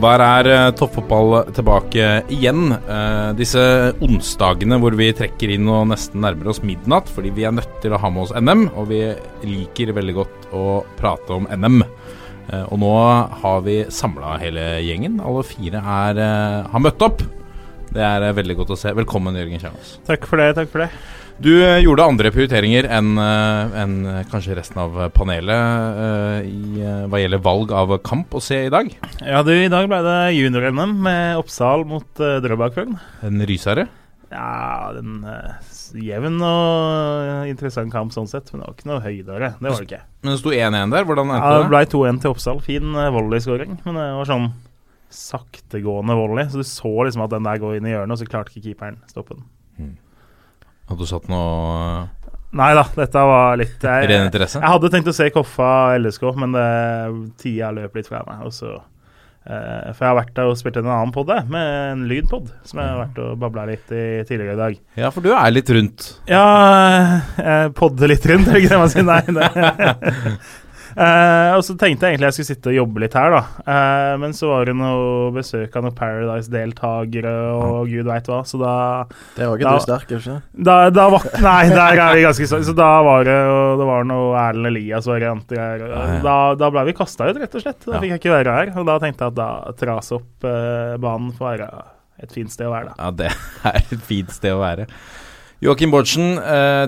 Og der er uh, toppfotball tilbake igjen. Uh, disse onsdagene hvor vi trekker inn og nesten nærmer oss midnatt fordi vi er nødt til å ha med oss NM, og vi liker veldig godt å prate om NM. Uh, og nå har vi samla hele gjengen. Alle fire er, har møtt opp. Det er veldig godt å se. Velkommen, Jørgen Kjernås. Takk for det. takk for det. Du gjorde andre prioriteringer enn en kanskje resten av panelet i, hva gjelder valg av kamp å se i dag. Ja, du, I dag ble det junior-NM med Oppsal mot uh, Drøbak-Frogn. En rysere? Ja, en uh, jevn og interessant kamp sånn sett, men det var ikke noe høydere. Det var det ikke. Men det sto 1-1 der? Hvordan endte? Ja, det ble 2-1 til Oppsal. Fin volleyskåring, men det var sånn saktegående volley. Så du så liksom at den der går inn i hjørnet, og så klarte ikke keeperen stoppe den. Hadde du satt noe Nei da, dette var litt jeg, Ren interesse? Jeg hadde tenkt å se Koffa LSK, men det, tida løp litt fra meg. Og så, eh, for jeg har vært der og spilt en annen pod, med en lydpod, som jeg har vært og babla litt i tidligere i dag. Ja, for du er litt rundt? Ja, jeg podder litt rundt, er det ikke det man sier? Nei. Uh, og så tenkte jeg egentlig jeg skulle sitte og jobbe litt her, da. Uh, men så var det noe besøk av noen Paradise-deltakere og gud veit hva, så da Det var ikke da, du sterk, ikke da, da var, Nei, der er vi ganske sterke. Så da var det Det var noe Erlend Elias-varianter her. Da, da ble vi kasta ut, rett og slett. Da ja. fikk jeg ikke være her. Og da tenkte jeg at da trase opp uh, banen får være et fint sted å være, da. Ja, det er et fint sted å være. Joakim Bårdsen,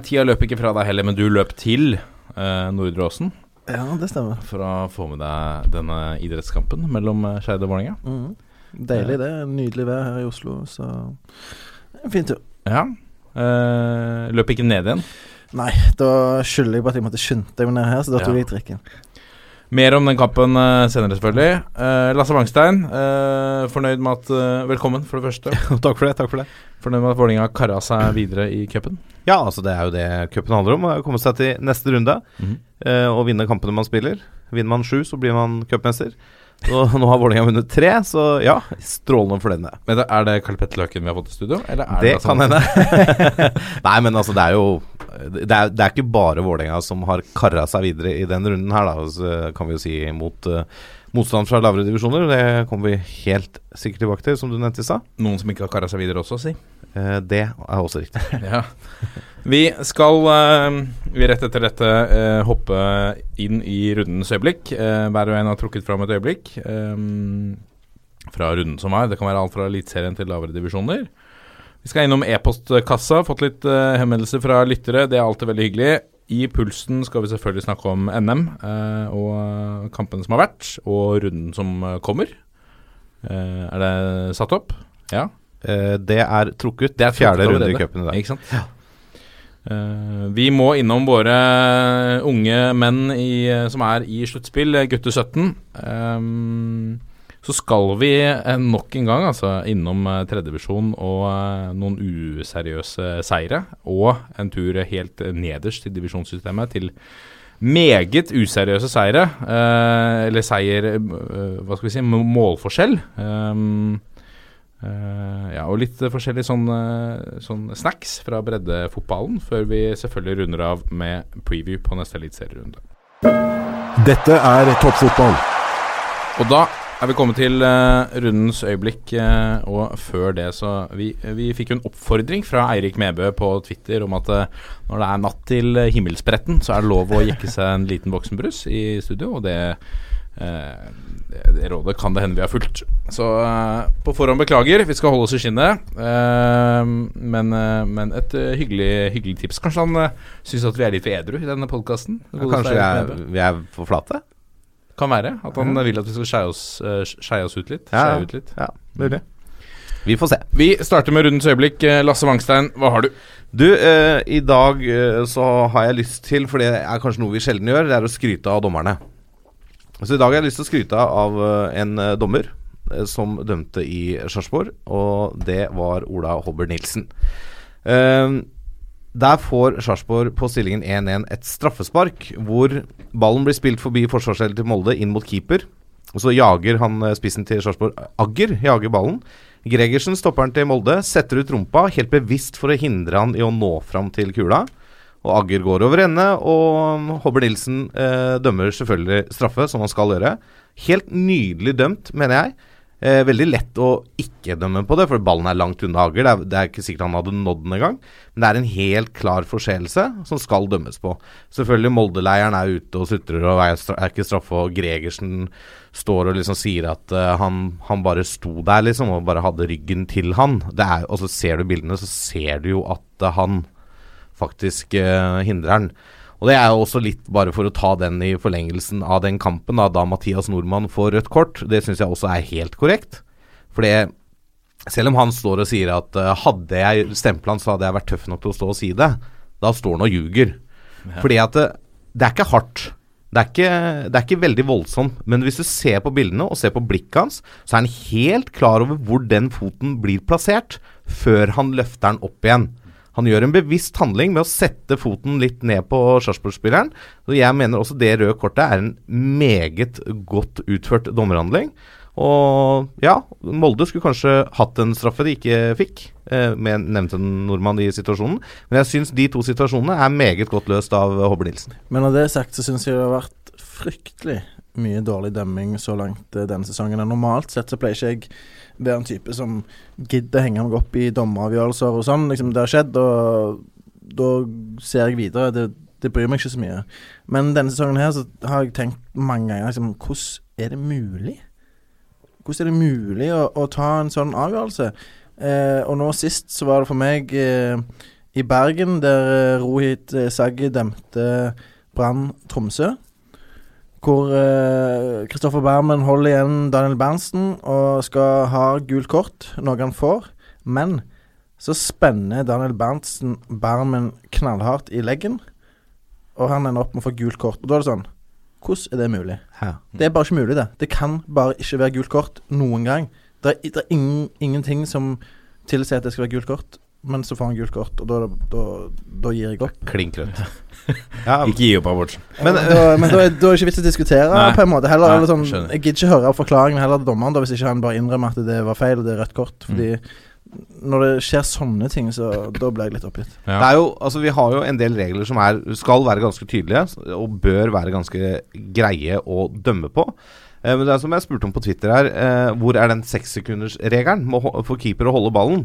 tida løp ikke fra deg heller, men du løp til Nordre Åsen. Ja, det stemmer. For å få med deg denne idrettskampen mellom eh, Skeid og Vålerenga. Mm. Deilig, det. Nydelig vær her i Oslo, så en fin tur. Ja. Eh, løp ikke ned igjen? Nei, da skylder jeg på at jeg måtte skynde meg ned her, så da tok ja. jeg trikken. Mer om den kampen uh, senere, selvfølgelig. Eh, Lasse Wangstein, fornøyd med at Velkommen, for det første. takk for det. takk for det Fornøyd med at Vålerenga kara seg videre i cupen? Ja, altså det er jo det cupen handler om. Å komme seg til neste runde mm uh, og vinne kampene man spiller. Vinner man sju, så blir man cupmester. Og nå har Vålerenga vunnet tre, så ja, strålende med det. Men Er det Karl Petter Løken vi har fått i studio? det, det kan hende. Nei, men altså, det er jo det er, det er ikke bare Vålerenga som har kara seg videre i den runden her, da, så kan vi jo si, mot uh, motstand fra lavere divisjoner. Det kommer vi helt sikkert tilbake til, som du nevnte i stad. Noen som ikke har kara seg videre også, si? Eh, det er også riktig. ja. Vi skal eh, vi rett etter dette eh, hoppe inn i rundens øyeblikk. Eh, hver og en har trukket fram et øyeblikk eh, fra runden som er. Det kan være alt fra Eliteserien til lavere divisjoner. Vi skal innom e-postkassa. Fått litt uh, henvendelser fra lyttere. Det er alltid veldig hyggelig. I Pulsen skal vi selvfølgelig snakke om NM eh, og kampene som har vært, og runden som eh, kommer. Eh, er det satt opp? Ja. Eh, det er trukket. Det er fjerde runde i cupen i dag. Ikke sant? Ja. Uh, vi må innom våre unge menn i, som er i sluttspill, gutte 17. Um, så skal vi eh, nok en gang altså, innom tredjevisjon tredjedivisjon og uh, noen useriøse seire. Og en tur helt nederst i divisjonssystemet til meget useriøse seire. Eh, eller seier Hva skal vi si målforskjell. Um, ja, og litt forskjellig sånn, sånne snacks fra breddefotballen, før vi selvfølgelig runder av med preview på neste eliteserierunde. Dette er toppfotball. Og da er vi kommet til uh, rundens øyeblikk, uh, og før det så vi, vi, fikk jo en oppfordring fra Eirik Mebø på Twitter om at uh, når det er natt til himmelspretten, så er det lov å jekke seg en liten voksenbrus i studio, og det, det, det rådet kan det hende vi har fulgt. Så på forhånd beklager, vi skal holde oss i skinnet. Men, men, et hyggelig, hyggelig, tips. Kanskje han uh, syns at vi er litt for edru i denne podkasten? Ja, kanskje vi er, vi er for flate? Kan være. At han vil at vi skal skeie oss, uh, oss, ut litt. Ja, ut litt. ja mulig. Vi får se. Vi starter med rundens øyeblikk. Eh, Lasse Wangstein, hva har du? Du, eh, i dag eh, så har jeg lyst til, for det er kanskje noe vi sjelden gjør, det er å skryte av dommerne. Så i dag har jeg lyst til å skryte av eh, en eh, dommer eh, som dømte i Sarpsborg, og det var Ola Hobber Nilsen. Eh, der får Sarpsborg på stillingen 1-1 et straffespark, hvor ballen blir spilt forbi forsvarsdelen til Molde inn mot keeper. Og så jager han eh, spissen til Sarpsborg Agger jager ballen. Gregersen, stopperen til Molde, setter ut rumpa helt bevisst for å hindre han i å nå fram til kula. Og Agger går over ende, og Hobber Nilsen eh, dømmer selvfølgelig straffe, som han skal gjøre. Helt nydelig dømt, mener jeg. Eh, veldig lett å ikke dømme på det, for ballen er langt unna Hager. Det er, det er ikke sikkert han hadde nådd den engang. Men det er en helt klar forseelse som skal dømmes på. Selvfølgelig Molde-leiren er ute og sutrer og er, ikke straffe, og Gregersen står og liksom sier at uh, han, han bare sto der, liksom, og bare hadde ryggen til han. Er, og så ser du bildene, så ser du jo at uh, han faktisk uh, hindrer han. Og Det er jo også litt bare for å ta den i forlengelsen av den kampen, da, da Mathias Nordmann får rødt kort. Det syns jeg også er helt korrekt. For selv om han står og sier at uh, hadde jeg stempla han, så hadde jeg vært tøff nok til å stå og si det. Da står han og ljuger. Fordi at det, det er ikke hardt. Det er ikke, det er ikke veldig voldsomt. Men hvis du ser på bildene og ser på blikket hans, så er han helt klar over hvor den foten blir plassert, før han løfter den opp igjen. Han gjør en bevisst handling med å sette foten litt ned på Sarpsborg-spilleren. Jeg mener også det røde kortet er en meget godt utført dommerhandling. Og ja, Molde skulle kanskje hatt en straffe de ikke fikk, eh, med nevnte nordmann i situasjonen. Men jeg syns de to situasjonene er meget godt løst av Hobber Nilsen. Men når det sagt, så syns jeg det har vært fryktelig mye dårlig dømming så langt eh, denne sesongen. Normalt sett så pleier ikke jeg være en type som gidder henge meg opp i dommeravgjørelser og sånn. Liksom, det har skjedd, og da ser jeg videre. Det, det bryr meg ikke så mye. Men denne sesongen her så har jeg tenkt mange ganger liksom, hvordan er det mulig? Hvordan er det mulig å, å ta en sånn avgjørelse? Eh, og nå sist så var det for meg eh, i Bergen, der eh, Rohit eh, Saggi dømte Brann Tromsø. Hvor Kristoffer Bermen holder igjen Daniel Berntsen og skal ha gult kort, noe han får. Men så spenner Daniel Berntsen Bermen knallhardt i leggen, og han ender opp med å få gult kort. Og da er det sånn Hvordan er det mulig? Hæ? Det er bare ikke mulig, det. Det kan bare ikke være gult kort noen gang. Det er, det er ingen, ingenting som tilsier at det skal være gult kort, men så får han gult kort, og da, da, da gir jeg opp. Klink rødt. ja, Ikke gi opp, Abortsen. Men, da, men da, er, da er det ikke vits å diskutere, Nei. på en måte. Heller, Nei, eller sånn, jeg gidder ikke høre forklaringen heller til dommeren, da, hvis ikke han bare innrømmer at det var feil, og det er rødt kort. Fordi når det skjer sånne ting, så da blir jeg litt oppgitt. Det er jo, altså Vi har jo en del regler som er, skal være ganske tydelige, og bør være ganske greie å dømme på. Eh, men det er som jeg spurte om på Twitter her, eh, hvor er den sekssekundersregelen for keeper å holde ballen?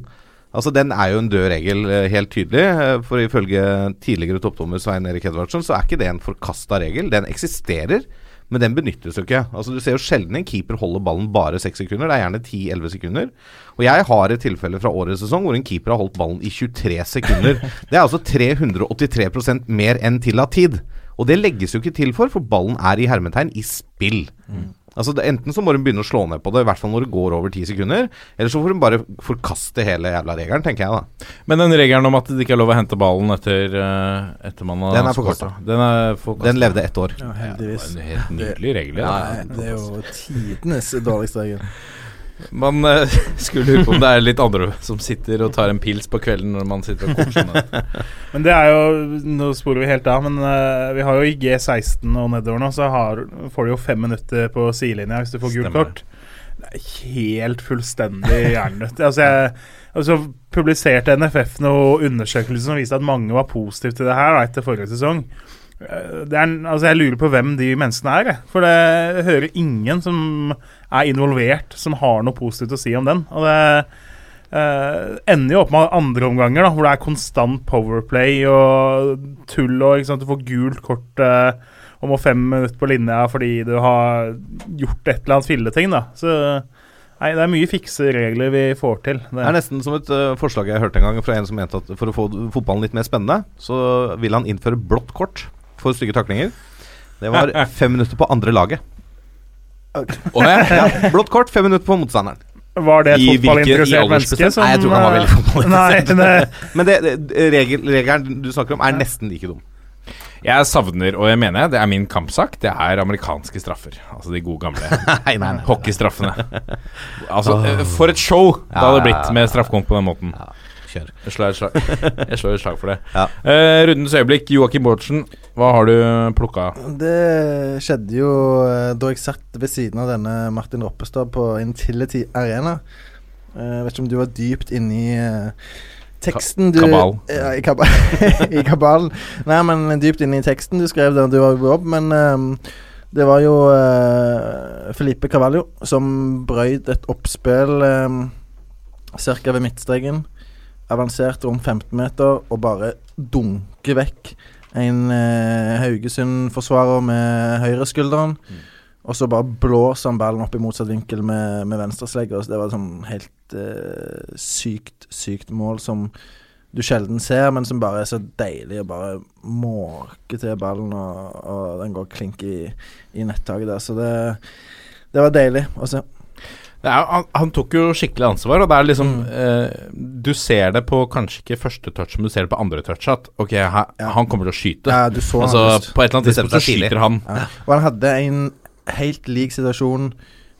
Altså Den er jo en død regel, eh, helt tydelig. eh, For ifølge tidligere toppdommer Svein Erik Edvardsen, så er ikke det en forkasta regel. Den eksisterer, men den benyttes jo ikke. Altså Du ser jo sjelden en keeper holder ballen bare seks sekunder. Det er gjerne 10-11 sekunder. Og jeg har et tilfelle fra årets sesong hvor en keeper har holdt ballen i 23 sekunder. Det er altså 383% mer enn tillatt tid. Og det legges jo ikke til for, for ballen er i hermetegn i spill. Altså det, Enten så må hun begynne å slå ned på det, i hvert fall når det går over ti sekunder. Eller så får hun bare forkaste hele jævla regelen, tenker jeg da. Men den regelen om at det ikke er lov å hente ballen etter, eh, etter man har Den er forkasta. Den. Den levde ett år. Ja, heldigvis. Det var en helt nydelig regel. Ja, Ja. det er jo tidenes dårligste regel. Man uh, skulle lure på om det er litt andre som sitter og tar en pils på kvelden når man sitter og koser seg. Men det er jo Nå sporer vi helt av, men uh, vi har jo i G16 og nedover nå, så har, får du jo fem minutter på sidelinja hvis du får gult kort. Det er helt fullstendig hjernedødt. altså, jeg, altså publiserte NFF noen undersøkelser som viste at mange var positive til det her da, etter forrige sesong. Eh, Det er, altså jeg lurer på hvem de menneskene er. For det hører ingen som er involvert, som har noe positivt å si om den. Og det eh, ender jo opp med andre omganger, da, hvor det er konstant powerplay og tull og ikke sant, du får gult kort eh, og må fem minutter på linja fordi du har gjort et eller annet filleting. da. Så nei, det er mye fikse regler vi får til. Det er nesten som et uh, forslag jeg hørte en gang fra en som mente at for å få fotballen litt mer spennende, så vil han innføre blått kort for stygge taklinger. Det var fem minutter på andre laget. Oh, ja. Ja, blått kort, fem minutter på motstanderen. Var det et fotballinteressert menneske som Nei, jeg tror han var veldig fotballinteressert. Nei, fotballinteressert. det, Men det, det, regel, regelen du snakker om, er nesten like dum. Jeg savner, og jeg mener det er min kampsak, det er amerikanske straffer. Altså de gode gamle Nei, nei, nei. hockeystraffene. Altså, eh, for et show det hadde blitt med straffekonk på den måten. Kjør. Jeg slår et slag, jeg slår et slag for det. Ja. Eh, rundens øyeblikk, Joakim Bortsen, hva har du plukka? Det skjedde jo eh, da jeg satt ved siden av denne Martin Roppestad på Intility Arena. Jeg vet ikke om du var dypt inni i eh, teksten du Kabal. Ja, i, kaba I kabalen. Nei, men dypt inne i teksten du skrev da du var på jobb. Men um, det var jo uh, Felipe Cavallo som brøyt et oppspill um, ca. ved midtstreken. Avansert rundt 15 meter og bare dunker vekk en eh, Haugesund-forsvarer med høyreskulderen. Og så bare blåser han ballen opp i motsatt vinkel med, med venstreslegger. Det var et sånn helt eh, sykt, sykt mål som du sjelden ser, men som bare er så deilig å bare måke til ballen, og, og den går klink i, i nettaket der. Så det, det var deilig å se. Er, han, han tok jo skikkelig ansvar, og det er liksom eh, Du ser det på kanskje ikke første touch, men du ser det på andre touch at ok, ha, Ja. han kommer til å skyte. Ja, du så altså, han på et eller annet tidspunkt så skyter han. Ja. Og han hadde en helt lik situasjon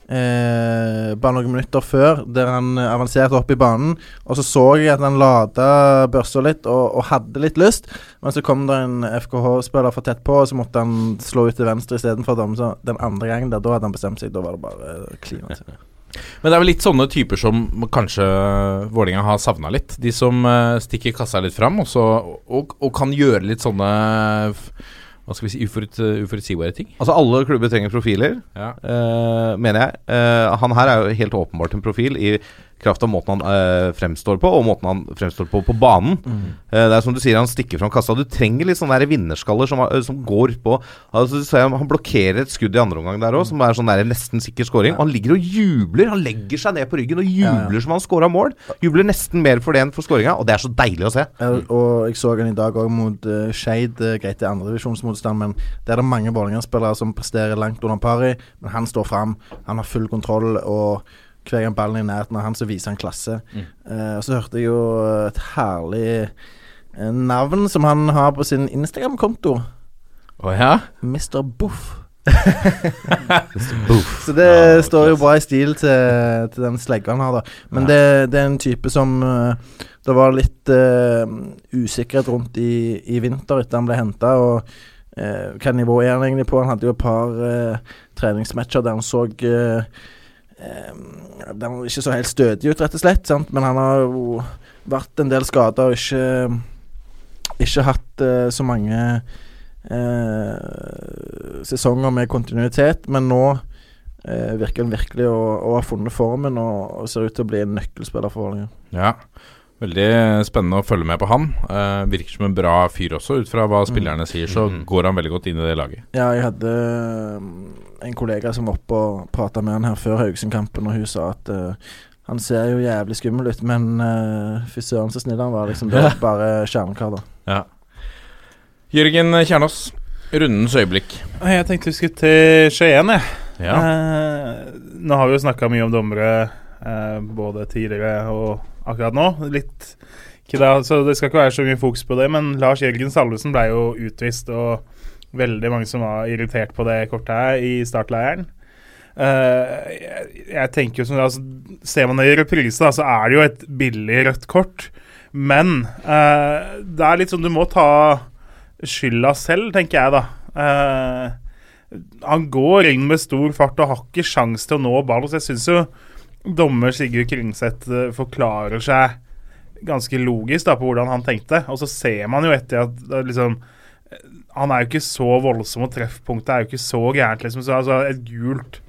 eh, bare noen minutter før, der han avanserte opp i banen. Og så så jeg at han lada børsa litt og, og hadde litt lyst, men så kom det en FKH-spiller for tett på, og så måtte han slå ut til venstre istedenfor dømme. Så den andre gangen der, da hadde han bestemt seg. Da var det bare eh, klinete. Men det er vel litt sånne typer som kanskje Vålinga har savna litt. De som eh, stikker kassa litt fram, også, og, og kan gjøre litt sånne Hva skal vi si uforut, uforutsigbare ting. Altså, alle klubber trenger profiler, Ja. uh, mener jeg. Uh, han her er jo helt åpenbart en profil i kraft av måten han eh, fremstår på, og måten han fremstår på på banen. Eh, det er som du sier, han stikker fram kassa. Du trenger litt sånne der vinnerskaller som, eh, som går på altså, Han blokkerer et skudd i andre omgang der òg, som er sånn der nesten sikker scoring. Og han ligger og jubler. Han legger seg ned på ryggen og jubler som han scora mål. Jubler nesten mer for det enn for skåringa, og det er så deilig å se. Ja, og jeg så han i dag òg mot uh, Skeid. Uh, greit, det er andredivisjonsmotstand, men det er det mange Vålerenga-spillere som presterer langt under pari. Men han står fram, han har full kontroll, og hver gang ballen er i nærheten av han, så viser han klasse. Eh, og så hørte jeg jo et herlig eh, navn som han har på sin Instagram-konto. Å ja? Mr. Boff. Så det står jo bra i stil til, til den slegga han har, da. Men det, det er en type som uh, Det var litt uh, usikkerhet rundt i, i vinter etter han ble henta, og eh, hva nivå er han egentlig på? Han hadde jo et par uh, treningsmatcher der han så eh, eh, er han ikke så helt stødig ut, rett og slett. Sant? Men han har jo vært en del skada og ikke, ikke hatt uh, så mange uh, sesonger med kontinuitet, men nå uh, virker han virkelig å, å ha funnet formen og, og ser ut til å bli en nøkkelspiller for Vålerenga. Ja. Veldig spennende å følge med på han. Uh, virker som en bra fyr også, ut fra hva spillerne sier. Så Mhm. går han veldig godt inn i det laget. Ja, jeg hadde eh, en kollega som var oppe og prata med han her før Haugesund-kampen, og hun sa at uh, han ser jo jævlig skummel ut, men uh, fy søren så snill han var. liksom Det var bare kjernekar, da. Ja. Jørgen Kjernås, rundens øyeblikk. Jeg tenkte vi skulle til Skien, jeg. Ja. Eh, nå har vi jo snakka mye om dommere eh, både tidligere og akkurat nå. Litt Så det skal ikke være så mye fokus på det, men Lars Jørgen Salvesen ble jo utvist, og veldig mange som var irritert på det kortet her i startleiren. Uh, jeg, jeg tenker jo som altså, Ser man det i reprise, så er det jo et billig rødt kort. Men uh, det er litt sånn du må ta skylda selv, tenker jeg, da. Uh, han går inn med stor fart og har ikke sjanse til å nå ballen. Så jeg syns jo dommer Sigurd Kringseth eh, forklarer seg ganske logisk da på hvordan han tenkte. Og så ser man jo etter at eh, liksom Han er jo ikke så voldsom, og treffpunktet er jo ikke så gærent, liksom. Så altså, et gult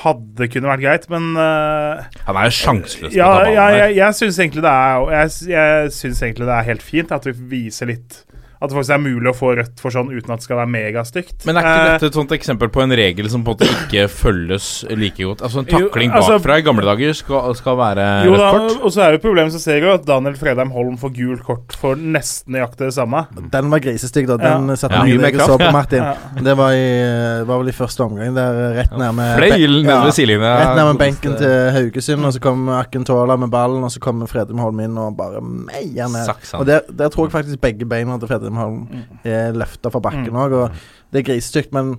hadde kunne vært greit, men uh, Han er jo sjanseløs på ja, jeg, jeg syns egentlig det er Jeg, jeg synes egentlig det er helt fint at vi viser litt At det faktisk er mulig å få rødt for sånn uten at det skal være megastygt. Men er ikke Eh, dette et sånt eksempel på en regel som på en måte ikke følges like godt? Altså En Jo, takling altså- bakfra i gamle dager skal, skal være jo rødt da, kort? og så er jo problemet, så ser jo at Daniel Fredheim Holm får gult kort for nesten nøyaktig det samme. Den var grisestygg, da. Den Ja. satte Ja. Mye jeg så på Martin. Ja. Det var, i, var vel i første omgang, der rett nærme Fløyel nede ved sidelinja. Rett nærme benken til Haugesund, og så kom Akentola med ballen, og så kom Fredheim Holm inn og bare meier ned. Og der, der tror jeg faktisk begge beina til Fredheim Lindholm er løfta fra bakken òg, og det er grisestygt, men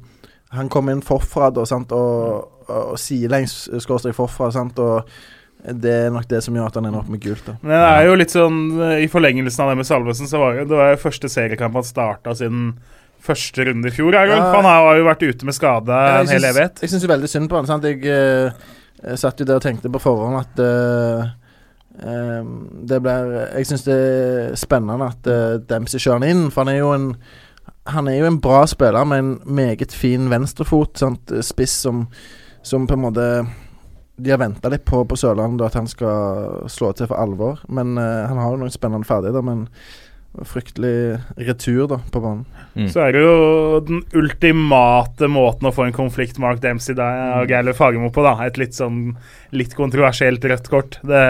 han kom inn forfra da, sant, og, og, sidelengs skråstrek forfra, sant, og det er nok det som gjør at han ender opp med gult. da. Men det er jo litt sånn I forlengelsen av det med Salvesen, så var det var jo første seriekamp han starta siden første runde i fjor. Ja. Han har jo vært ute med skade en hel evighet. Jeg syns veldig synd på han. Sant? Jeg, eh, jeg satt jo der og tenkte på forhånd at eh, eh, det blir Jeg syns det er spennende at uh, Dempsey kjører han inn, for han er jo en Han er jo en bra spiller med en meget fin venstrefot. Sant? Spiss som, som på en måte de har venta litt på på Sørlandet at han skal slå til for alvor. Men uh, han har jo noen spennende ferdigheter. Men fryktelig retur da på banen. Så er det jo den ultimate måten å få en konflikt Mark Dempsey der, og Geir Fagermo på, da. Et litt sånn litt kontroversielt rødt kort. Det,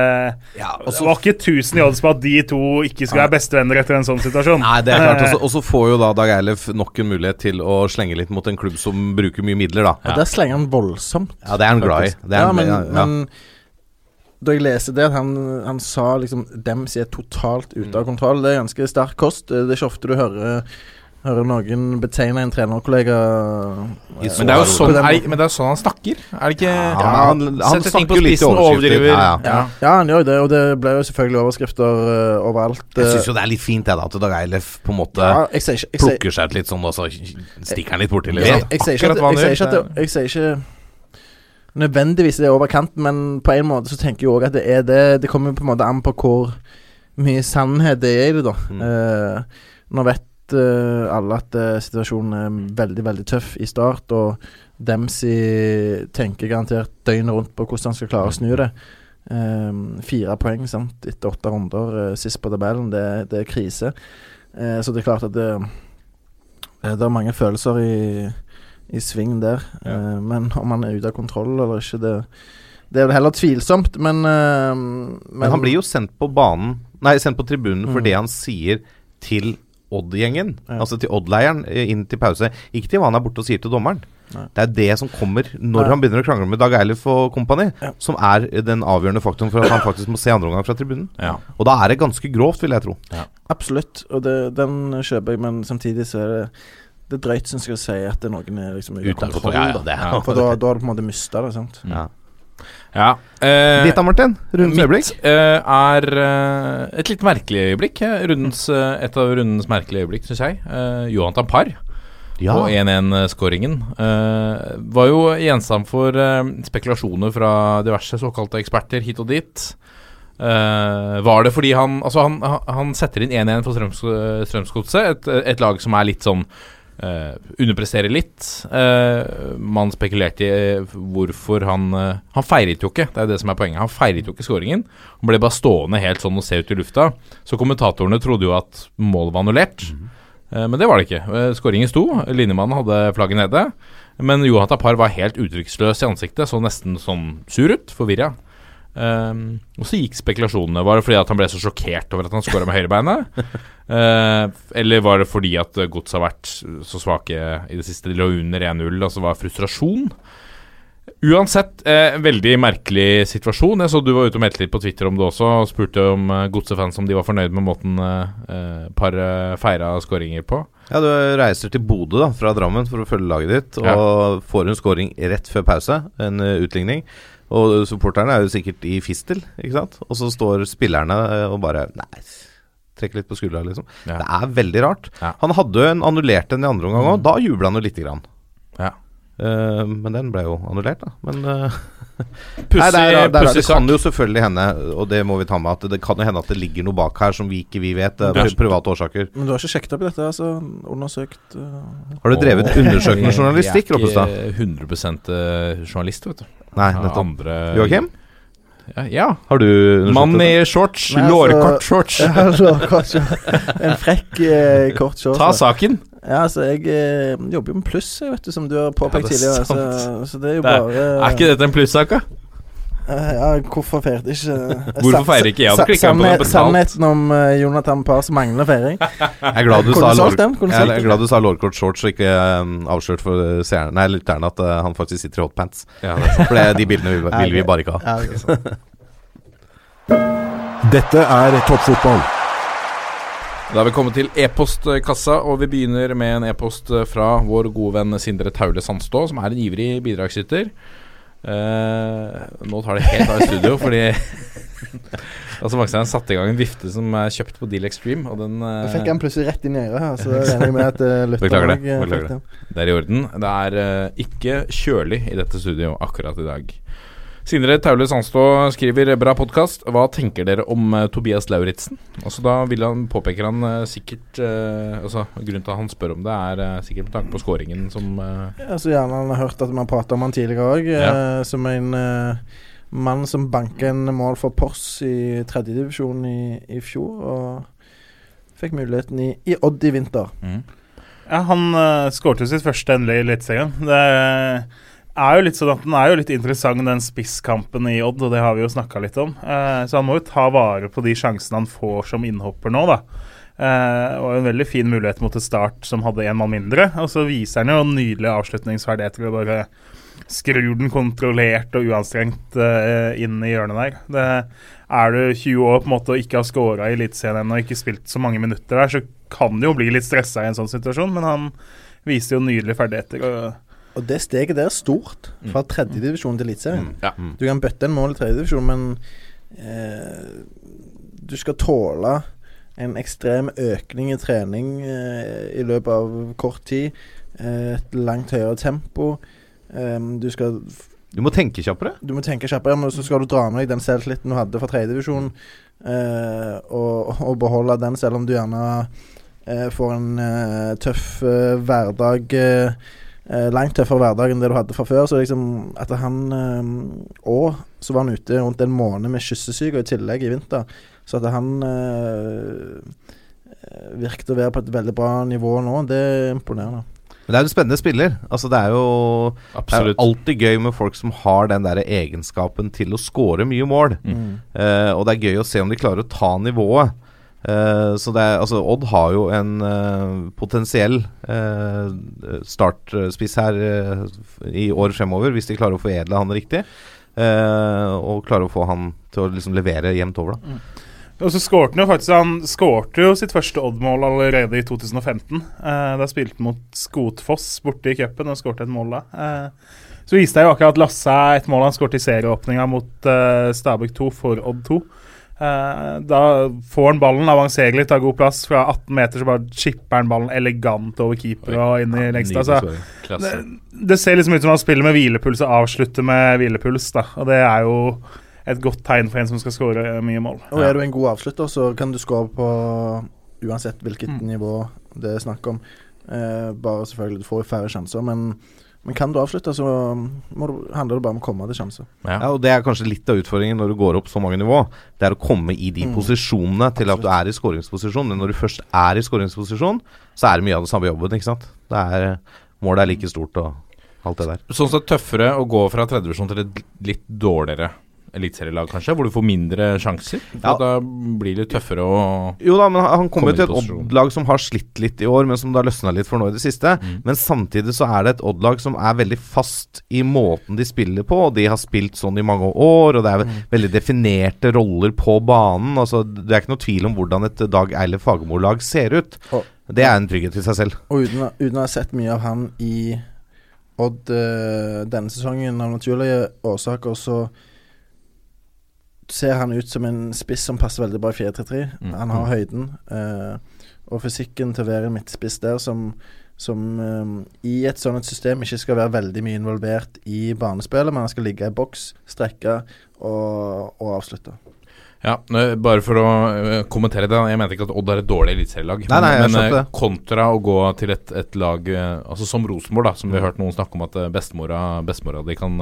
det var ikke 1000 i odds på at de to ikke skulle være bestevenner etter en sånn situasjon. Nei, det er klart. Og så får jo da Dag Eilef nok en mulighet til å slenge litt mot en klubb som bruker mye midler, da. Og der slenger han voldsomt. Ja, det er han glad i. Det er ja, men, ja, ja. men da jeg leste det, at han, han sa liksom Dems er totalt ute Mm. av kontroll, det er ganske sterk kost. Det er ikke ofte du hører Hører noen betegne en trenerkollega I Men det er jo sånn, er, men det er sånn han snakker. Er det ikke Ja, han- han han snakker jo litt i spissen, overskrifter. overdriver. Ja, ja. Ja, ja, han gjør jo det, og det ble jo selvfølgelig overskrifter uh, overalt. Jeg eh. syns jo det er litt fint det da, at Dag Eilef på en måte ja, jeg ser, ikke jeg plukker seg ut litt sånn, og så stikker han litt borti, liksom. jeg, jeg, jeg, sier ikke at det, nødvendigvis det er over kanten, men på en måte så tenker jeg òg at det er det. Det kommer på en måte an på hvor mye sannhet det er i det, da. Mm. Eh, nå vet eh, alle at eh, situasjonen er veldig, veldig tøff i start, og Dempsey tenker garantert døgnet rundt på hvordan han skal klare å snu det. Fire poeng sant etter åtte runder sist på tabellen, det, det er krise. Eh, så det er klart at det, det er mange følelser i, i sving der. Eh, men om han er ute av kontroll eller ikke, det, det er vel heller tvilsomt. Men, uh, men, Men han blir jo sendt på banen Nei, sendt på tribunen for Mm. det han sier til Odd-gjengen. Ja. Altså til Odd-leiren eh, inn til pause. Ikke til hva han er borte og sier til dommeren. Nei. Det er det som kommer når Nei. han begynner å krangle med Dag Eilif og kompani, Ja. som er den avgjørende faktoren for at han faktisk må se andre omgang fra tribunen. Ja. Og da er det ganske grovt, vil jeg tro. Absolutt, og det, den kjøper jeg, men samtidig så er det det er drøyt, syns jeg, å si at det er noen er liksom ute av Utenfor, kontroll. ja, ja, det er- For da, da har du på en måte mista det, sant. Ja. Ja. Eh, Ditt da, Martin? Rundens øyeblikk? Mitt eh, er eh, et litt merkelig øyeblikk. eh, Rundens, eh, et av rundens merkelige øyeblikk, syns jeg. Eh, Johan Tampar Ja. og 1-1-skåringen eh, var jo gjenstand for eh, spekulasjoner fra diverse såkalte eksperter hit og dit. Eh, var det fordi han Altså, han, han- han setter inn 1-1 for Strøms, Strømsgodset, et, et lag som er litt sånn eh, underpresterer litt. Uh, man spekulerte i eh, hvorfor han uh, Han feiret jo ikke, det er det som er poenget. Han feiret jo ikke skåringen. Han ble bare stående helt sånn og se ut i lufta. Så kommentatorene trodde jo at målet var annullert. Eh, men det var det ikke. Skåringen sto. Linjemannen hadde flagget nede. Men Johan Tapar var helt uttrykksløs i ansiktet, så nesten sånn sur ut. Forvirra. Um, og så gikk spekulasjonene. Var det fordi at han ble så sjokkert over at han skåra med høyrebeinet? uh, eller var det fordi at Godset har vært så svake i det siste? De lå under 1-0, altså var frustrasjon? Uansett, eh, veldig merkelig situasjon. Jeg så du var ute og meldte litt på Twitter om det også, og spurte om eh, godsefans om de var fornøyd med måten eh, eh, feira skåringer på. Ja, Du reiser til Bodø da, fra Drammen for å følge laget ditt, og får en skåring rett før pause, en eh, utligning. Og supporterne er jo sikkert i fistel, ikke sant? Og så står spillerne eh, og bare Nei, trekker litt på skuldra, liksom. Ja. Det er veldig rart. Ja. Han hadde jo en annullert en i andre omgang òg, da jubla han jo lite grann. Ja. Uh, men den ble jo annullert, da. Men uh, Pussig, sak. det, det, det kan jo selvfølgelig hende, og det må vi ta med, at det kan jo hende at det ligger noe bak her som vi ikke vi vet. Pri- private årsaker. Men du har ikke sjekket opp i dette? Altså undersøkt uh, Har du drevet undersøkende journalistikk, Roppestad? Jeg er ikke 100 eh, journalist, vet du. Nei, nettopp. Andre Joakim? Ja. ja. Har du undersøkt Mann i shorts. Altså- Lårkort shorts. ja, lårkort shorts. En frekk, eh, kort shorts. Ta saken. Ja, altså, jeg eh, jobber jo med pluss, vet du, som du har påpekt Ja, er tidligere. Så, så det er jo Det er- bare Er ikke dette en plussak, da? Eh, ja, hvorfor feiret ikke eh, Hvorfor feirer ikke jeg? Jeg hadde den sannhet- Sannheten om uh, Jonathan Pars manglende feiring. Jeg er glad du sa lår- den? Kunne du Jeg er glad du sa lårkort shorts og ikke um, avslørt for seerne Nei, lytterne at uh, han faktisk sitter i hotpants. Ja, det er. For det, de bildene vil, vil vi bare ikke ha. Er. Dette er toppfotball. Da har vi kommet til e-postkassa, og vi begynner med en e-post fra vår gode venn Sindre Taule Sandstå, som er en ivrig bidragsyter. Eh, nå tar det helt av i studio, fordi Altså Makstein satte i gang en vifte som er kjøpt på Deal Extreme, og den uh, fikk han plutselig rett inn i øret her, så jeg med at uh, Beklager det. Beklager det. Det er i orden. Det er uh, ikke kjølig i dette studioet akkurat i dag. Sindre Taule Sandstå skriver bra podkast. Hva tenker dere om uh, Tobias Lauritzen? Altså Da vil han, påpeker han uh, sikkert uh, Altså Grunnen til at han spør om det, er sikkert med tanke på skåringen som Ja, så gjerne han har hørt at vi har pratet om han tidligere òg, Ja. som en mann som banka en mål for Pors i tredjedivisjon i, i fjor, og fikk muligheten i, i Odd i vinter. Ja, han uh, skårte jo sitt første endelig i Eliteserien. Det er jo litt sånn at den er jo litt interessant, den spisskampen i Odd, og det har vi jo snakka litt om. Eh, så han må jo ta vare på de sjansene han får som innhopper nå, da. Eh, og en veldig fin mulighet mot et Start som hadde én mann mindre. Og så viser han jo nydelige avslutningsferdigheter og bare skrur den kontrollert og uanstrengt eh, inn i hjørnet der. Det, er du 20 år på en måte og ikke har scora i Eliteserien og ikke spilt så mange minutter der, så kan du jo bli litt stressa i en sånn situasjon, men han viser jo nydelige ferdigheter. Og, Og det steget der er stort, fra tredjedivisjon til Eliteserien. Ja. Du kan bøtte en mål i tredjedivisjon, men eh, du skal tåle en ekstrem økning i trening eh, i løpet av kort tid. Eh, et langt høyere tempo. Eh, du skal Du må tenke kjappere. Du må tenke kjappere, men så skal du dra med deg den selvtilliten du hadde fra tredjedivisjon, eh, og, og beholde den, selv om du gjerne eh, får en tøff hverdag. Eh, eh, langt tøffere hverdag enn det du hadde fra før. Så liksom at han eh, Og så var han ute rundt en måned med kyssesyke og i tillegg i vinter. Så at han eh, eh, virket å være på et veldig bra nivå nå, det er imponerende. Men det er jo en spennende spiller. Altså Det er jo det er jo Absolutt. alltid gøy med folk som har den der egenskapen til å score mye mål. Mm. Eh, og det er gøy å se om de klarer å ta nivået. Eh, så det er, altså Odd har jo en uh, potensiell uh, startspiss her i år fremover, hvis de klarer å foredle han riktig. og klarer å få han til å liksom levere jevnt over. da og så skårte han jo faktisk Han skårte jo sitt første Odd-mål allerede i 2015. Eh, da spilte han mot Skotfoss borte i cupen og skårte et mål da. Så viste det jo akkurat Lasse et mål han skårte i serieåpninga mot Stabæk 2 for Odd 2. Eh, da får han ballen, avanserer litt, tar god plass. Fra 18 meter så bare chipper han ballen elegant over keeper og inn i lengste. Altså, det, det ser liksom ut som han spiller med hvilepuls og avslutter med hvilepuls. da Og det er jo et godt tegn for en som skal skåre mye mål. Og er du en god avslutter, så kan du skåre på uansett hvilket Mm. nivå det er snakk om. Eh, bare selvfølgelig, du får jo færre sjanser, men, men kan du avslutte, så må du, handler det bare om å komme til sjanse. Ja. Ja, og Det er kanskje litt av utfordringen når du går opp så mange nivå. Det er å komme i de Mm. posisjonene til at du er i skåringsposisjon. Men når du først er i skåringsposisjon, så er det mye av det samme jobben. ikke sant? Det er, målet er like stort og alt det der. Sånn sett tøffere å gå fra tredjevisjon til et litt dårligere eliteserielag, kanskje? Hvor du får mindre sjanser? For Ja. Da blir det tøffere å Jo da, men han kommer jo til et. Odd-lag som har slitt litt i år, men som det har løsna litt for nå i det siste. Mm. Men samtidig så er det et Odd-lag som er veldig fast i måten de spiller på. Og de har spilt sånn i mange år, og det er ve- veldig definerte roller på banen. Altså, det er ikke noe tvil om hvordan et Dag Eilef Fagermo-lag ser ut. Og- Det er en trygghet i seg selv. Og uten, å- uten å ha sett mye av han i Odd eh, denne sesongen, av naturlige årsaker, så ser han ut som en spiss som passer veldig bra i 4-3-3. Mm. Han har høyden eh, og fysikken til å være en midtspiss der som, som eh, i et sånt system ikke skal være veldig mye involvert i banespillet, men han skal ligge i boks, strekke og, og avslutte. Ja, bare for å øh, kommentere det. Jeg mente ikke at Odd er et dårlig eliteserielag. Nei, nei, men øh, det. kontra å gå til et, et lag øh, Altså som Rosenborg, da, som vi har hørt noen snakke om at bestemora, bestemora di kan,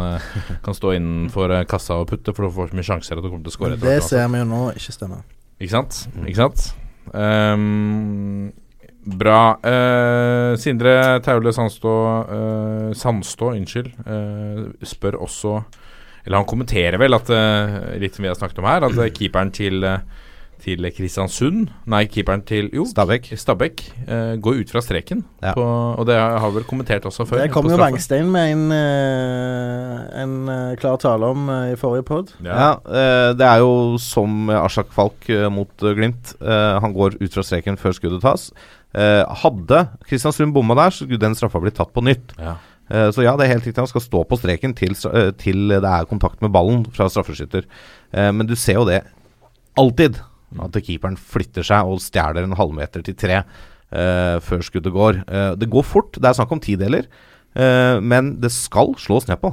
kan stå innenfor kassa og putte, for du får så mye sjanser at du kommer til å skåre. Men det hvert, ser vi jo nå ikke stemmer. Ikke sant? Ikke sant? Um, bra. Eh, Sindre Taule Sandstå eh, Sandstå, unnskyld, eh, spør også Eller han kommenterer vel at eh, litt som vi har snakket om her, at eh, keeperen til, eh, til Kristiansund. Nei, keeperen til jo, Stabæk. Stabæk uh, går ut fra streken. Ja. På, og det har vi vel kommentert også før. Det kom jo. Wangstein med en, en klar tale om i forrige pod. Ja, eh, det er jo som Ashak Falk mot Glimt. Han går ut fra streken før skuddet tas. Eh, hadde Kristiansund bomma der, så skulle den straffa blitt tatt på nytt. Ja. Eh, så ja, det er helt riktig. Han skal stå på streken til, eh, til det er kontakt med ballen fra straffeskytter. Eh, men du ser jo det alltid. At keeperen flytter seg og stjeler en halvmeter til tre før skuddet går. Det går fort. Det er snakk om tideler. Men det skal slås ned på.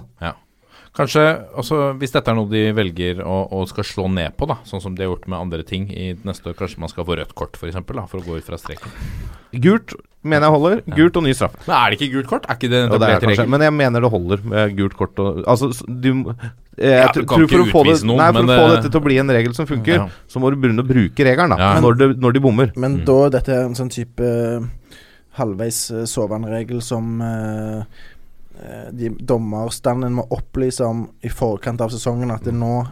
Kanskje også hvis dette er noe de velger å, å skal slå ned på, da, sånn som de har gjort med andre ting i neste år, kanskje man skal få rødt kort f.eks. For å gå ut fra streken. Gult mener jeg holder. Gult og ny straffe. Men er det ikke gult kort? Er ikke det Ja, det er kanskje, regel? men jeg mener det holder med gult kort og Altså, du eh, Ja, du kan ikke for det, utvise noen, Nei, for å få det- dette til å bli en regel som funker, Ja. så må du begynne å bruke regelen, da. Ja. Når, det, når de bommer. Men Mm. da er dette en sånn type eh, halvveis eh, sovende regel som eh, de dommerstanden må opplyse om i forkant av sesongen at det nå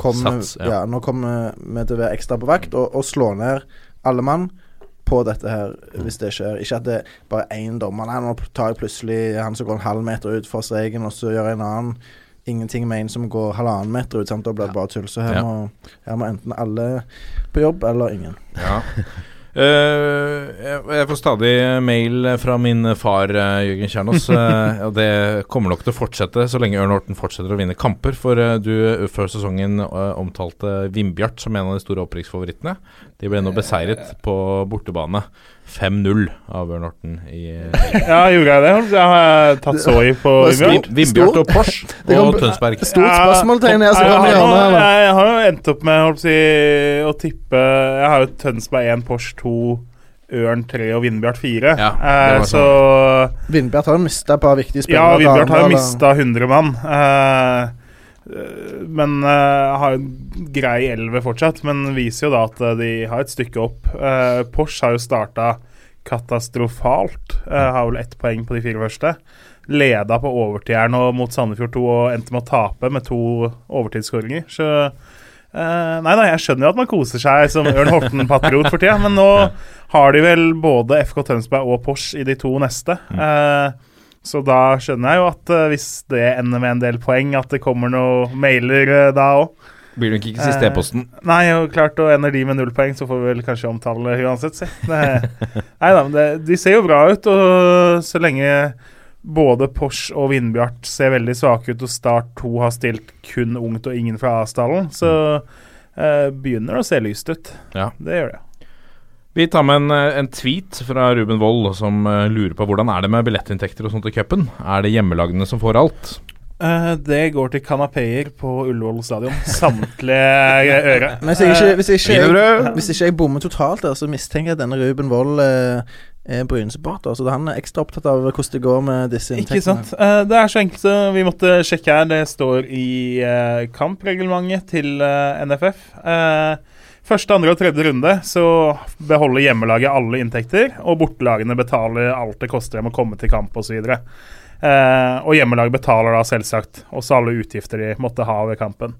kommer, Sats, ja. ja. nå kommer vi til å være ekstra på vakt og, og slå ned alle mann på dette her, hvis det skjer. Ikke at det er bare én dommer. Nei, nå tar jeg plutselig han som går en halv meter ut fra streken, og så gjør jeg en annen. Ingenting med en som går halvannen meter ut. Sant? Da blir det bare tull. Så her, Ja. må, her må enten alle på jobb, eller ingen. Ja. Eh, jeg, får stadig mail fra min far, uh, Jørgen Kjernås. eh, og det kommer nok til å fortsette så lenge Ørn Horten fortsetter å vinne kamper. For eh, du eh, før sesongen eh, omtalte Vindbjart som en av de store opprykksfavorittene. De ble nå beseiret på bortebane. 5-0 av Ørn Horten i Ja, gjorde jeg det? Jeg har tatt så i på Vindbjart. Og Pors og Tønsberg. Stort spørsmålstegn jeg, har, gjøre jo- jeg har jo endt opp med si, å tippe Jeg har jo Tønsberg 1, Pors 2, Ørn 3 og Vindbjart 4. Ja, eh, så Vindbjart har jo mista et par viktige spillere. Ja, Vindbjart har jo mista 100 mann. Eh, men uh, har en grei elver fortsatt. Men viser jo da at eh, de har et stykke opp. Uh, Porsche har jo starta katastrofalt. Uh, har vel ett poeng på de fire første. Leda på overtid nå mot Sandefjord 2 og endte med å tape med to overtidsskåringer. Så Uh, Nei da, jeg skjønner jo at man koser seg som Ørn Horten-patriot for tida, men nå har de vel både FK Tønsberg og Porsche i de to neste. Eh, så da skjønner jeg jo at eh, hvis det ender med en del poeng, at det kommer noen mailer eh, da òg. Blir nok ikke siste Eh, e-posten. Nei, og klart, og ender de med null poeng, så får vi vel kanskje omtale uansett, si. Nei da, men det, de ser jo bra ut, og så lenge både Porsche og Vindbjart ser veldig svake ut, og Start 2 har stilt kun ungt og ingen fra stallen så eh, begynner det å se lyst ut. Ja. Det gjør det. Vi tar med en, eh, en tweet fra Ruben Wold som eh, lurer på hvordan er det med billettinntekter og sånt i cupen. Er det hjemmelagene som får alt? Eh, det går til kanapeer på Ullevål stadion. Samtlige øre. Men hvis ikke, hvis jeg ikke, jeg, hvis ikke jeg bommer totalt der, så mistenker jeg at denne Ruben Wold eh, er Bryne-supporter. Så han er ekstra opptatt av hvordan det går med disse Ikke inntektene. sant. Eh, det er så enkelt så vi måtte sjekke her. Det står i uh, kampreglementet til NFF. Eh, første, andre og tredje runde så beholder hjemmelaget alle inntekter, og bortelagene betaler alt det koster dem å komme til kamp osv. Uh, og hjemmelaget betaler da selvsagt også alle utgifter de måtte ha ved kampen.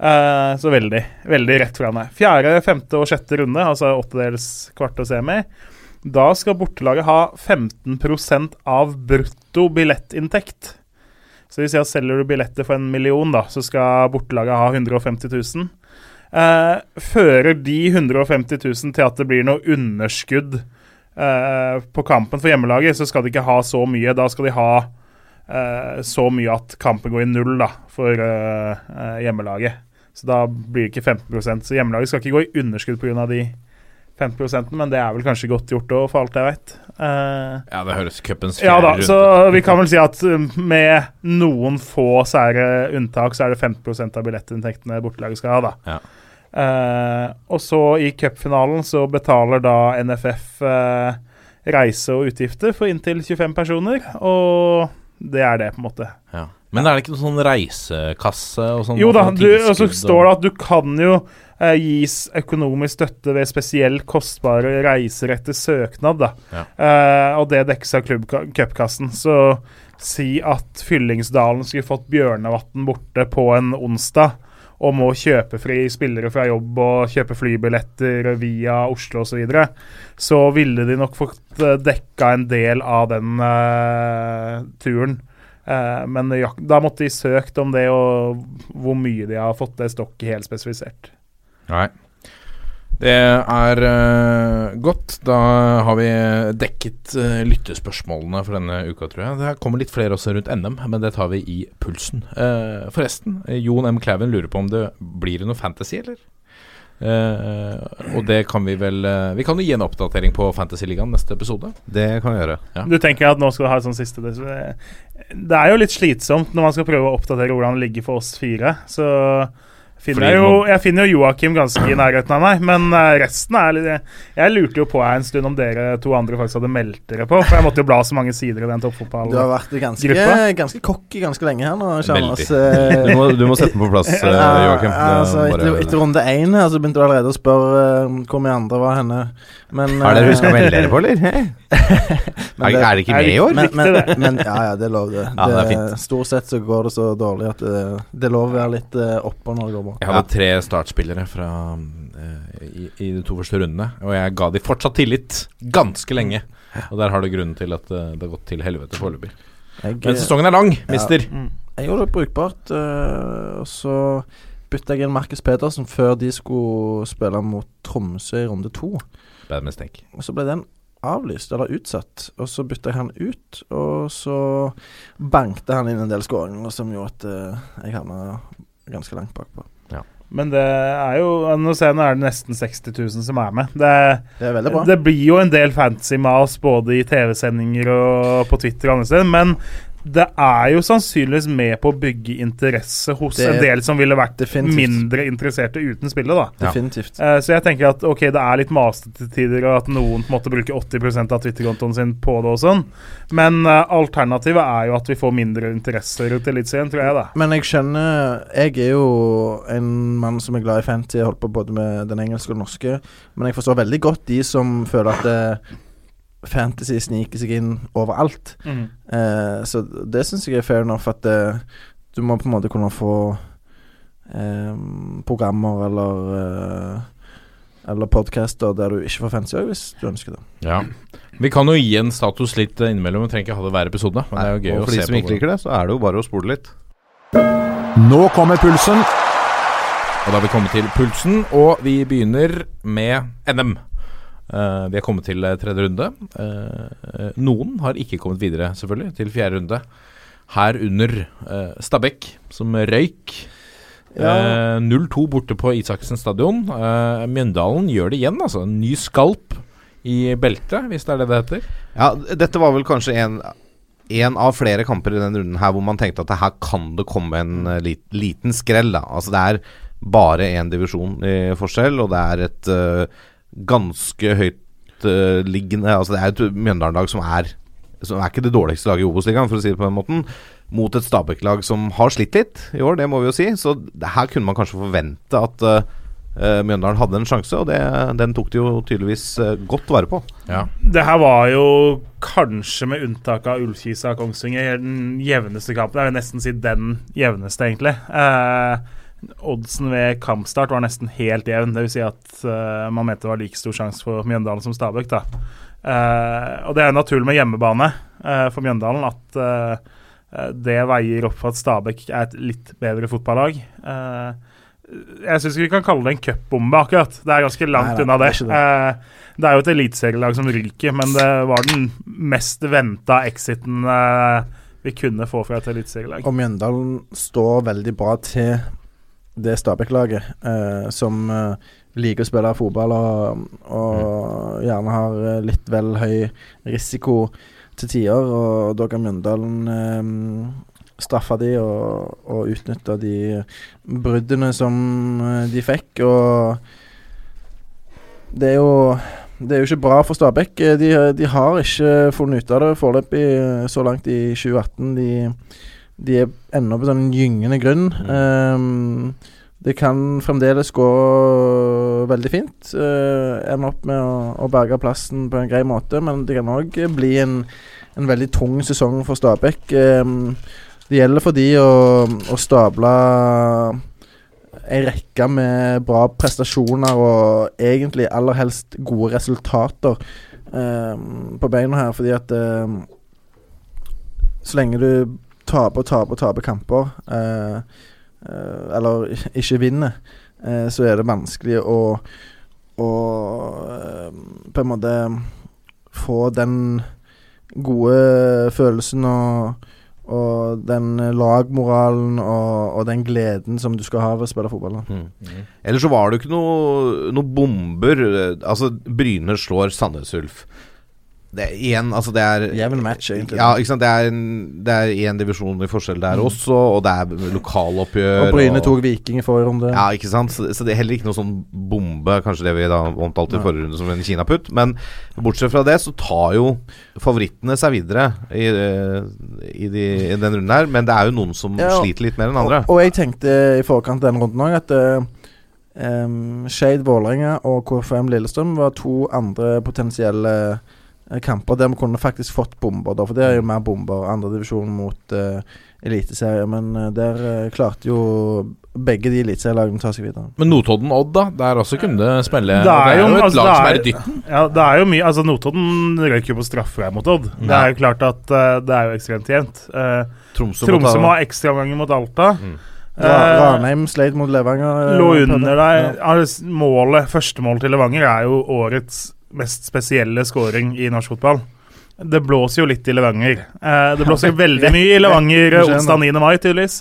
Eh, så veldig, veldig rett fram meg. Fjerde, femte og sjette runde, altså åttedels, kvart og semi. Da skal bortelaget ha 15% av brutto billettinntekt. Så hvis jeg selger du billetter for en million, da, så skal bortelaget ha 150 000. Eh, fører de 150 000 til at det blir noe underskudd eh, på kampen for hjemmelaget, så skal de ikke ha så mye. Da skal de ha eh, så mye at kampen går i null da, for hjemmelaget. Så da blir det ikke 15 Så hjemmelaget skal ikke gå i underskudd pga. de 15% men det er vel kanskje godt gjort òg, for alt jeg. Eh, Ja, det høres cupens ja da, rundt. så vi kan vel si at um, med noen få sære unntak, så er det 50% av billettinntektene bortelaget skal ha, da. Ja. Eh, og så i cupfinalen så betaler da NFF uh, reise og utgifter for inntil 25 personer, og det er det, på en måte. Ja. Men er det ikke noen sånn reisekasse og sånn? Jo da, sånn du, og så står det at du kan jo eh, gis økonomisk støtte ved spesielt kostbare reiser etter søknad, da. Ja. Eh, og det dekkes av cupkassen. Så si at Fyllingsdalen skulle fått Bjørnevatn borte på en onsdag, og må kjøpe fri spillere fra jobb og kjøpe flybilletter via Oslo osv., så, videre, så ville de nok fått eh, dekka en del av den uh, turen. Uh, men da måtte de søkt om det, og hvor mye de har fått det, står ikke helt spesifisert. Nei. Det er uh, godt. Da har vi dekket uh, lyttespørsmålene for denne uka, tror jeg. Det kommer litt flere også rundt NM, men det tar vi i pulsen. Uh, forresten, Jon M. Klæven lurer på om det blir noe fantasy, eller? og det kan vi vel Vi kan jo gi en oppdatering på Fantasyligaen neste episode. Det kan vi gjøre. Ja. Du tenker at nå skal du ha et sånt siste det, det er jo litt slitsomt når man skal prøve å oppdatere hvordan det ligger for oss fire. Så Finner jeg, jo, jeg finner jo Joakim ganske i nærheten av meg, men uh, resten er litt Jeg lurte jo på her en stund om dere to andre faktisk hadde meldt dere på, for jeg måtte jo bla så mange sider i den toppfotballgruppa. Du har vært ganske, ganske cocky ganske lenge her nå, Veldig. Du må, du må, sette den på plass, uh, Joakim. Altså, etter, etter, runde én her så begynte du allerede å spørre uh, hvor mye andre var henne. Men, Har dere huska å melde dere på, eller? er, det, er det ikke med i år? Men, men, men, ja, ja, det er lov, det. Ja, det er stort sett så går det så dårlig at det, det er lov å være litt uh, oppå når det går bra. Jeg hadde tre startspillere fra, uh, i, i, de to første rundene, og jeg ga de fortsatt tillit ganske lenge. Og der har du grunnen til at uh, det har gått til helvete foreløpig. Men sesongen er lang, mister. Ja, mm. jeg gjorde det brukbart, og så bytta jeg inn Markus Pedersen før de skulle spille mot Tromsø i runde to. Bad mistake. Og så ble den avlyst, eller utsatt. Og så bytta jeg han ut, og så bankte han inn en del skåringer som gjorde at uh, jeg havna ganske langt bakpå. Men det er jo Nå ser jeg nå er det nesten 60 000 som er med. Det, det er bra. Det blir jo en del fantasy mas både i TV-sendinger og på Twitter og andre steder, men det er jo sannsynligvis med på å bygge interesse hos det, en del som ville vært definitivt. mindre interesserte uten spillet. da. Definitivt. Uh, så jeg tenker at ok, det er litt masete tider, og at noen måtte bruke måte bruker 80 av Twitter-kontoen sin på det og sånn, men uh, alternativet er jo at vi får mindre interesse rundt Eliteserien, tror jeg. da. Men jeg skjønner Jeg er jo en mann som er glad i fantasy, jeg holdt på både med den engelske og den norske, men jeg forstår veldig godt de som føler at det fantasy sniker seg inn overalt. Mm. Eh, så det syns jeg er fair enough, at eh, du må på en måte kunne få eh, programmer eller eh, eller podcaster der du ikke får fancy hvis du ønsker det. Ja. Vi kan jo gi en status litt innimellom. Vi trenger ikke ha det hver episode. Men Nei, det er jo gøy og for de som ikke liker det, så er det jo bare å spole litt. Nå kommer pulsen. Og da har vi kommet til pulsen, og vi begynner med NM. Uh, vi er kommet til uh, tredje runde. Uh, noen har ikke kommet videre, selvfølgelig, til fjerde runde. Herunder uh, Stabæk, som røyk. Ja. 0-2 borte på Isaksen stadion. Mjøndalen gjør det igjen, altså. En ny skalp i beltet, hvis det er det det heter. Ja, dette var vel kanskje en, en av flere kamper i den runden her hvor man tenkte at her kan det komme en lit, liten skrell. Da. Altså Det er bare én divisjon i forskjell, og det er et ganske høytliggende uh, Altså Det er et Mjøndalen-lag som er Som er ikke det dårligste laget i Obos-ligaen, for å si det på den måten. Mot et Stabæk-lag som har slitt litt i år, det må vi jo si. Så her kunne man kanskje forvente at uh, uh, Mjøndalen hadde en sjanse, og det, den tok de jo tydeligvis uh, godt vare på. Ja. Det her var jo kanskje, med unntak av Ullkisa og Kongsvinger, den jevneste kampen. Jeg vil nesten si den jevneste, egentlig. Uh, Oddsen ved kampstart var nesten helt jevn. Dvs. Si at uh, man mente det var like stor sjanse for Mjøndalen som Stabæk. da. Uh, og det er naturlig med hjemmebane uh, for Mjøndalen at det veier opp for at Stabæk er et litt bedre fotballag. jeg syns ikke vi kan kalle det en cupbombe, akkurat. Det er ganske langt Nei, unna det. Det. det. er jo et eliteserielag som ryker, men det var den mest venta exiten vi kunne få fra et eliteserielag. Og Mjøndalen står veldig bra til det Stabæk-laget eh, som eh, liker å spille fotball og, og mm. gjerne har eh, litt vel høy risiko til tider. Og da kan Mjøndalen eh, straffe de og, og utnytte de bruddene som eh, de fikk. Og det er jo det er jo ikke bra for Stabæk. De, de har ikke funnet ut av det foreløpig så langt i 2018. De de er ennå på sånn gyngende grunn. Mm. Um, det kan fremdeles gå veldig fint. Uh, ende opp med å, å, berge plassen på en grei måte, men det kan òg bli en, en, veldig tung sesong for Stabæk. Um, det gjelder for de å, å stable ei rekke med bra prestasjoner og egentlig aller helst gode resultater eh, på beina her, fordi at eh, så lenge du taper og taper og taper kamper, eh, eh, eller ikke vinner, eh, så er det vanskelig å, å eh, på en måte få den gode følelsen og, og den lagmoralen og, og den gleden som du skal ha ved å spille fotball. Mm. Mm. Eller så var det ikke noe, noe bomber. Altså, Bryne slår Sandnes Ulf. Det igjen, altså det er Jevn match, egentlig. Ja, ikke sant. Det er en- Det er én divisjon i forskjell der også, og det er lokaloppgjør. Og Bryne tok Viking i forrige runde. Ja, ikke sant. Så, så det er heller ikke noe sånn bombe, kanskje det vi da omtalte i forrige runde som en kinaputt. Men bortsett fra det, så tar jo favorittene seg videre i, eh, i, de, i den runden her. Men det er jo noen som Ja, og- sliter litt mer enn andre. Og, og jeg tenkte i forkant av den runden òg at uh, Skeid Vålerenga og KFM Lillestrøm var to andre potensielle eh, kamper der vi kunne faktisk fått bomber. Da, for det er jo mer bomber. Andredivisjon mot uh, eliteserie. Men uh, der uh, klarte jo begge de eliteserielagene å ta seg videre. Men Notodden-Odd, da? Der også kunne det spille. Det er jo, et altså, lag det som er- er i dytten. Ja, det er jo mye Altså, Notodden røyk jo på straffe mot Odd. Det er jo klart at uh, det er jo ekstremt jevnt. Eh, Tromsø, Tromsø må ha ekstraomganger mot Alta. Mm. Ra Eh, Ranheim sleit mot Levanger. eh, lå under det. der. Ja. Altså, Målet, første mål til Levanger er jo årets mest spesielle scoring i norsk fotball. Det blåser jo litt i Levanger. Eh, det blåser veldig mye i Levanger eh, onsdag 9. mai, tydeligvis.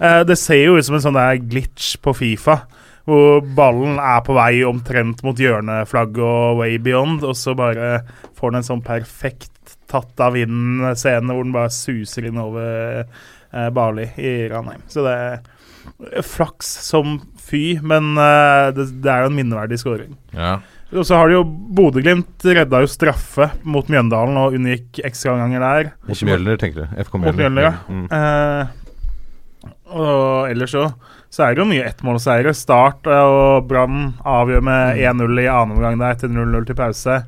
Eh, det ser jo ut som en sånn der glitch på Fifa. Hvor ballen er på vei omtrent mot hjørneflagget og way beyond, og så bare får den en sånn perfekt tatt av vinden-scene hvor den bare suser inn over eh, Bali i Ranheim. Så det er flaks som fy, men eh, det, det er jo en minneverdig scoring. Ja. Og så har de jo Bodø-Glimt redda jo straffe mot Mjøndalen og unngikk ekstraomganger der. Mot Mjølner, tenker du. FK Mot Mjølner. Mjølner, ja. Mm. Eh, og ellers så Så er det jo mye ettmålseiere. Start eh, og Brann avgjør med 1-0 i annen omgang der etter 0-0 til pause.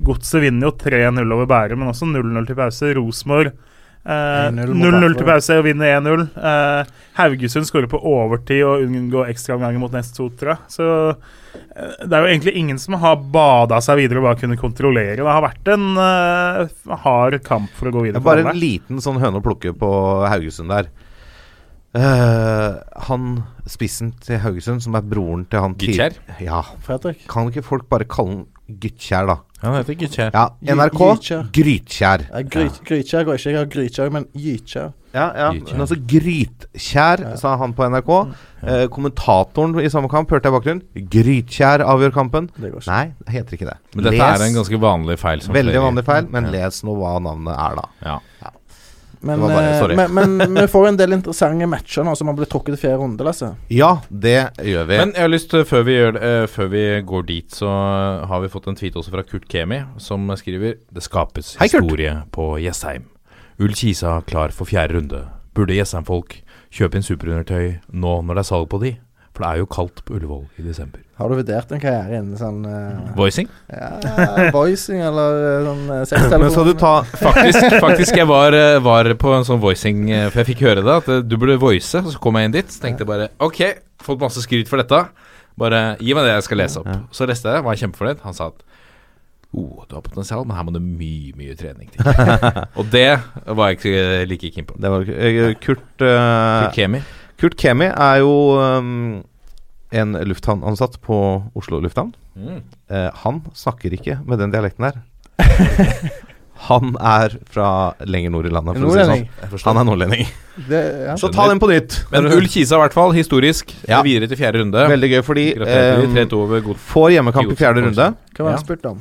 Godset vinner jo 3-0 over Bærum, men også 0-0 til pause. Rosenborg 1-0 mot 0-0 til pause og vinner 1-0. Eh, Haugesund skårer på overtid og unngår ekstraomganger mot nest Sotra. Så eh, det er jo egentlig ingen som har bada seg videre og bare kunne kontrollere. Det har vært en uh, hard kamp for å gå videre. er bare en liten sånn høne å plukke på Haugesund der. Uh, han spissen til Haugesund, som er broren til han Gytkjær? Ja. Fredrik? Kan ikke folk bare kalle han Gytkjær, da? Han heter Gytkjær. Ja, NRK Grytkjær. Gry- Grytkjær går ikke. Jeg har Grytkjær, men Gytkjær. Ja, ja. Gytkjær. Men altså Grytkjær, sa han på NRK. Eh, kommentatoren i samme kamp hørte jeg i bakgrunnen. Grytkjær avgjør kampen. Det går ikke. Nei, det heter ikke det. Men dette Les- er en ganske vanlig feil. som Veldig vanlig feil, men Ja. les nå hva navnet er, da. Ja. Men, bare- eh, men, men vi får en del interessante matcher nå som har blitt trukket i fjerde runde, Lasse. Ja, det gjør vi. Men jeg har lyst før vi, gjør, eh, før vi går dit, så har vi fått en tweet også fra Kurt Kemi, som skriver Det skapes Hei, Kurt. historie på Jessheim. Ull Kisa klar for fjerde runde. Burde Jessheim-folk kjøpe inn superundertøy nå når det er salg på de? For det er jo kaldt på Ullevål i desember. Har du vurdert en karriere innen sånn uh, Voicing? ja, voicing eller eh, sånn sextelefon. Men skal du ta Faktisk, faktisk jeg var, eh, var på en sånn voicing, eh, for jeg fikk høre det, at eh, du burde voice. Så kom jeg inn dit, så tenkte jeg bare Ok, fått masse skryt for dette. Bare gi meg det jeg skal lese opp. Så leste jeg, var kjempefornøyd. Han sa at Oh, du har potensial, men her må det mye, mye trening til. Og det var jeg ikke like keen på. Det var eh, Kurt uh, Kurt Kemi. Kurt Kemi er jo um, en lufthavnansatt på Oslo lufthavn. Mm. Eh, han snakker ikke med den dialekten der. han er fra lenger nord i landet, for å si sånn. Han er nordlending. Det, ja. Så ta den på nytt. Men Ull Kisa i hvert fall, historisk. Ja. Videre til fjerde runde. Veldig gøy, fordi eh, 3-2 over god får hjemmekamp i fjerde runde. Hva var Ja. spurt om?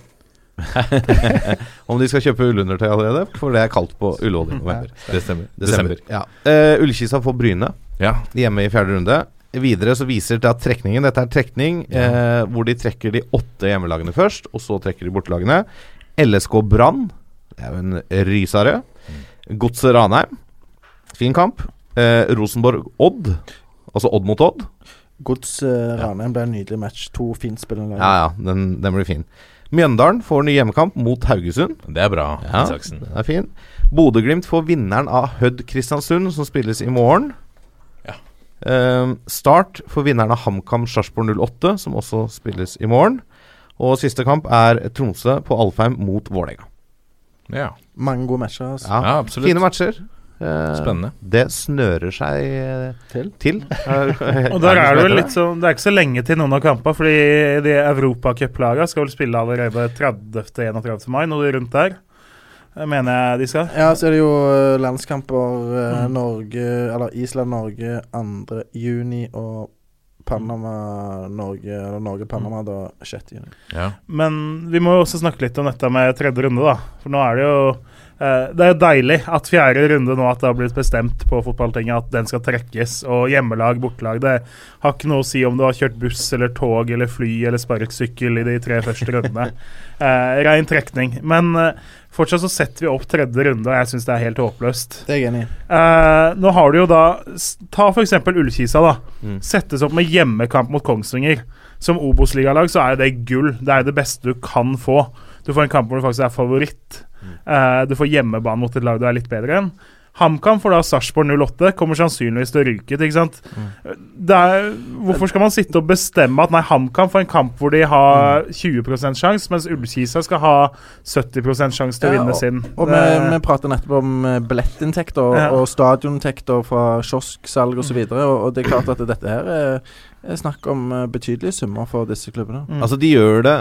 Om de skal kjøpe ullundertøy allerede, for det er kaldt på Ullevål i november. Desember. Desember. Ja. Uh, Ullkisa får Bryne Ja. hjemme i fjerde runde. Videre så viser det at trekningen Dette er trekning eh, hvor de trekker de åtte hjemmelagene først, og så trekker de bortelagene. LSK Brann. Det er jo en rysare. Godset Ranheim. Fin kamp. Eh, Rosenborg Odd. Altså Odd mot Odd. Gods uh, Ranheim ble en nydelig match. To fintspillende lag. Ja, ja, den, den blir fin. Mjøndalen får ny hjemmekamp mot Haugesund. Det er bra, Ja, Isaksen. den er fin. Bodø-Glimt får vinneren av Hødd Kristiansund, som spilles i morgen. Ja. Eh, start for vinneren av HamKam Sarpsborg 08, som også spilles i morgen. Og siste kamp er Tromsø på Alfheim mot Vålerenga. Ja. Mange gode matcher. Altså. Ja, Ja, absolutt. Fine matcher. Eh, Spennende. Det snører seg eh, Til. til. Og der er det vel litt sånn Det er ikke så lenge til noen av kampene, fordi de Europacuplagene skal vel spille allerede 30.-31. mai, noe rundt der. Mener jeg de skal. Ja, så er det jo eh, landskamper eh, Mm. Norge Eller Island-Norge 2. juni og Panama-Norge Eller Norge-Panama da 6. juni. Ja. Men vi må jo også snakke litt om dette med tredje runde, da. For nå er det jo eh, Det er deilig at fjerde runde nå at det har blitt bestemt på fotballtinget at den skal trekkes. Og hjemmelag, bortelag Det har ikke noe å si om du har kjørt buss eller tog eller fly eller sparkesykkel i de tre første rundene. Eh, Rein trekning. Men eh, fortsatt så setter vi opp tredje runde, og jeg syns det er helt håpløst. Det er jeg enig i. Eh, nå har du jo da Ta f.eks. Ullkisa. da Mm. Settes opp med hjemmekamp mot Kongsvinger. Som Obos-ligalag så er det gull. Det er det beste du kan få. Du får en kamp hvor du faktisk er favoritt. Eh, du får hjemmebane mot et lag du er litt bedre enn. HamKam får da Sarpsborg 08, kommer sannsynligvis til å ryke ut. ikke sant? Det er, hvorfor skal man sitte og bestemme at nei, HamKam får en kamp hvor de har 20% sjanse, mens Ullkisa skal ha 70 sjanse til å Ja, vinne sin? Og vi, Det- vi prater nettopp om eh, billettinntekter og, Ja. og stadioninntekter fra kiosksalg osv. Og, så og, og det er klart at dette her er, er snakk om eh, betydelige summer for disse klubbene. Mm. Altså, de gjør det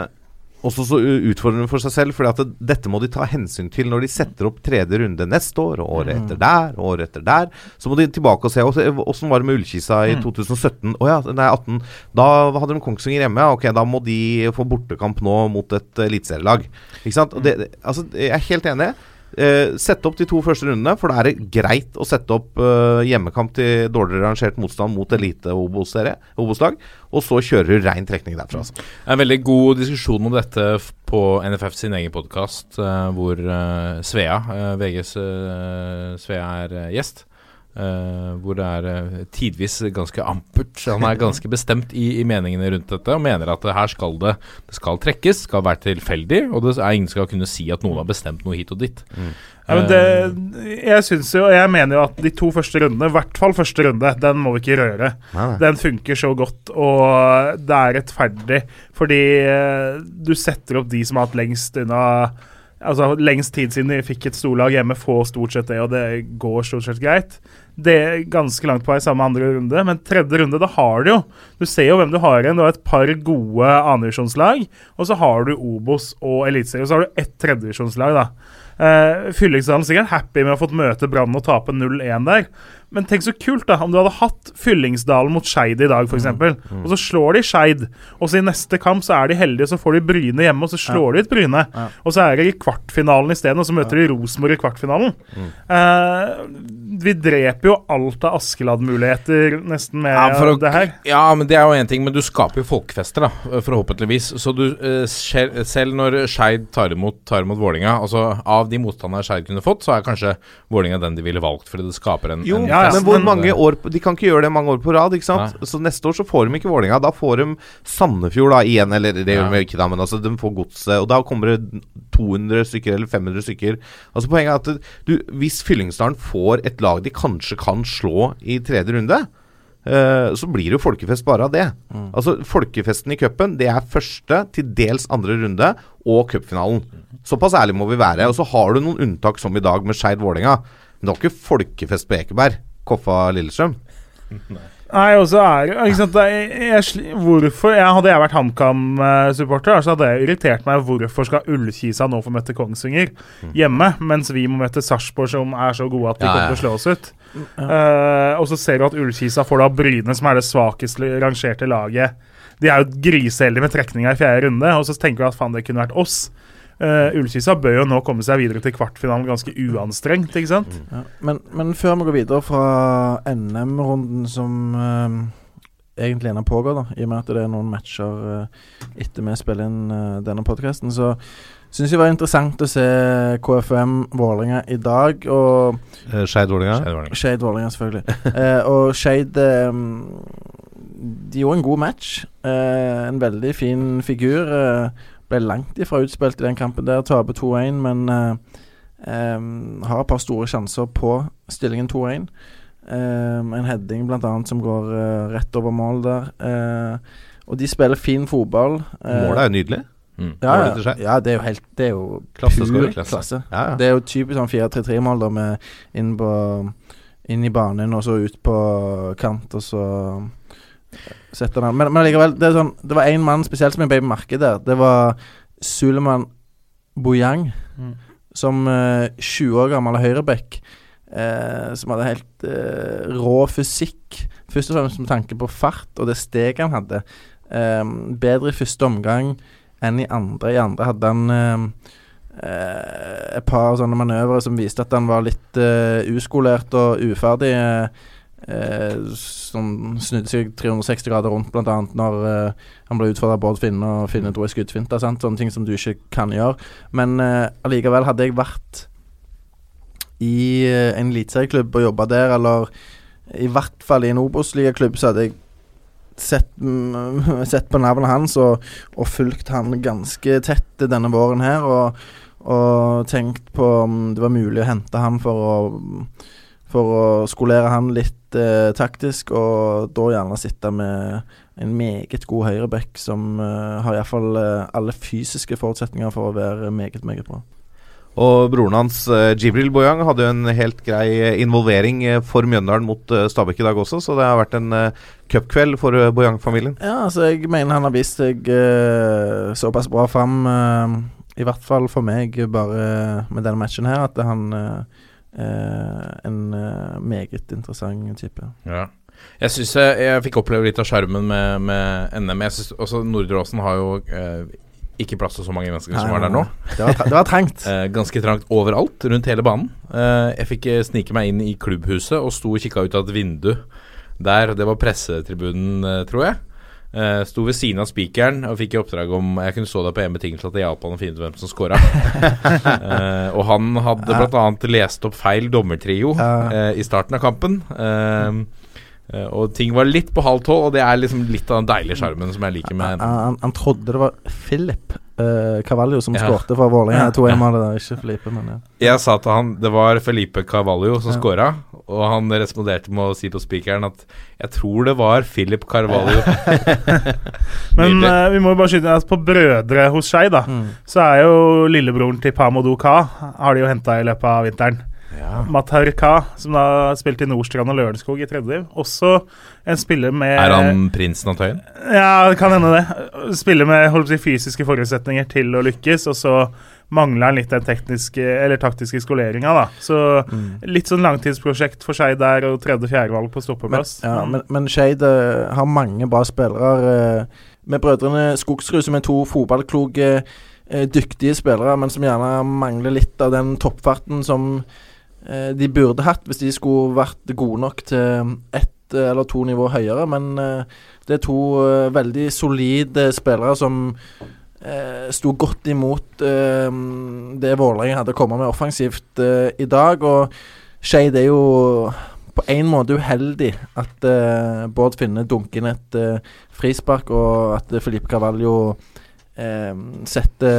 også så utfordrende for seg selv, for det, dette må de ta hensyn til når de setter opp tredje runde neste år, og året Mm. etter der, og året etter der. Så må de tilbake og se åssen var det med Ullkisa i Mm. 2017. Å ja, nei, 18. Da hadde de Kongsvinger hjemme. Ok, da må de få bortekamp nå mot et eliteserielag. Ikke sant? Det, altså, jeg er helt enig. Eh, sette opp de to første rundene, for da er det greit å sette opp eh, hjemmekamp til dårligere rangert motstand mot elite Obos-serie, Obos-lag, og så kjører du rein trekning derfra. Altså. En veldig god diskusjon om dette på NFF sin egen podkast, hvor eh, Svea, eh, VGs eh, Svea er eh, gjest. Eh, hvor det er uh, tidvis ganske ampert. Han er ganske bestemt i, i meningene rundt dette, og mener at her skal det Det skal trekkes, skal være tilfeldig, og det er ingen skal kunne si at noen har bestemt noe hit og dit. Ja, men det, jeg synes jo, og jeg mener jo at de to første rundene, i hvert fall første runde, den må vi ikke røre. Nei. Den funker så godt, og det er rettferdig. Fordi eh, du setter opp de som har hatt lengst unna Altså lengst tid siden de fikk et storlag hjemme, får stort sett det, og det går stort sett greit. Det er ganske langt på vei samme andre runde, men tredje runde, da har du jo Du ser jo hvem du har igjen. Du har et par gode annendivisjonslag, og så har du Obos og Eliteserien. så har du ett tredjedivisjonslag, da. Uh, Fyllingsdalen er sikkert happy med å ha fått møte Brann og tape 0-1 der. Men tenk så kult da om du hadde hatt Fyllingsdalen mot Skeid i dag, f.eks. eksempel Og så slår de Skeid, og så i neste kamp så er de heldige, så får de Bryne hjemme, og så slår de ut Bryne. Ja. Og så er de i kvartfinalen isteden, og så møter de Rosenborg i kvartfinalen. Eh, vi dreper jo alt av Askeladd-muligheter nesten med Ja, å- det her. Ja, men det er jo én ting, men du skaper jo folkefester, da, forhåpentligvis. Så du, eh, selv når Skeid tar imot, tar imot Vålinga altså Av de motstanderne Skeid kunne fått, så er kanskje Vålinga den de ville valgt, fordi det skaper en, Jo, en Ja, ja, men hvor mange år De kan ikke gjøre det mange år på rad, ikke sant? Så neste år så får de ikke Vålinga Da får de Sandefjord da igjen, eller det gjør de ikke da, men altså de får godset. Og da kommer det 200 stykker eller 500 stykker. Altså Poenget er at du, hvis Fyllingsdalen får et lag de kanskje kan slå i tredje runde, eh, så blir det jo folkefest bare av det. Altså Folkefesten i cupen, det er første, til dels andre runde, og cupfinalen. Såpass ærlig må vi være. Og så har du noen unntak, som i dag med Skeid Vålerenga. Men det var ikke folkefest på Ekeberg. Koffa Lillestrøm. Nei, og så er det ikke sant, det er, jeg, Hvorfor jeg, Hadde jeg vært HamKam-supporter, så hadde det irritert meg hvorfor skal Ullkisa nå få møte Kongsvinger hjemme, mens vi må møte Sarpsborg, som er så gode at de Ja, kommer ja. til å slå oss ut. Uh, og så ser du at Ullkisa får da Bryne, som er det svakest rangerte laget. De er jo griseheldige med trekninga i fjerde runde, og så tenker du at faen, det kunne vært oss. Uh, Ullkisa bør jo nå komme seg videre til kvartfinalen ganske uanstrengt, ikke sant? Ja. Men, men før vi går videre fra NM-runden som uh, egentlig ennå pågår, da, i og med at det er noen matcher uh, etter vi spiller inn uh, denne podkasten, så syns jeg det var interessant å se KFM Vålerenga i dag. Og Uh, Skeid Vålerenga. Skeid Vålerenga. Selvfølgelig. Eh, og Skeid eh, De gjorde en god match. Eh, en veldig fin figur. Eh, ble langt ifra utspilt i den kampen der. Taper 2-1, men eh, eh, har et par store sjanser på stillingen 2-1. Eh, en heading annet som går eh, rett over mål der. Eh, og de spiller fin fotball. Eh, Målet er jo nydelig. Mm. ja, ja, ja, det er jo helt Det er jo klasse, pur klasse. Ja, ja. Det er jo typisk sånn 4-3-3-mål med inn på Inn i banen og så ut på kant, og så setter den. Men, men likevel, det sånn Det var én mann spesielt som jeg ble merke der. Det var Suleman Bojang, Mm. som uh, 20 år gammel høyreback. Eh, som hadde helt eh, rå fysikk. Først og fremst med tanke på fart og det steget han hadde. Eh, bedre i første omgang enn i andre. I andre hadde han eh, eh, et par sånne manøvrer som viste at han var litt eh, uskolert og uferdig. eh, eh, som snudde seg 360 grader rundt, annet når eh, han ble utfordra av Bård Finne, og Finne dro i skuddfinta. Sånne ting som du ikke kan gjøre. Men eh, allikevel, hadde jeg vært i eh, en eliteserieklubb og jobba der, eller i hvert fall i en Obos-ligaklubb, så hadde jeg sett, mm, sett på navnet hans og, og fulgt han ganske tett denne våren her. Og, og tenkt på om det var mulig å hente han for å For å skolere han litt eh, taktisk, og da gjerne sitte med en meget god høyreback som eh, har iallfall eh, alle fysiske forutsetninger for å være meget, meget bra. Og broren hans, eh, Jibril Boyang, hadde jo en helt grei eh, involvering eh, for Mjøndalen mot Stabæk i dag også, så det har vært en uh, cupkveld for Boyang-familien. Ja, altså jeg mener han har vist seg såpass bra fram, i hvert fall for meg, bare med denne matchen her, at han eh, en eh, meget interessant type. Ja. Jeg syns jeg, jeg fikk oppleve litt av skjermen med, med NM. Jeg synes også Nordre Åsen har jo eh, ikke plass til så mange mennesker som var der nå. Det var, det var trangt. Eh, ganske trangt overalt rundt hele banen. Eh, jeg fikk eh, snike meg inn i klubbhuset og sto og kikka ut av et vindu der. Det var pressetribunen, eh, tror jeg. Eh, sto ved siden av spikeren og fikk i oppdrag om Jeg kunne stå der på en betingelse at det hjalp han å finne ut hvem som scora. uh, og han hadde Ja. annet lest opp feil dommertrio Ja. eh, i starten av kampen. Eh, eh, og ting var litt på halv tolv, og det er liksom litt av den deilige sjarmen som jeg liker med Han, han, han trodde det var Philip uh, Cavallo som Ja. skårte for Vålerenga. Ja. 2-1-målet der, ikke Felipe, men ja. Jeg sa til han Det var Felipe Cavallo som Ja. scora, og han responderte med å si på spikeren at jeg tror det var Philip Carvalho. Men eh, vi må jo bare skyte at på Brødre hos Skei, da, Mm. så er jo lillebroren til Pamodou Ka har de jo henta i løpet av vinteren. Matar Ka, som da spilte i Nordstrand og Lørenskog i tredje div. Også en spiller med er han prinsen av Tøyen? Ja, det kan hende det. Spiller med holdt på å si, fysiske forutsetninger til å lykkes, og så mangler han litt den tekniske eller taktiske skoleringa, da. Så Mm. litt sånn langtidsprosjekt for Skeid der, og tredje-fjerdevalg på Men, ja, men, men Skeid uh, har mange bra spillere. Uh, med brødrene Skogsrud, som er to fotballkloke, uh, dyktige spillere, men som gjerne mangler litt av den toppfarten som de burde hatt hvis de skulle vært gode nok til ett eller to nivå høyere. Men det er to veldig solide spillere som eh, sto godt imot eh, det Vålerenga hadde kommet med offensivt eh, i dag. Og Skeid er jo på en måte uheldig at eh, Bård Finne dunker inn et eh, frispark, og at Felipe Carvalho eh, sette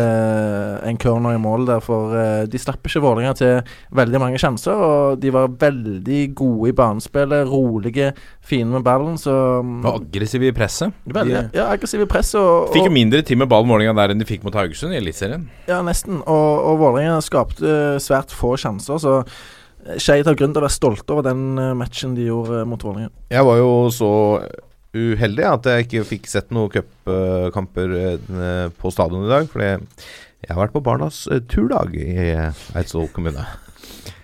en corner i mål der, for eh, de slapp ikke Vålerenga til veldig mange sjanser. Og de var veldig gode i banespillet, rolige, fine med ballen, så mm, Og aggressiv i presset. Veldig, ja, aggressive i presset. og, Fikk jo mindre tid med ball Vålerenga der enn de fikk mot Haugesund i Eliteserien. Ja, nesten. Og, og Vålerenga skapte svært få sjanser, så Skeid har grunn til å være stolte over den eh, matchen de gjorde mot Vålerenga. Jeg var jo så uheldig at jeg ikke fikk sett noen cupkamper eh, på stadion i dag. Fordi jeg har vært på barnas eh, turdag i eh, Eidsvoll kommune.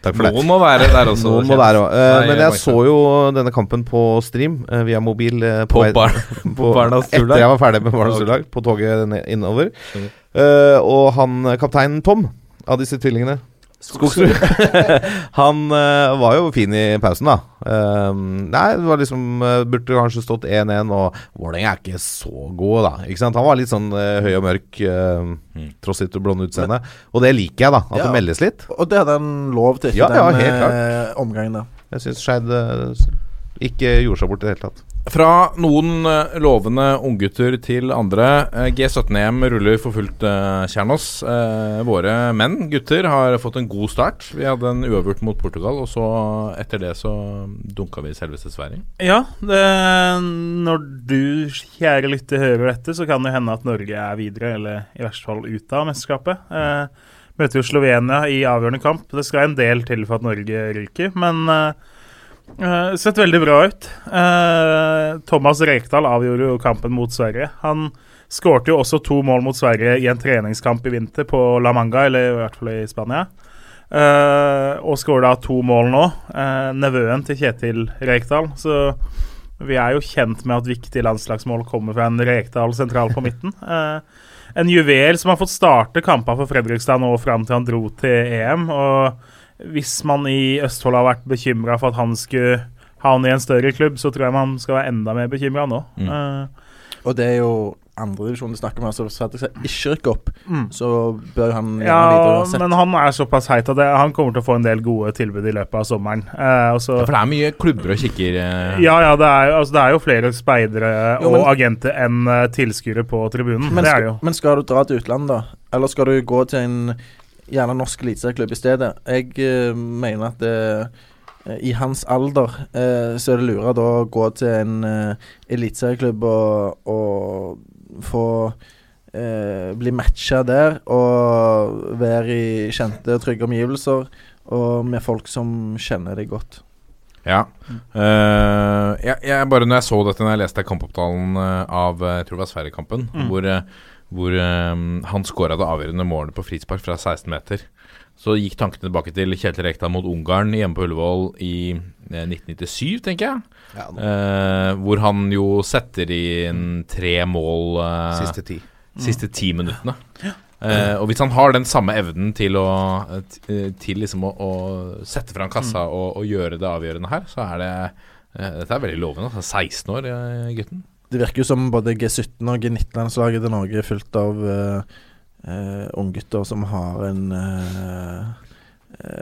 Takk for det. Noen må være der også. Noen må være også. Nei, men jeg så jo denne kampen på stream uh, via mobil. uh, På, på, bar, på Barnas Etter jeg var ferdig med Barnas turdag, på toget innover. Eh, og han kapteinen Tom, av disse tvillingene Skogsrud. han uh, var jo fin i pausen, da. Eh, nei, det var liksom uh, Burde kanskje stått 1-1, og Vålerenga er ikke så gode, da. Ikke sant? Han var litt sånn uh, høy og mørk, uh, tross sitt blonde utseende. Og det liker jeg, da. At Ja. det meldes litt. Og det hadde han lov til etter Ja, ja, den eh, omgangen da. Jeg syns Skeid ikke gjorde seg bort i det hele tatt. Fra noen eh, lovende unggutter til andre. Eh, G17-EM ruller for fullt, eh, Kjernås. Våre menn, gutter, har fått en god start. Vi hadde en uavgjort mot Portugal, og så etter det så dunka vi selveste Sverige. Ja, det, når du, kjære lytter, hører dette, så kan det hende at Norge er videre, eller i verste fall ut av mesterskapet. Eh, møter jo Slovenia i avgjørende kamp. Det skal en del til for at Norge ryker, men eh, Uh, sett veldig bra ut. Uh, Thomas Rekdal avgjorde jo kampen mot Sverige. Han skårte jo også to mål mot Sverige i en treningskamp i vinter på La Manga, eller i hvert fall i Spania. Uh, og skårer da to mål nå. nevøen til Kjetil Rekdal. Så vi er jo kjent med at viktige landslagsmål kommer fra en Rekdal sentral på midten. en juvel som har fått starte kampene for Fredrikstad nå fram til han dro til EM. og hvis man i Østfold har vært bekymra for at han skulle havne i en større klubb, så tror jeg man skal være enda mer bekymra nå. Mm. Uh, og det er jo andredivisjon de snakker om, altså jeg ikke rykker opp, mm. så bør han Ja, men han er såpass heit at det, han kommer til å få en del gode tilbud i løpet av sommeren. Uh, ja, for det er mye klubber og kikker uh... Ja, ja, det er, altså, det er, jo flere speidere og agenter enn uh, tilskuere på tribunen. Men, det er det jo. Men skal du dra til utlandet, da? Eller skal du gå til en gjerne norsk eliteserieklubb i stedet. Jeg uh, mener at uh, i hans alder uh, så er det lurere da å gå til en uh, eliteserieklubb og, og få bli matcha der og være i kjente og trygge omgivelser og med folk som kjenner deg godt. Ja. Uh, jeg, jeg, bare når jeg så dette, når jeg leste kampopptalen av jeg tror det var Sverigekampen, mm. hvor hvor um, han skåra det avgjørende målet på frispark fra 16 meter. Så gikk tankene tilbake til Kjetil Rekdal mot Ungarn hjemme på Ullevål i eh, 1997, tenker jeg. Ja, eh, hvor han jo setter inn tre mål eh, Siste ti. Siste ti minuttene. Ja. Uh, og hvis han har den samme evnen til å, til liksom å, å sette fram kassa mm. og, og, gjøre det avgjørende her, så er det Dette er veldig lovende. 16 år, gutten. Det virker jo som både G17 og G19-landslaget til Norge er fullt av uh, uh, unggutter som har en uh,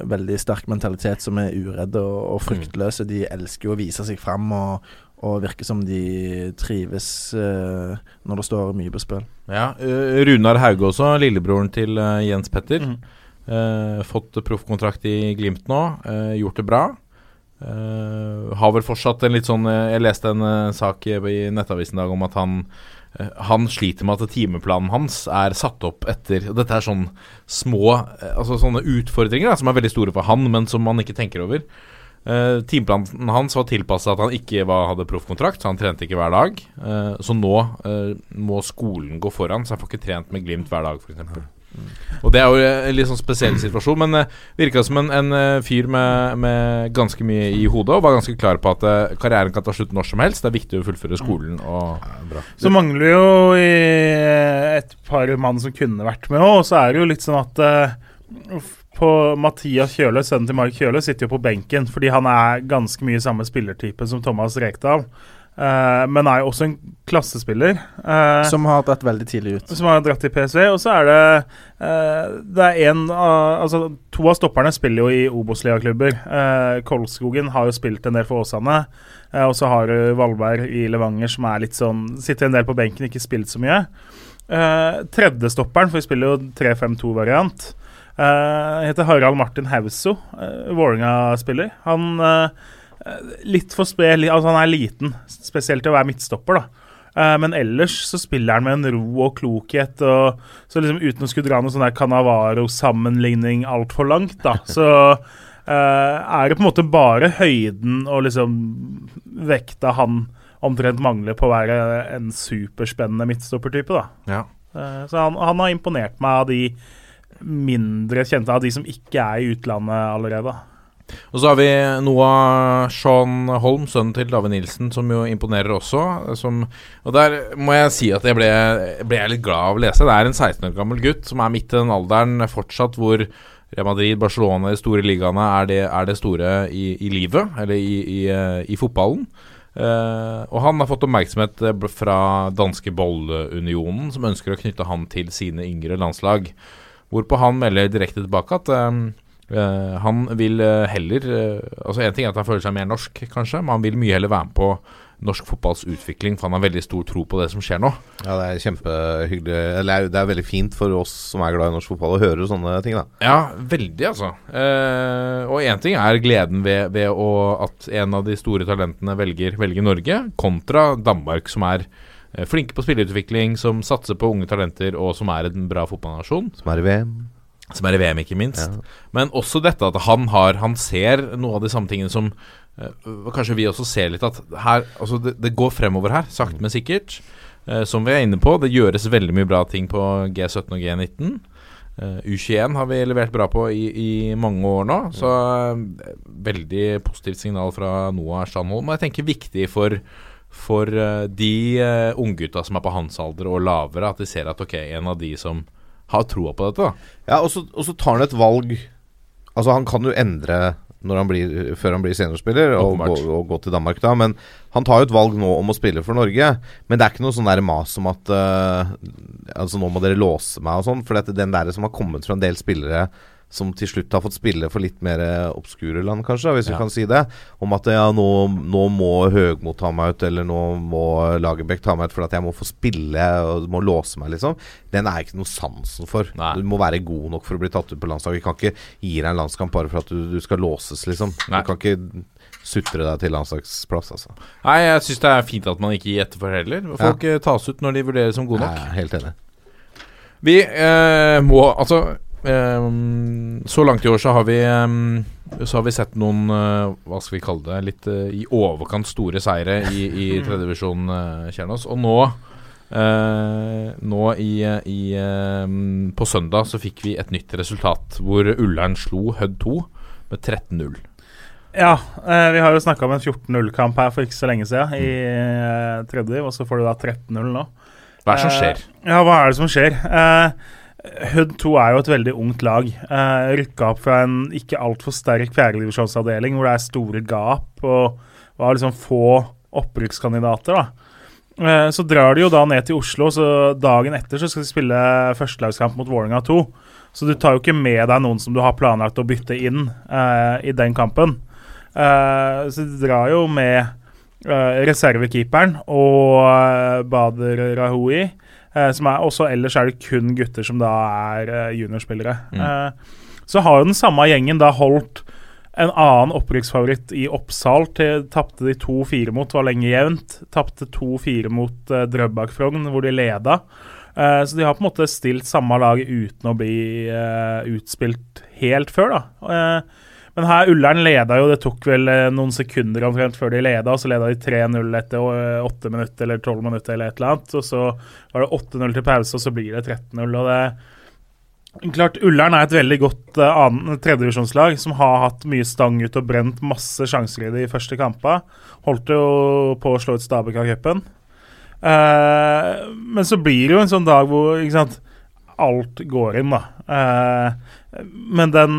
veldig sterk mentalitet, som er uredde og, og mm. fryktløse. De elsker jo å vise seg fram og, og virker som de trives når det står mye på spill. Ja, Runar Hauge også, lillebroren til Jens Petter. Mm. fått proffkontrakt i Glimt nå, gjort det bra. Uh, har vel fortsatt en litt sånn uh, Jeg leste en uh, sak i, Nettavisen i dag om at han han sliter med at timeplanen hans er satt opp etter Dette er sånne små Altså sånne utfordringer da, som er veldig store for han, men som man ikke tenker over. timeplanen hans var tilpassa at han ikke var, hadde proffkontrakt, så han trente ikke hver dag. så nå må skolen gå foran, så han får ikke trent med Glimt hver dag, f.eks. Og Det er jo en litt sånn spesiell situasjon, men uh, virka som en, en uh, fyr med, med, ganske mye i hodet, og var ganske klar på at uh, karrieren kan ta slutt når som helst. Det er viktig å fullføre skolen. Og, ja, så mangler jo i et par mann som kunne vært med òg, og så er det jo litt sånn at på Mathias Kjøle, sønnen til Mark Kjøle, sitter jo på benken fordi han er ganske mye samme spillertype som Thomas Rekdal. Uh, men er jo også en klassespiller. Uh, som har dratt veldig tidlig ut. Som har dratt i PSV. Og så er det uh, Det er en Altså, to av stopperne spiller jo i Obos-ligaklubber. Kolskogen har jo spilt en del for Åsane. og så har du Valberg i Levanger, som er litt sånn Sitter en del på benken, ikke spilt så mye. Tredjestopperen, for vi spiller jo 3-5-2-variant, heter Harald Martin Hauso. Vålerenga-spiller. Han litt for sped Altså, han er liten, spesielt til å være midtstopper, da. Uh, men ellers så spiller han med en ro og klokhet, og så liksom uten å skulle dra noe sånn der Canavaro-sammenligning altfor langt, da, så uh, er det på en måte bare høyden og liksom vekta han omtrent mangler på å være en superspennende midtstoppertype, da. Ja. Uh, så han, han, har imponert meg av de mindre kjente, av de som ikke er i utlandet allerede. Og så har vi Noah Sean Holm, sønnen til Dave Nilsen, som jo imponerer også. Som, og der må jeg si at jeg ble, ble jeg litt glad av å lese. Det er en 16 år gammel gutt som er midt i den alderen fortsatt hvor Real Madrid, Barcelona, de store ligaene er det, er det store i, i, livet, eller i, i, i fotballen. Uh, og han har fått oppmerksomhet fra danske Bollunionen, som ønsker å knytte han til sine yngre landslag. Hvorpå han melder direkte tilbake at um, Uh, han vil uh, heller uh, Altså En ting er at han føler seg mer norsk, kanskje, men han vil mye heller være med på norsk fotballs utvikling, for han har veldig stor tro på det som skjer nå. Ja, det er kjempehyggelig Eller det er veldig fint for oss som er glad i norsk fotball, å høre sånne ting, da. Ja, veldig, altså. Eh, og én ting er gleden ved, ved å, at en av de store talentene velger, velger Norge, kontra Danmark, som er eh, flinke på spillerutvikling, som satser på unge talenter, og som er en bra fotballnasjon. Som er i VM. Som er i VM, ikke minst. Men også dette at han har Han ser noe av de samme tingene som uh, Kanskje vi også ser litt at her Altså, det, det går fremover her, sakte, men sikkert. Uh, som vi er inne på, det gjøres veldig mye bra ting på G17 og G19. Uh, U21 har vi levert bra på i, i mange år nå, så eh, veldig positivt signal fra Noah Strandholm. Og jeg tenker viktig for, for eh, de uh, unggutta som er på hans alder og lavere, at de ser at ok, en av de som har troa på dette, da. Ja, og så, og så tar han et valg Altså, han kan jo endre når han blir, før han blir seniorspiller, og gå, og gå til Danmark da. Men han tar jo et valg nå om å spille for Norge. Men det er ikke noe sånn der mas om at uh, Altså, nå må dere låse meg og sånn. For den der som har kommet fra en del spillere som til slutt har fått spille for litt mer eh, obskure land, kanskje, hvis vi Ja. kan si det. Om at ja, nå, nå må Høgmo ta meg ut, eller nå må Lagerbäck ta meg ut for at jeg må få spille og må låse meg, liksom. Den er ikke noe sansen for. Du må være god nok for å bli tatt ut på landslaget. Vi kan ikke gi deg en landskamp bare for at du, du skal låses, liksom. Nei. Du kan ikke sutre deg til landslagsplass, altså. Nei, jeg syns det er fint at man ikke gir etter for heller. Folk ja. tas ut når de vurderes som gode nok. Er helt enig. Vi eh, må Altså eh, Så langt i år så har vi eh, Så har vi sett noen eh, Hva skal vi kalle det Litt eh, i overkant store seire i, i tredjevisjon uh, Kjernås. Og nå eh, Nå i, i eh, På søndag så fikk vi et nytt resultat hvor Ullern slo Hødd 2 med 13-0. Ja, eh, vi har jo snakka om en 14-0-kamp her for ikke så lenge siden, i eh, tredje, og så får du da 13-0 nå. Hva er det som skjer? Eh, ja, hva er det som skjer? Eh, Hud 2 er jo et veldig ungt lag. Uh, Rykka opp fra en ikke altfor sterk fjerdedivisjonsavdeling hvor det er store gap og, var liksom få opprykkskandidater. da. Uh, Så drar de jo da ned til Oslo, så dagen etter så skal de spille førstelagskamp mot Vålerenga 2. Så du tar jo ikke med deg noen som du har planlagt å bytte inn uh, i den kampen. Uh, så de drar jo med eh, reservekeeperen og eh, Bader Rahoui. Eh, som er, også ellers er det kun gutter som da er eh, juniorspillere. Mm. Eh, så har jo den samme gjengen da holdt en annen opprykksfavoritt i Oppsal. til- Tapte de 2-4 mot, var lenge jevnt. Tapte 2-4 mot uh, Drøbak-Frogn, hvor de leda. Uh, så de har på en måte stilt samme lag uten å bli uh, utspilt helt før, da. Eh, men her Ullern leda jo, det tok vel eh, noen sekunder omtrent før de leda, så leda de 3-0 etter eh, 8 minutter eller 12 minutter eller et eller annet. Og så var det 8-0 til pause, og så blir det 13-0. og det Klart, Ullern er et veldig godt uh, tredjedivisjonslag som har hatt mye stang ut og brent masse sjanser i de første kampene. Holdt jo på å slå ut Stabæk av cupen. Eh, men så blir det jo en sånn dag hvor sant, alt går inn, da. Eh, men den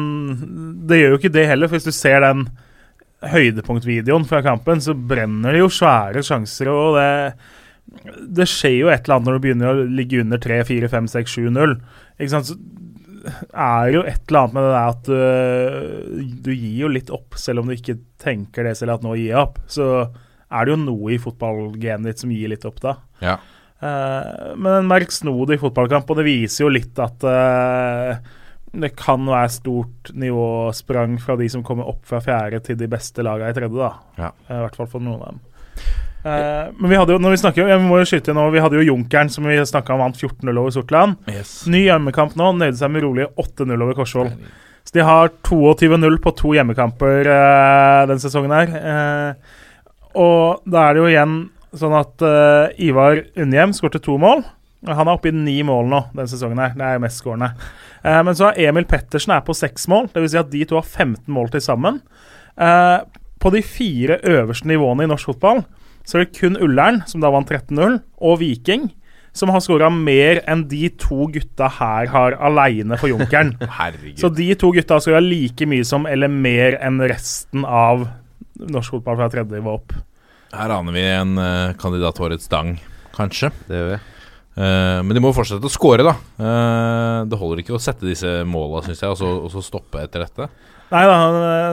Det gjør jo ikke det heller, for hvis du ser den høydepunktvideoen fra kampen, så brenner det jo svære sjanser, og det det skjer jo et eller annet når du begynner å ligge under 3-4-5-6-7-0. Ikke sant? Så er jo et eller annet med det der at du, du gir jo litt opp, selv om du ikke tenker det selv at nå gir jeg opp. Så er det jo noe i fotballgenet ditt som gir litt opp da. Ja. Uh, men en merksnodig fotballkamp, og det viser jo litt at eh, det kan være stort nivåsprang fra de som kommer opp fra fjerde til de beste lagene i tredje. da. Ja. Eh, I hvert fall for noen av dem. Uh, men vi hadde jo, når vi snakker, jeg må jo skyte nå, vi hadde jo Junkeren, som vi snakka om vant 14-0 over Sortland. Yes. Ny hjemmekamp nå, nøyde seg med rolige 8-0 over Korsvoll. Så de har 22-0 på to hjemmekamper uh, den sesongen her. Uh, og da er det jo igjen sånn at Ivar Unnhjem skårte to mål. Han er oppe i ni mål nå den sesongen her. Det er mestskårende. Uh, men så er Emil Pettersen er på seks mål. Det vil si at de to har 15 mål til sammen. Eh, på de fire øverste nivåene i norsk fotball så er det kun Ullern, som da vant 13-0, og Viking, som har skåra mer enn de to gutta her har aleine for Junkeren. Så de to gutta har skåra like mye som, eller mer enn resten av norsk fotball fra tredje nivå opp. Her aner vi en uh, kandidat årets stang, kanskje. Det gjør vi. Eh, men de må fortsette å score, da. Eh, det holder ikke å sette disse måla, syns jeg, og så, og så stoppe etter dette. Nei da,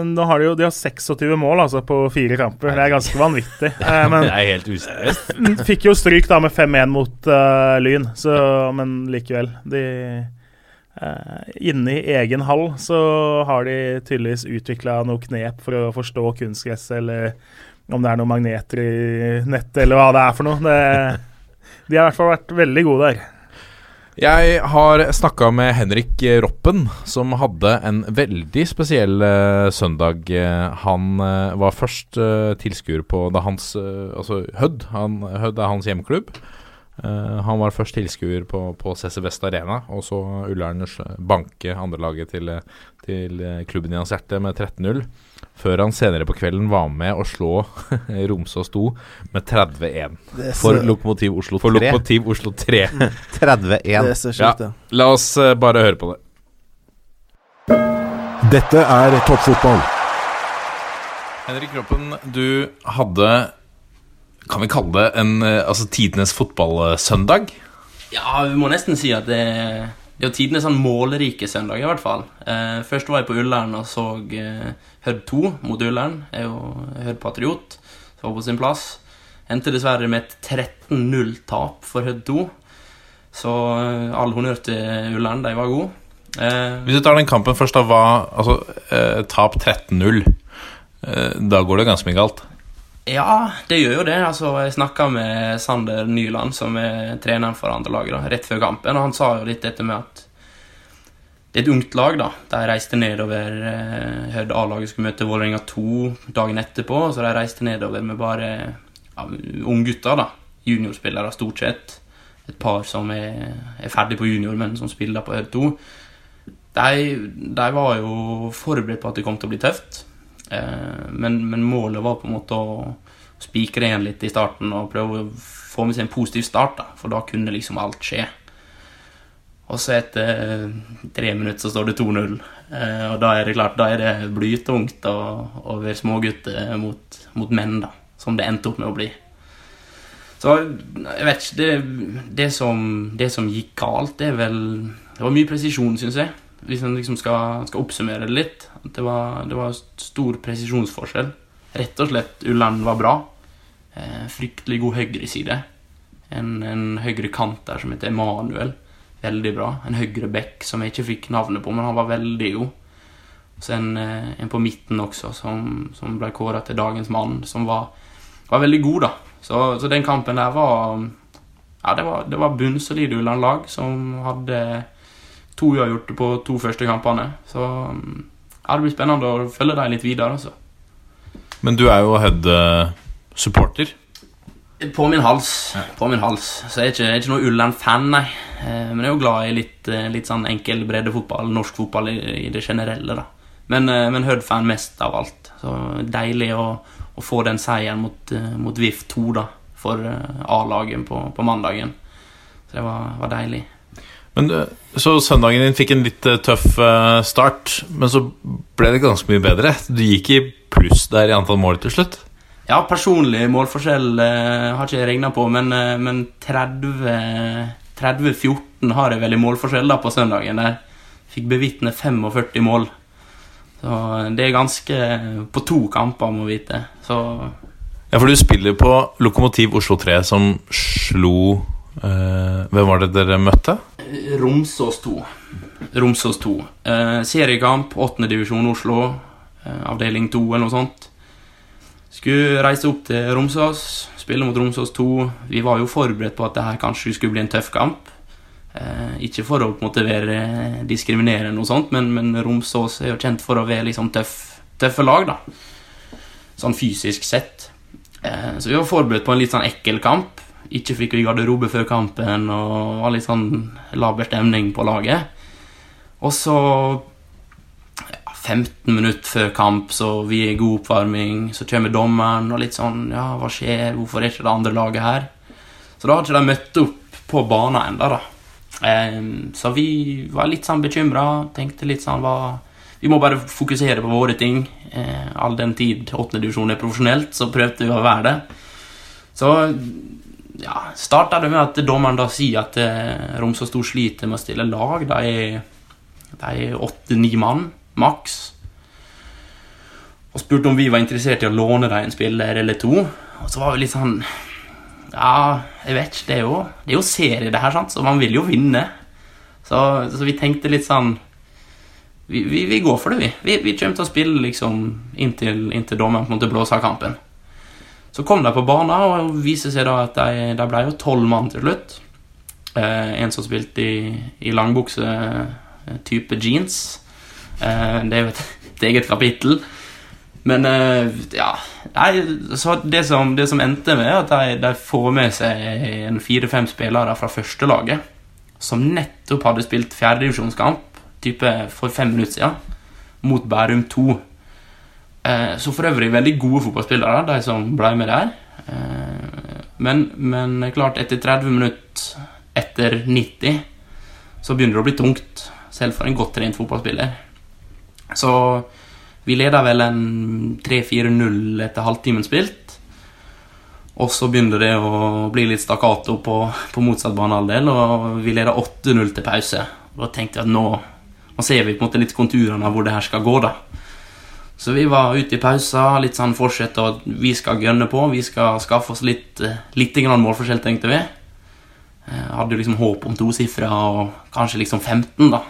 nå har de jo de har 26 mål altså på fire kamper. Det er ganske vanvittig. Eh, men Det er helt useriøst. fikk jo stryk da med 5-1 mot uh, Lyn, så, men likevel. De uh, Inne i egen hall så har de tydeligvis utvikla noe knep for å forstå kunstgresset, eller om det er noen magneter i nettet, eller hva det er for noe. Det, de har i hvert fall vært veldig gode der. Jeg har snakka med Henrik Roppen, som hadde en veldig spesiell uh, søndag. Han uh, var først uh, tilskuer på da hans Altså Hødd. Han, Hødd er hans hjemklubb. Han var først tilskuer på, på CC Vest Arena, og så Ullerners banke andrelaget til, til klubben i hans hjerte med 13-0. Før han senere på kvelden var med å slå Romsås 2 med 30-1. Er For Lokomotiv Oslo 3. For Lokomotiv Oslo 3. 31. Det er så Ja, sjukt, det. la oss eh, bare høre på det. Dette er toppfotball. Henrik Kroppen, du hadde Kan vi kalle det en eh, altså tidenes fotballsøndag? Ja, vi må nesten si at det, det er tidenes sånn målrike søndag, i hvert fall. Eh, først var jeg på Ullern og så eh, Hødd 2 mot Ullern. Jeg er jo Hødd-patriot, som var på sin plass. Endte dessverre med et 13-0-tap for Hødd 2. Så eh, all honnør til Ullern, de var gode. Eh, Hvis du tar den kampen først, da hva Altså, eh, tap 13-0. Eh, da går det ganske mye galt. Ja, det gjør jo det. Altså, jeg snakka med Sander Nyland, som er treneren for andrelaget, rett før kampen, og han sa jo litt dette med at det er et ungt lag, da. De reiste nedover Hørte A-laget skulle møte Vålerenga 2 dagen etterpå, så de reiste nedover med bare ja, unggutter. Juniorspillere, stort sett. Et par som er, er ferdig på junior, men som spiller på Hødd 2. De, de var jo forberedt på at det kom til å bli tøft. Eh, men, men målet var på en måte å spikre igjen litt i starten og prøve å få med seg en positiv start, da, for da kunne liksom alt skje. Og så etter eh, tre minutter så står det 2-0, eh, og da er det klart, da er det blytungt å, å være smågutt mot, mot menn, da, som det endte opp med å bli. Så jeg vet ikke Det, det, som, det som gikk galt, det er vel Det var mye presisjon, syns jeg. Hvis en liksom skal, skal oppsummere det litt. Det var, det var stor presisjonsforskjell. Rett og slett Ulland var bra. Eh, fryktelig god høyreside. En, en høyre kant der som heter Emanuel. Veldig bra. En høyre back som jeg ikke fikk navnet på, men han var veldig god. Så en, eh, en på midten også som, som ble kåra til dagens mann, som var, var veldig god, da. Så, så den kampen der var Ja, det var, det var bunnsolide Ulland-lag som hadde to uavgjorte på to første kampene. Så ja, det blir spennende å følge dem litt videre, altså. Men du er jo Hødd-supporter. På min hals. På min hals. Så jeg er ikke, jeg er ikke noe Ulland-fan, nei. Eh, Men jeg er jo glad i litt, eh, litt sånn enkel breddefotball, norsk fotball i, i det generelle, da. Men, eh, men Hødd-fan mest av alt. Så deilig å, å få den seieren mot, mot VIF 2, da, for A-laget på, på mandagen. Så det var, var deilig. Men eh, Så søndagen din fikk en litt eh, tøff eh, start, men så ble det ganske mye bedre. Du gikk i pluss der i antall mål til slutt. Ja, personlig målforskjell uh, har ikke jeg regna på, men, uh, men 30 30-14 har jeg vel i målforskjell da på søndagen. Der fikk bevitne 45 mål. Så det er ganske På to kamper, må vite. Så Ja, for du spiller på Lokomotiv Oslo 3, som slo uh, Hvem var det dere møtte? Romsås 2. Romsås 2. Eh, seriekamp, 8. divisjon Oslo, eh, avdeling 2 eller noe sånt. Skulle reise opp til Romsås, spille mot Romsås 2. Vi var jo forberedt på at det her kanskje skulle bli en tøff kamp. Eh, ikke for å på en måte være diskriminerende, noe sånt, men, men Romsås er jo kjent for å være liksom tøff, tøffe lag, da. Sånn fysisk sett. Eh, så vi var forberedt på en litt sånn ekkel kamp. Ikke fikk i garderobe før kampen, og var litt sånn laber stemning på laget. Og så ja, 15 minutter før kamp, så vi er i god oppvarming. Så kommer dommeren og litt sånn Ja, hva skjer? Hvorfor er ikke det andre laget her? Så da har ikke de møtt opp på banen ennå, da. Så vi var litt sånn bekymra. Tenkte litt sånn hva Vi må bare fokusere på våre ting. Eh, all den tid åttendedivisjon er profesjonelt, så prøvde vi å være det. Så ja, starta det med at dommeren da sier at eh, 2 sliter med å stille lag. De er åtte-ni mann, maks. Og spurte om vi var interessert i å låne dem en spiller eller to. Og så var vi litt sånn Ja, jeg vet ikke. Det er jo, det er jo serie, det her, sant? så man vil jo vinne. Så, så vi tenkte litt sånn vi, vi, vi går for det, vi. vi. Vi kommer til å spille liksom inntil, inntil dommeren på en måte blåser av kampen. Så kom de på banen, og viser seg da at de, de ble jo tolv mann til slutt. Eh, en som spilte i, i langbukse, eh, jeans. Eh, det er jo et, et eget kapittel. Men eh, ja nei, så det som, det som endte med, at de, de får med seg en fire-fem spillere fra førstelaget som nettopp hadde spilt fjerdedivisjonskamp for fem minutter siden mot Bærum 2. Eh, så for øvrig veldig gode fotballspillere, de som ble med der. Eh, men, men klart, etter 30 minutter etter 90 så begynner det å bli tungt, selv for en godt trent fotballspiller. Så vi leder vel en 3-4-0 etter halvtimen spilt. Og så begynner det å bli litt stakkato på, på motsatt banehalvdel, og vi leder 8-0 til pause. Da tenkte jeg at nå, nå ser vi på en måte litt konturene av hvor det her skal gå, da. Så vi var ute i pausa, litt sånn fortsett, og vi skal gønne på. Vi skal skaffe oss litt, litt grann målforskjell, tenkte vi. Jeg hadde liksom håp om tosifra og kanskje liksom 15, da.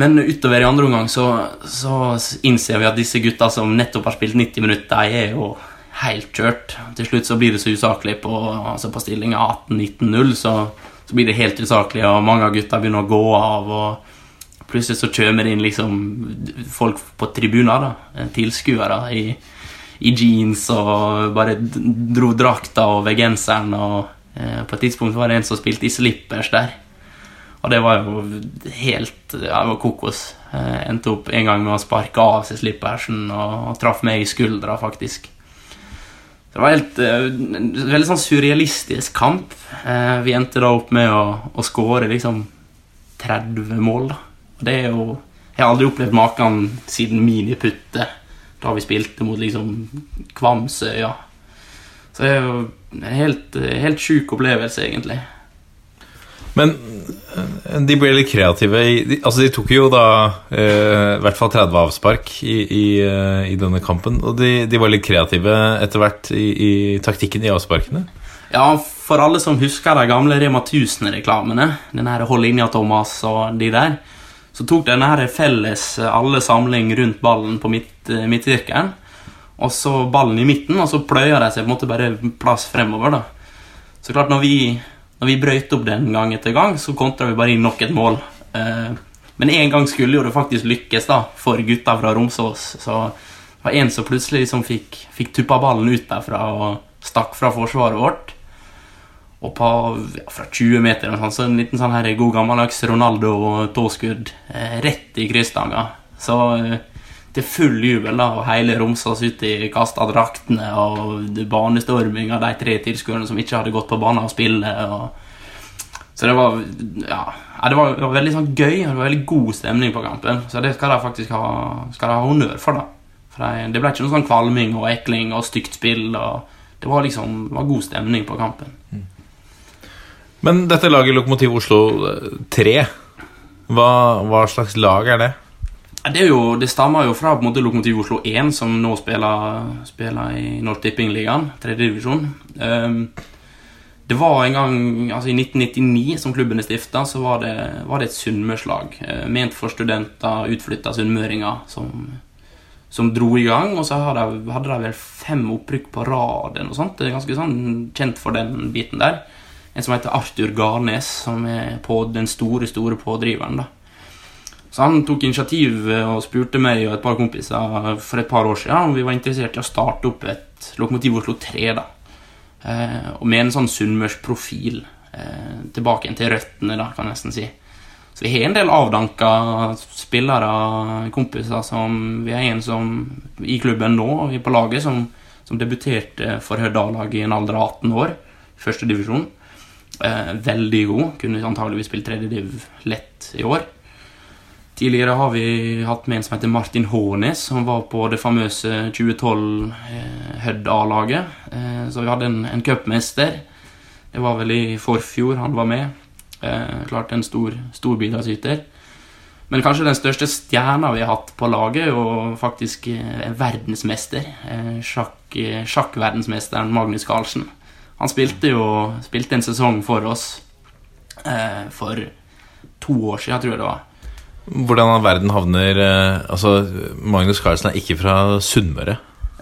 Men utover i andre omgang så, så innser vi at disse gutta som nettopp har spilt 90 minutter, de er jo helt kjørt. Til slutt så blir det så usaklig på, altså på stillinga 18-19-0, så, så, blir det helt usaklig, og mange av gutta begynner å gå av. og Plutselig så kommer det inn liksom folk på tribuner, da, tilskuere i, i, jeans og bare dro drakta over genseren. og eh, På et tidspunkt var det en som spilte i slippers der. Og det var jo helt Ja, det var kokos. Jeg endte opp en gang med å sparke av seg slippersen og, og traff meg i skuldra, faktisk. Det var helt, en veldig sånn surrealistisk kamp. Vi endte da opp med å, å skåre liksom 30 mål. da. Det er jo Jeg har aldri opplevd maken siden miniputte, da vi spilte mot liksom Kvamsøya. Så det er jo en helt, helt sjuk opplevelse, egentlig. Men de ble litt kreative. De, altså de tok jo da eh, i hvert fall 30 avspark i, i, i denne kampen. Og de, de, var litt kreative etter hvert i, i, taktikken i avsparkene. Ja, for alle som husker de gamle Rema 1000-reklamene, den her Hold linja, Thomas og de der, så tok denne her felles alle samling rundt ballen på midt, midtsirkelen. Og så ballen i midten, og så pløya de seg på en måte bare plass fremover. da. Så klart, når vi når vi brøyt opp den gang etter gang, så kontra vi bare inn nok et mål. Eh, men en gang skulle jo det faktisk lykkes da, for gutta fra Romsås. Så det var en som plutselig liksom fikk, fikk tuppa ballen ut derfra og stakk fra forsvaret vårt. Og på, ja, fra 20 meter sånn, så en liten sånn her god gammeldags Ronaldo-tåskudd eh, rett i krysstanga. Så eh, til full jubel, da, og hele Romsås uti kasta draktene og banestorming av de tre tilskuerne som ikke hadde gått på banen og spille. Og... Så det var ja, det var, det var veldig sånn gøy, og det var veldig god stemning på kampen. Så det skal de faktisk ha, skal ha honnør for. da. For det, ble ikke noe sånn kvalming og ekling og stygt spill. og Det var liksom det var god stemning på kampen. Men dette laget Lokomotiv Oslo 3, hva, hva slags lag er det? Det, jo, det, stammer jo fra på en måte Lokomotiv Oslo 1, som nå spiller, spiller i Norsk Tippingligaen, tredjedivisjon. Um, det var en gang, altså I 1999, som klubben er stifta, så var det, var det et sunnmørslag. Uh, ment for studenter, utflytta sunnmøringer, som, som, dro i gang. Og så hadde de, vel fem opprykk på rad. og sånt. Det er ganske sånn kjent for den biten der. En som heter Arthur Garnes, som er på den store, store pådriveren. da. Så han tok initiativ og spurte meg og et par kompiser for et par år siden om vi var interessert i å starte opp et Lokomotiv Oslo 3. da. Eh, og med en sånn sunnmørsk profil. Eh, tilbake igjen til røttene, da, kan jeg nesten si. Så vi har en del avdanka spillere, kompiser, som Vi er en som i klubben nå, og vi er på laget, som, som debuterte for Hørdal-laget i en alder av 18 år. Første divisjon. Eh, veldig god. Kunne antageligvis spilt tredje div lett i år Tidligere har vi hatt med en som heter Martin Hånes, som var på det famøse 2012 eh, Hødd A-laget. Eh, så vi hadde en, en cupmester. Det var vel i forfjor han var med. Eh, klart en stor, stor bidragsyter. Men kanskje den største stjerna vi har hatt på laget, og faktisk eh, verdensmester. Eh, sjakk, eh, sjakkverdensmesteren Magnus Carlsen. Han spilte jo spilte en sesong for oss eh, for to år siden, tror jeg det var. Hvordan verden havner eh, Altså, Magnus Carlsen er ikke fra Sunnmøre.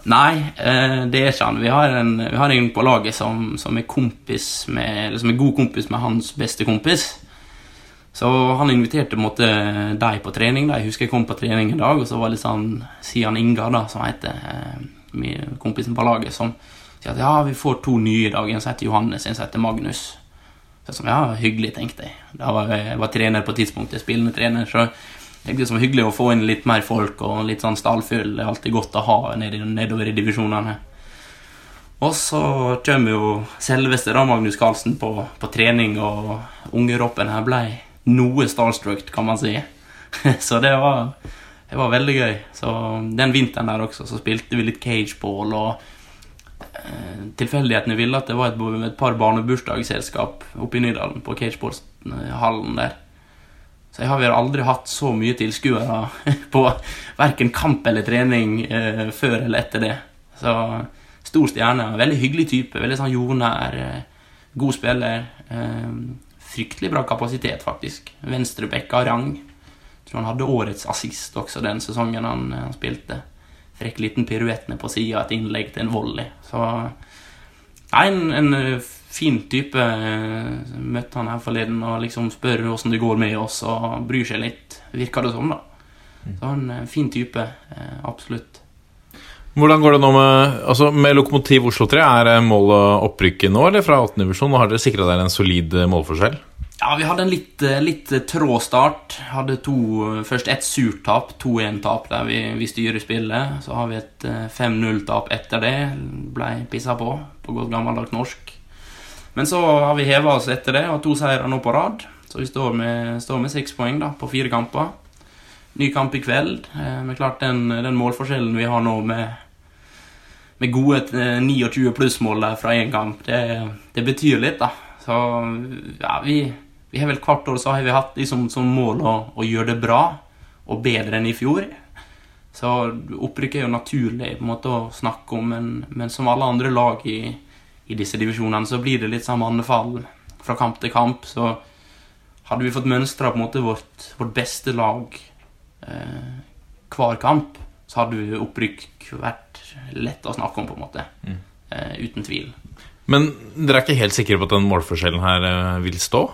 Nei, eh, det er ikke han. Vi har en, vi har en på laget som, som, er kompis med, som er god kompis med hans beste kompis. Så han inviterte på en måte deg på trening. Da. Jeg husker jeg kom på trening en dag, og så var det litt sånn Sian Inga, da, som heter eh, kompisen på laget, som sier at ja, vi får to nye i dag. En som heter Johannes, en som heter Magnus. Så jeg sånn, ja, hyggelig, tenkte jeg. Da var jeg, var trener på tidspunktet, spillende trener. Så tenkte det var hyggelig å få inn litt mer folk og litt sånn stallfyll. Det er alltid godt å ha nedover i divisjonene. Og så kommer jo selveste da Magnus Carlsen på, på trening, og ungeroppen her ble noe starstruck, kan man si. så det var, det var veldig gøy. Så den vinteren der også så spilte vi litt cageball og tilfeldighetene ville at det var et, et par barnebursdagsselskap oppe i Nydalen, på cageballhallen der. Så jeg har vel aldri hatt så mye tilskuere på verken kamp eller trening eh, før eller etter det. Så stor stjerne. Veldig hyggelig type. Veldig sånn jordnær. Eh, god spiller. Eh, fryktelig bra kapasitet, faktisk. Venstrebekk av rang. Tror han hadde årets assist også den sesongen han, han spilte frekk liten piruett ned på sida, et innlegg til en volley. Så Nei, en, en eh, fin type. Møtte han her forleden og liksom spør åssen det går med oss, og bryr seg litt, virker det som, da. Så en eh, fin type. Eh, absolutt. Hvordan går det nå med altså med Lokomotiv Oslo 3? Er målet opprykket nå, eller fra 18. divisjon? Har dere sikra dere en solid målforskjell? Ja, vi hadde en litt, eh, litt eh, trå start. Hadde to, eh, først ett surt tap, 2-1-tap der vi, vi, styrer spillet. Så har vi et 5-0-tap etter det. Blei pissa på, på godt gammeldags norsk. Men så har vi heva oss etter det, og to seire nå på rad. Så vi står med, står med seks poeng da, på fire kamper. Ny kamp i kveld. Men klart den, den målforskjellen vi har nå med, med gode 29 plussmål fra én kamp, det, det betyr litt, da. Så ja, vi vi har vel Hvert år så har vi hatt liksom, som mål å, å, gjøre det bra og bedre enn i fjor. Så opprykk er jo naturlig på en måte å snakke om, men, men som alle andre lag i, i, disse divisjonene, så blir det litt samme anfall fra kamp til kamp. Så hadde vi fått mønstra på en måte vårt, vårt beste lag eh, hver kamp, så hadde vi opprykk vært lett å snakke om, på en måte. Mm. Eh, uten tvil. Men dere er ikke helt sikre på at den målforskjellen her eh, vil stå?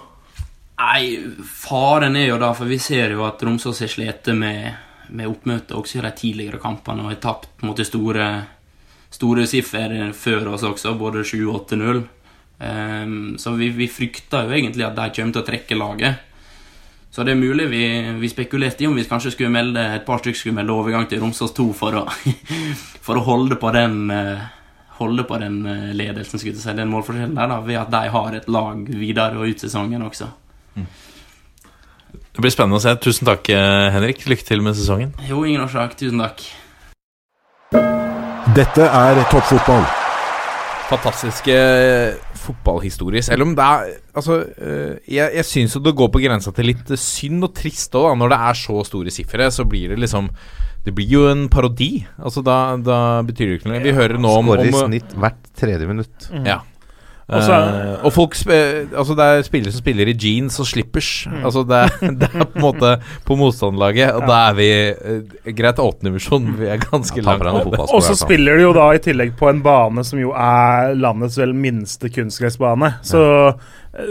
Nei, faren er jo da, for vi ser jo at Romsås har slitt med, med oppmøtet også i de tidligere kampene og har tapt mot det store, store siffer før oss også, både 7-8-0. Um, ehm, så vi, vi, frykter jo egentlig at de kommer til å trekke laget. Så det er mulig vi, vi spekulerte i om vi kanskje skulle melde et par stykker skulle melde overgang til Romsås 2 for å, for å holde på den eh, holde på den eh, ledelsen, skulle jeg si, den målforskjellen der, da, ved at de har et lag videre og ut sesongen også. Det blir spennende å se. Tusen takk, eh, Henrik. Lykke til med sesongen. Jo, ingen årsak. Tusen takk. Dette er toppfotball. Fantastiske fotballhistorier fotballhistorie. Selv om det er Altså, eh, jeg, jeg syns jo det går på grensa til litt synd og trist òg, når det er så store sifre. Så blir det liksom Det blir jo en parodi. Altså, da, da betyr det ikke noe. Vi hører nå om Skårer i snitt hvert tredje minutt. Mm. Ja. Også, uh, og folk altså det er spillere som spiller i jeans og slippers. Mm. Altså det, det, er på en måte på motstanderlaget, og ja. da er vi uh, greit åttendedivisjon. Vi er ganske ja, langt Og så spiller de jo da i tillegg på en bane som jo er landets vel minste kunstgressbane. Så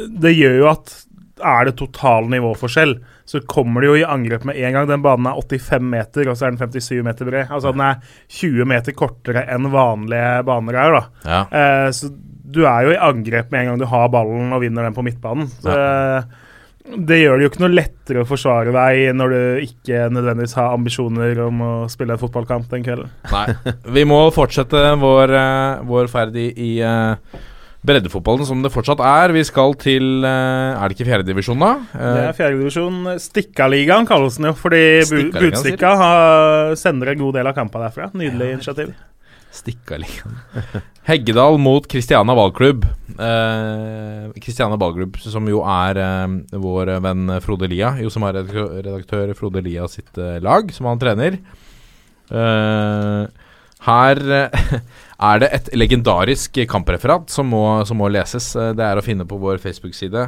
det gjør jo at er det total nivåforskjell, så kommer de jo i angrep med en gang. Den banen er 85 meter, og så er den 57 meter bred. Altså den er 20 meter kortere enn vanlige baner er. da. Ja. Uh, så du er jo i angrep med en gang du har ballen og vinner den på midtbanen. Så, det gjør det jo ikke noe lettere å forsvare deg når du ikke nødvendigvis har ambisjoner om å spille en fotballkamp den kvelden. Nei. Vi må fortsette vår, uh, vår ferd i, i uh, breddefotballen som det fortsatt er. Vi skal til eh, Er det ikke fjerdedivisjon, da? Det Eh, er fjerdedivisjon. Stikkaligaen kalles den jo, fordi Budstikka sender en god del av kampene derfra. Nydelig initiativ. Stikkaligaen. Heggedal mot Kristiana ballklubb. Eh, Kristiana ballklubb, som jo er eh, vår venn Frode Lia, jo som er redaktør Frode Lia sitt eh, lag, som han trener. Eh, her eh, er det et legendarisk kampreferat som må, som må leses. Eh, Det er å finne på vår Facebook-side.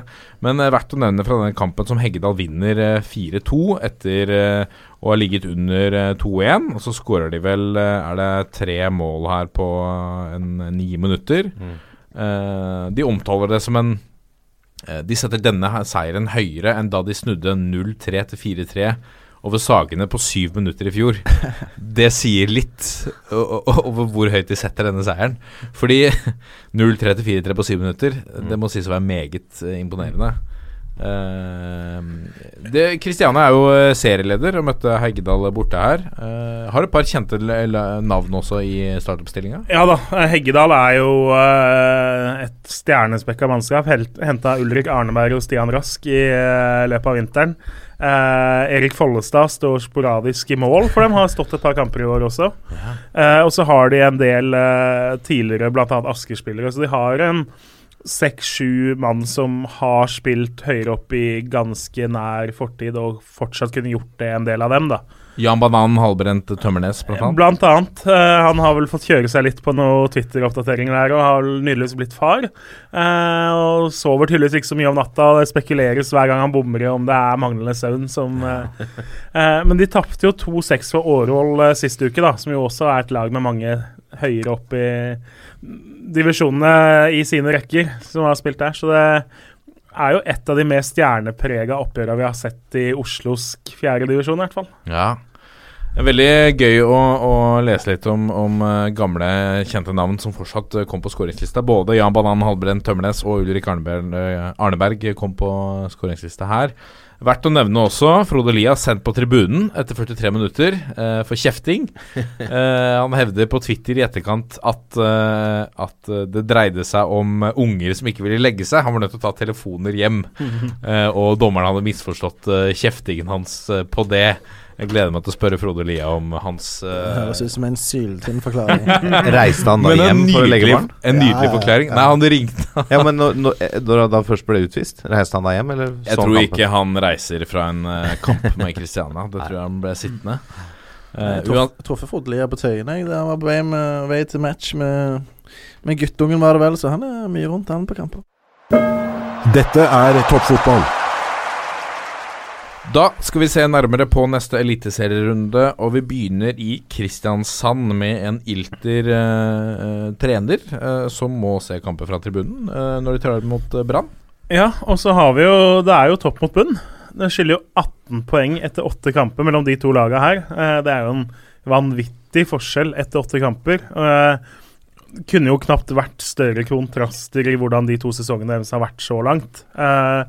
Men eh, verdt å nevne fra denne kampen som Heggedal vinner eh, 4-2 etter eh, å ha ligget under eh, 2-1. Og så skårer de vel Er det tre mål her på en ni minutter? Mm. de omtaler det som en De setter denne seieren høyere enn da de snudde 0-3 til 4-3 over Sagene på syv minutter i fjor. Det sier litt over hvor høyt de setter denne seieren. Fordi 0-3-4-3 på syv minutter, det må sies å være meget eh, imponerende. Uh, det, Kristiane er jo eh, serieleder og møtte Heggedal borte her. Uh, har et par kjente navn også i startoppstillinga. Ja da, eh, Heggedal er jo uh, et stjernespekka mannskap. Henta Ulrik Arneberg og Stian Rask i eh, løpet av vinteren. Eh, Erik Follestad står sporadisk i mål for de har stått et par kamper i år også. Eh, og så har de en del uh, tidligere, bl.a. Asker-spillere. Så de har en seks-sju mann som har spilt høyere opp i ganske nær fortid, og fortsatt kunne gjort det, en del av dem, da. Jan Banan halvbrent Tømmernes, blant annet. Blant annet. eh, han har vel fått kjøre seg litt på noen Twitter-oppdateringer der, og har nydeligvis blitt far. Eh, og sover tydeligvis ikke så mye om natta. og Det spekuleres hver gang han bommer i om det er manglende søvn som eh, Men de tapte jo 2-6 for Årvoll sist uke, da, som jo også er et lag med mange høyere opp i divisjonene i sine rekker, som har spilt der. Så det er jo et av de mer stjerneprega oppgjørene vi har sett i Oslos fjerdedivisjon, i hvert fall. Ja. Veldig gøy å, å lese litt om, om eh, gamle, kjente navn som fortsatt eh, kom på skåringslista. Både Jan Banan Halbrenn Tømmernes og Ulrik Arneberg, eh, Arneberg kom på skåringslista her. Verdt å nevne også Frode Lia sendt på tribunen etter 43 minutter eh, for kjefting. Eh, han hevder på Twitter i etterkant at, eh, at det dreide seg om unger som ikke ville legge seg. Han var nødt til å ta telefoner hjem, eh, og dommeren hadde misforstått eh, kjeftingen hans eh, på det. Jeg gleder meg til å spørre Frode Lia om hans Det eh, høres ut som en syltynn forklaring. Reiste han da hjem for å legge barn? En nydelig Ja, forklaring. ja. Nei, han ringte Ja, men når, når, han først ble utvist, reiste han da hjem, eller Jeg tror kampen? ikke han reiser fra en uh, kamp med Kristiania. Det tror jeg han ble sittende. Uh, Jeg traff Frode Lia på Tøyen jeg, han var på vei, med, vei til match med, med guttungen, var det vel, så han er mye rundt, han på kamper. Dette er toppfotball. Da skal vi se nærmere på neste eliteserierunde, og vi begynner i Kristiansand med en ilter eh, eh, trener eh, som må se kamper fra tribunen eh, når de tar mot eh, Brann. Ja, og så har vi jo Det er jo topp mot bunn. Det skiller jo 18 poeng etter åtte kamper mellom de to lagene her. Eh, Det er jo en vanvittig forskjell etter åtte kamper. Eh, Kunne jo knapt vært større kontraster i hvordan de to sesongene deres har vært så langt. Eh,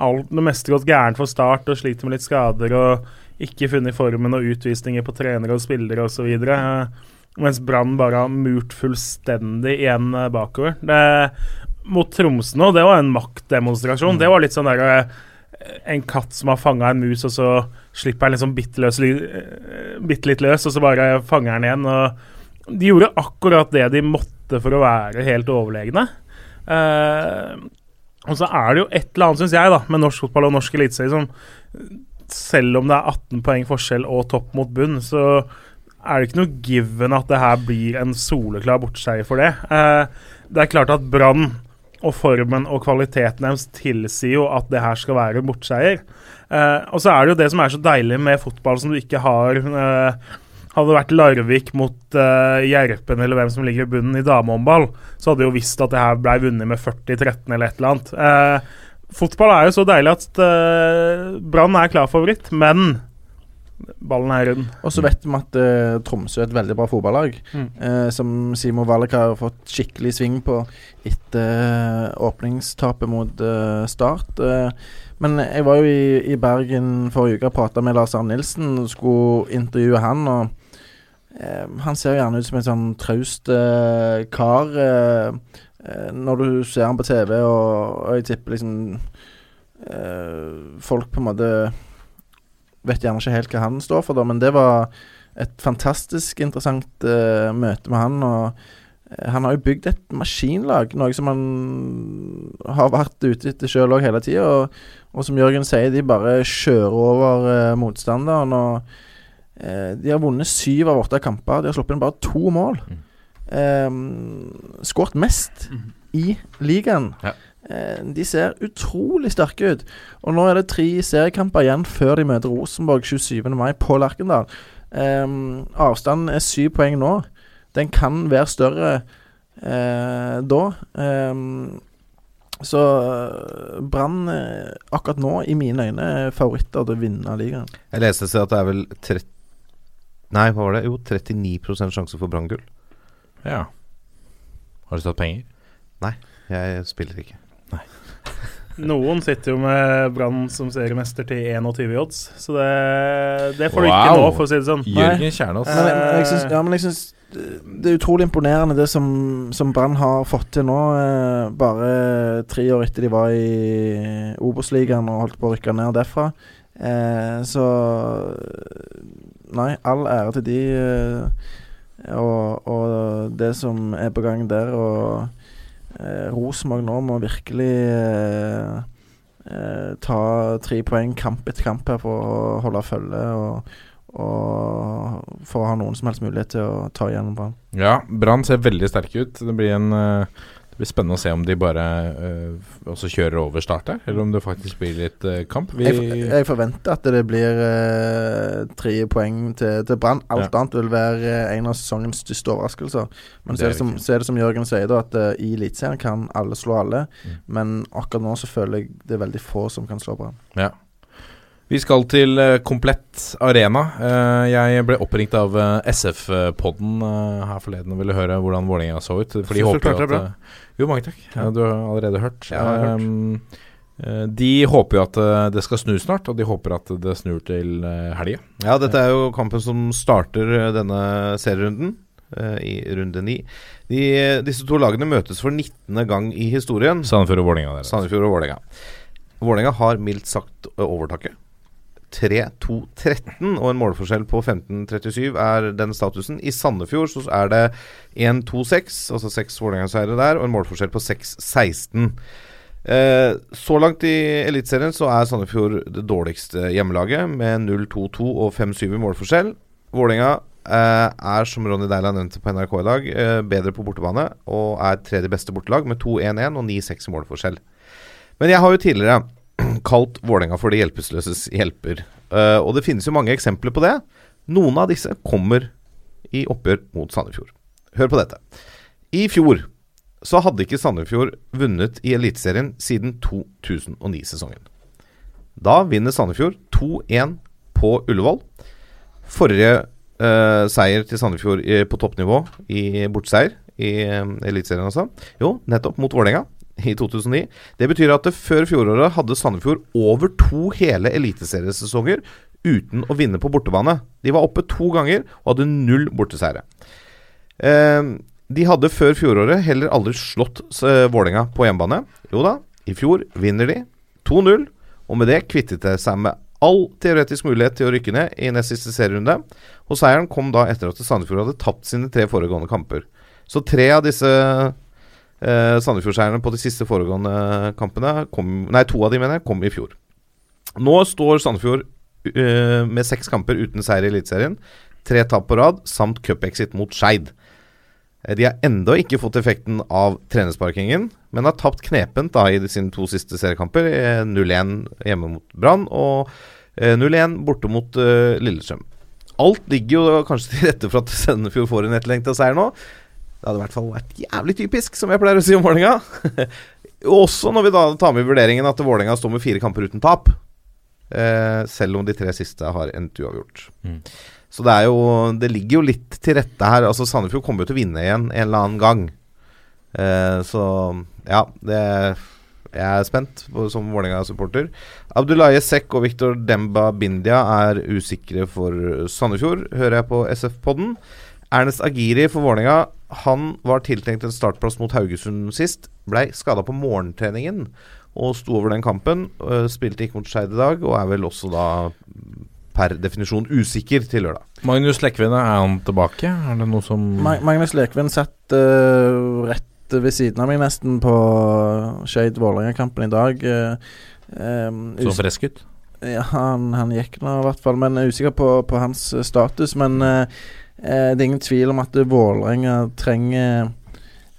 Alt, det meste gått gærent for Start og sliter med litt skader og ikke funnet formen og utvisninger på trenere og spillere osv. Uh, mens Brann bare har murt fullstendig igjen eh, bakover. Det, mot Tromsø nå, det var en maktdemonstrasjon. Det var litt sånn derre En katt som har fanga en mus, og så slipper den liksom bitte, løs, eh, bitte litt løs, og så bare fanger den igjen. Og de gjorde akkurat det de måtte for å være helt overlegne. Eh, og så er det jo et eller annet, syns jeg, da, med norsk fotball og norsk eliteserie som Selv om det er 18 poeng forskjell og topp mot bunn, så er det ikke noe given at det her blir en soleklar bortseier for det. Eh, det er klart at Brann og formen og kvaliteten deres tilsier jo at det her skal være bortseier. Eh, og så er det jo det som er så deilig med fotball som du ikke har eh, hadde det vært Larvik mot uh, Gjerpen eller hvem som ligger i bunnen i damehåndball, så hadde de jo visst at det her ble vunnet med 40-13 eller et eller annet. Uh, fotball er jo så deilig at uh, Brann er klar favoritt, men ballen er rund. Og så vet vi at uh, Tromsø er et veldig bra fotballag, Mm. uh, som Simo Valek har fått skikkelig sving på etter uh, åpningstapet mot Start. Men jeg var jo i, i Bergen forrige uke og prata med Lars Arne Nilsen skulle intervjue han. og Han ser gjerne ut som en sånn traust eh, kar. eh, eh, Når du ser han på TV, og, og jeg tipper liksom Folk på en måte vet gjerne ikke helt hva han står for, da, men det var et fantastisk interessant uh, møte med han. og han har jo bygd et maskinlag, noe som han har vært ute etter sjøl hele tida. Og, og, som Jørgen sier, de bare kjører over eh, motstanderen. Og de har vunnet syv av åtte kamper. De har sluppet inn bare to mål. Mm. Eh, Skåret mest mm. i ligaen. Ja. Eh, de ser utrolig sterke ut. Og nå er det tre seriekamper igjen før de møter Rosenborg 27. mai på Lerkendal. Um, avstanden er syv poeng nå. Den kan være større uh, da. Um, så Brann akkurat nå, i mine øyne, er favoritter til å vinne ligaen. Jeg leste seg at det er vel 30 Nei, hva var det? Jo, 39 sjanse for Brann-gull. Ja. Har du tatt penger? Nei, jeg spiller ikke. Nei. Noen sitter jo med Brann som seriemester til 21 odds, så det, det får du ikke nå, for å si det sånn. Jørgen Kjernås. Men, jeg, synes, ja, men jeg syns det er utrolig imponerende det som, som Brann har fått til nå. Eh, bare tre år etter de var i Obos-ligaen og holdt på å rykke ned derfra. Eh, så Nei, all ære til de eh, og, og det som er på gang der. og eh, Rosenborg nå må virkelig eh, eh, ta tre poeng kamp etter kamp her for å holde følge. og og for å ha noen som helst mulighet til å ta igjennom Brann. Ja, Brann ser veldig sterke ut. Det blir en uh, blir spennende å se om de bare uh, også kjører over start der, eller om det faktisk blir litt uh, kamp. Vi jeg, jeg, forventer at det blir uh, tre poeng til, til Brann. Alt ja. annet vil være en av sesongens største overraskelser. Men så er, det som, så er det som Jørgen sier, da, at i Eliteserien kan alle slå alle. Mm. Men akkurat nå så føler jeg det er veldig få som kan slå Brann. Ja. Vi skal til Komplett Arena. Jeg ble oppringt av SF-podden her forleden og ville høre hvordan Vålerenga så ut. For de håper jo at Jo, mange takk. Ja, du har allerede hørt. Jeg har hørt. Um, de håper jo at det skal snu snart, og de håper at det snur til helga. Ja, dette er jo kampen som starter denne serierunden. I runde ni. De, disse to lagene møtes for 19. gang i historien. Sandefjord og Vålerenga. Sandefjord og Vålerenga. Vålerenga har mildt sagt overtaket. 3-2-13 og en målforskjell på 15-37 er den statusen. I Sandefjord så er det 1-2-6, altså seks Vålerenga-seiere der, og en målforskjell på 6-16. Eh, så langt i Eliteserien så er Sandefjord det dårligste hjemmelaget, med 0-2-2 og 5-7 i målforskjell. Vålerenga eh, er, som Ronny Deila nevnte på NRK i dag, eh, bedre på bortebane og er tredje beste bortelag med 2-1-1 og 9-6 i målforskjell. Men jeg har jo tidligere kalt Vålerenga for de hjelpeløses hjelper. Uh, og det finnes jo mange eksempler på det. Noen av disse kommer i oppgjør mot Sandefjord. Hør på dette. I fjor så hadde ikke Sandefjord vunnet i Eliteserien siden 2009-sesongen. Da vinner Sandefjord 2-1 på Ullevål. Forrige uh, seier til Sandefjord i, på toppnivå i bortseier i uh, Eliteserien, altså. Jo, nettopp mot Vålerenga i 2009. Det betyr at det før fjoråret hadde Sandefjord over to hele eliteseriesesonger uten å vinne på bortebane. De var oppe to ganger og hadde null borteseiere. Eh, de hadde før fjoråret heller aldri slått eh, Vålerenga på hjemmebane. Jo da, i fjor vinner de 2-0, og med det kvittet de seg med all teoretisk mulighet til å rykke ned i nest siste serierunde. Og seieren kom da etter at Sandefjord hadde tapt sine tre foregående kamper. Så tre av disse Eh, Sandefjordseierne på de siste foregående kampene kom, Nei, to av de mener jeg kom i fjor. Nå står Sandefjord uh, med seks kamper uten seier i Eliteserien. Tre tap på rad samt cupexit mot Skeid. Eh, de har ennå ikke fått effekten av trenersparkingen, men har tapt knepent da i sine to siste seriekamper. 0-1 hjemme mot Brann og 0-1 borte mot uh, Lillestrøm. Alt ligger jo kanskje til rette for at Sandefjord får en etterlengta seier nå. Det hadde i hvert fall vært jævlig typisk, som jeg pleier å si om Vålerenga. Også når vi da tar med i vurderingen at Vålerenga står med fire kamper uten tap. Eh, selv om de tre siste har endt uavgjort. Mm. Så det jo Det ligger jo litt til rette her. Altså Sandefjord kommer jo til å vinne igjen en eller annen gang. Eh, så ja, det jeg er spent på, som Vålerenga-supporter. Abdullaye Sekk og Viktor Demba Bindia er usikre for Sandefjord, hører jeg på SF-podden. Ernest Agiri for Vålerenga han var tiltenkt en startplass mot Haugesund sist. Blei skada på morgentreningen og sto over den kampen. øh, spilte ikke mot Skeid i dag, og er vel også da per definisjon usikker til lørdag. Magnus Lekven, er han tilbake? Er det noe som Ma Magnus Lekven satt uh, rett ved siden av meg nesten på Skeid-Vålerenga-kampen i dag. Uh, um, Så frisk ut? Ja, han, han gikk nå i hvert fall, men jeg er usikker på, på hans status. Men eh, det er ingen tvil om at Vålerenga trenger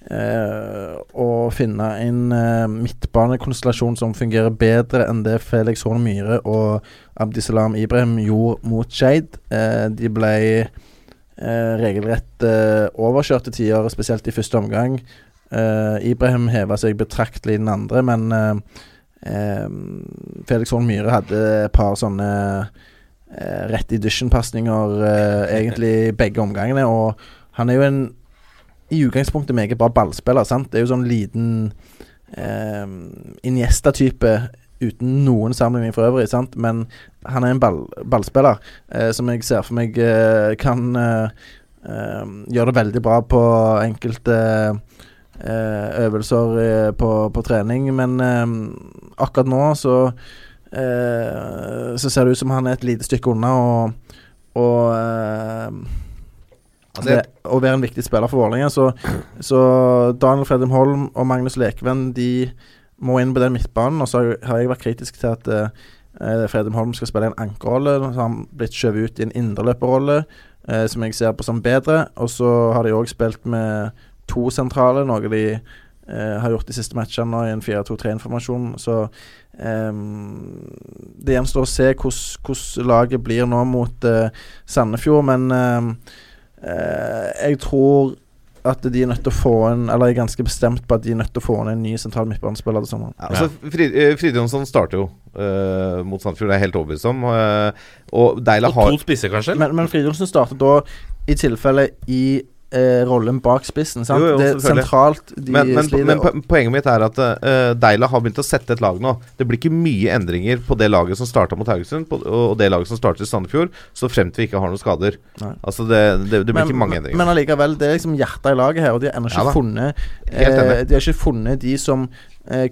eh, å finne en eh, midtbanekonstellasjon som fungerer bedre enn det Felix Horn Myhre og Abdisalam Ibrahim gjorde mot Skeid. Eh, de ble eh, regelrett eh, overkjørt til tider, spesielt i første omgang. Eh, Ibrahim heva seg betraktelig i den andre, men eh, eh, Felix Horn Myhre hadde et par sånne eh, rett i dusjen-pasninger eh, egentlig i begge omgangene. Og han er jo en i utgangspunktet meget bra ballspiller. sant? Det er jo sånn liten eh, Iniesta-type uten noen sammenligning for øvrig, sant? men han er en ball, ballspiller eh, som jeg ser for meg eh, kan eh, eh, gjøre det veldig bra på enkelte eh, øvelser eh, på, på trening, men eh, akkurat nå så eh, Så ser det ut som han er et lite stykke unna og, og eh, Altså, det, å være en viktig spiller for Vålerenga. Så, så Daniel Fredheim Holm og Magnus Lekven De må inn på den midtbanen. Og så har- har jeg vært kritisk til at uh, Fredheim Holm skal spille en ankerrolle. Så har han blitt skjøvet ut i en indreløperrolle, uh, som jeg ser på som bedre. Og så har de òg spilt med to sentrale, noe de uh, har gjort de siste matchene nå i en 4-2-3-informasjon. Så ehm, det gjenstår å se hvordan laget blir nå mot eh, Sandefjord, men eh, jeg tror at de er nødt til å få en Eller jeg er ganske bestemt på at de er nødt til å få inn en ny sentral midtbanespiller til sommeren. Ja, altså, Frid, eh, Jonsson starter jo uh, mot Sandefjord, det er jeg helt overbevist om. og Deila Og har to spisser, kanskje? Men, men Fridtjofsen starter da i tilfelle i eh, rollen bak spissen. Sant? Jo, jo, det er sentralt de men, men, men po- poenget mitt er at uh, Deila har begynt å sette et lag nå. Det blir ikke mye endringer på det laget som starta mot Haugesund, på, og det laget som startet i Sandefjord, så fremt vi ikke har noen skader. Nei. Altså det, det, det blir ikke mange endringer. Men allikevel, det er liksom hjertet i laget her, og de har ennå ikke Ja funnet eh. De har ikke funnet de som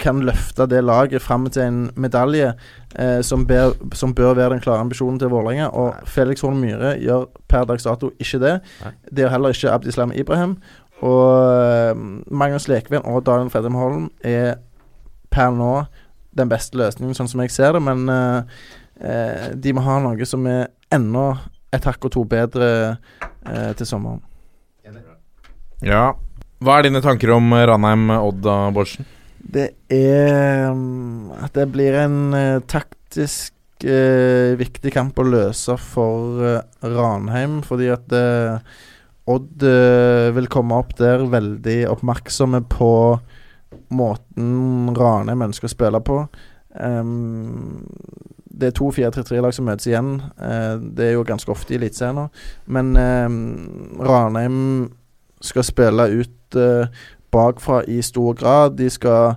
kan løfte det laget fram til en medalje, eh, som, ber, som bør være den klare ambisjonen til Vålerenga. Og Felix Horn Myhre gjør per dags dato ikke det. Nei. Det gjør heller ikke Abdislam Ibrahim. Og eh, Magnus Lekven og Daniel Fredheim Holm er per nå den beste løsningen, sånn som jeg ser det. Men eh, eh, de må ha noe som er enda et hakk og to bedre eh, til sommeren. Ja. Hva er dine tanker om Ranheim-Odd, Bårdsen? Det er mm, at det blir en uh, taktisk uh, viktig kamp å løse for uh, Ranheim, fordi at Odd vil komme opp der veldig oppmerksomme på måten Ranheim ønsker å spille på. Um, det er to 4-3-3-lag som møtes igjen. Det er jo ganske ofte i Eliteserien nå. Men Ranheim skal spille ut bakfra i stor grad. De skal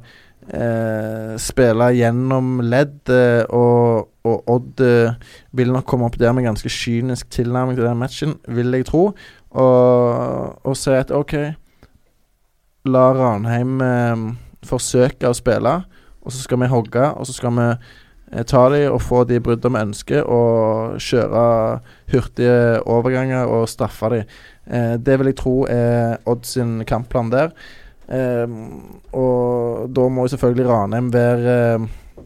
eh, spille gjennom ledd, eh, og, og Odd eh, vil nok komme opp der med ganske kynisk tilnærming til den matchen, vil jeg tro. Og, og si at OK, la Ranheim eh, forsøke å spille, og så skal vi hogge, og så skal vi eh, ta de og få de bruddene vi ønsker, og kjøre hurtige overganger og straffe de. Eh, det vil jeg tro er Odd sin kampplan der. Eh, og da må jo selvfølgelig Ranheim være eh,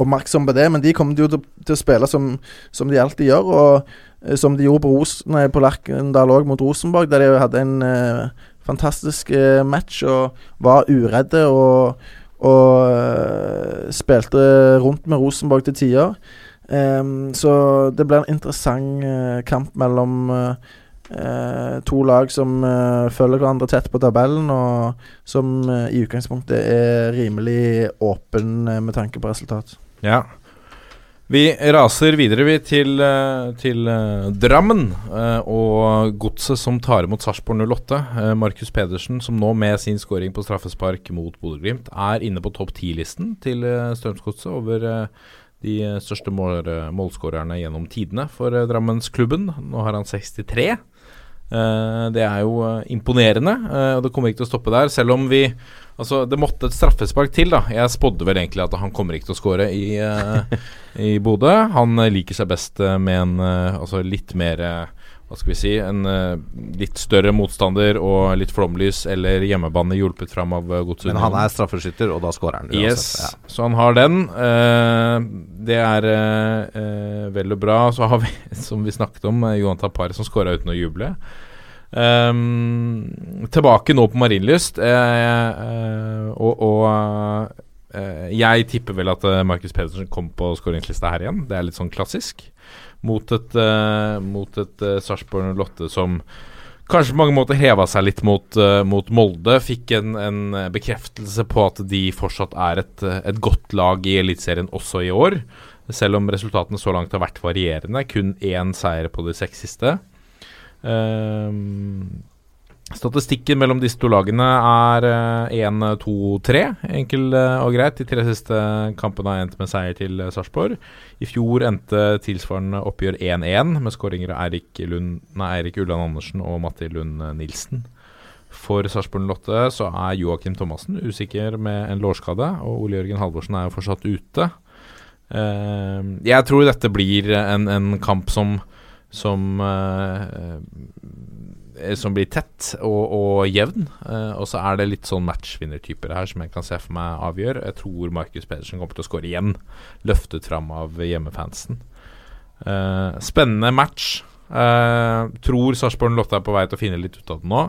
oppmerksom på det, men de kommer jo til, å spille som, som de alltid gjør, og eh, som de gjorde på, Ros nei, på Lerkendal òg mot Rosenborg, der de hadde en eh, fantastisk eh, match og var uredde og, og eh, spilte rundt med Rosenborg til tider. Em, så det blir en interessant eh, kamp mellom eh, eh, to lag som eh, følger hverandre tett på tabellen, og som eh, i utgangspunktet er rimelig åpen eh, med tanke på resultat. Ja. Vi raser videre vi til, eh, til eh, Drammen og godset som tar imot Sarpsborg 08. Eh, Markus Pedersen, som nå med sin skåring på straffespark mot Bodø-Glimt, er inne på topp ti-listen til Strømsgodset over de største mål, målskårerne gjennom tidene for Drammensklubben. Nå har han 63. Eh, det er jo eh, imponerende, eh, og det kommer ikke til å stoppe der. Selv om vi Altså, det måtte et straffespark til, da. Jeg spådde vel egentlig at han kommer ikke til å skåre i, i Bodø. Han liker seg best med en altså litt mer hva skal vi si, en eh, litt større motstander og litt flomlys eller hjemmebane hjulpet fram av uh, Godset. Men han er straffeskytter, og da skårer han. Yes. Ja. så han har den. Eh, det er eh, eh, vel og bra. Så har vi, som vi snakket om, eh, Johan Tapar som skåra uten å juble. Tilbake nå på Marienlyst, eh, eh, og, og eh, jeg tipper vel at eh, Markus Pedersen kommer på skåringslista her igjen. Det er litt sånn klassisk. Mot et, uh, mot et uh, Sarpsborg Lotte som kanskje på mange måter heva seg litt mot, uh, mot Molde. Fikk en, en bekreftelse på at de fortsatt er et, et godt lag i Eliteserien også i år. Selv om resultatene så langt har vært varierende. Kun én seier på de seks siste. Ehm, statistikken mellom disse to lagene er eh, 1-2-3, enkel eh, og greit. De tre siste kampene har endt med seier til eh, Sarpsborg. I fjor endte tilsvarende oppgjør 1-1, med skåringer av Eirik, Lund, nei, Eirik Ulland Andersen og Matti Lund eh, Nilsen. For Sarpsborg Lotte så er Joakim Thomassen usikker med en lårskade, og Ole Jørgen Halvorsen er jo fortsatt ute. Eh, jeg tror dette blir en, en kamp som som eh, som blir tett og, og jevn. Uh, og så er det litt sånn matchvinnertyper her som jeg kan se for meg avgjør. Jeg tror Markus Pedersen kommer til å skåre igjen, løftet fram av hjemmefansen. Uh, spennende match. Eh, tror Sarpsborg Lotte er på vei til å finne litt ut av det nå.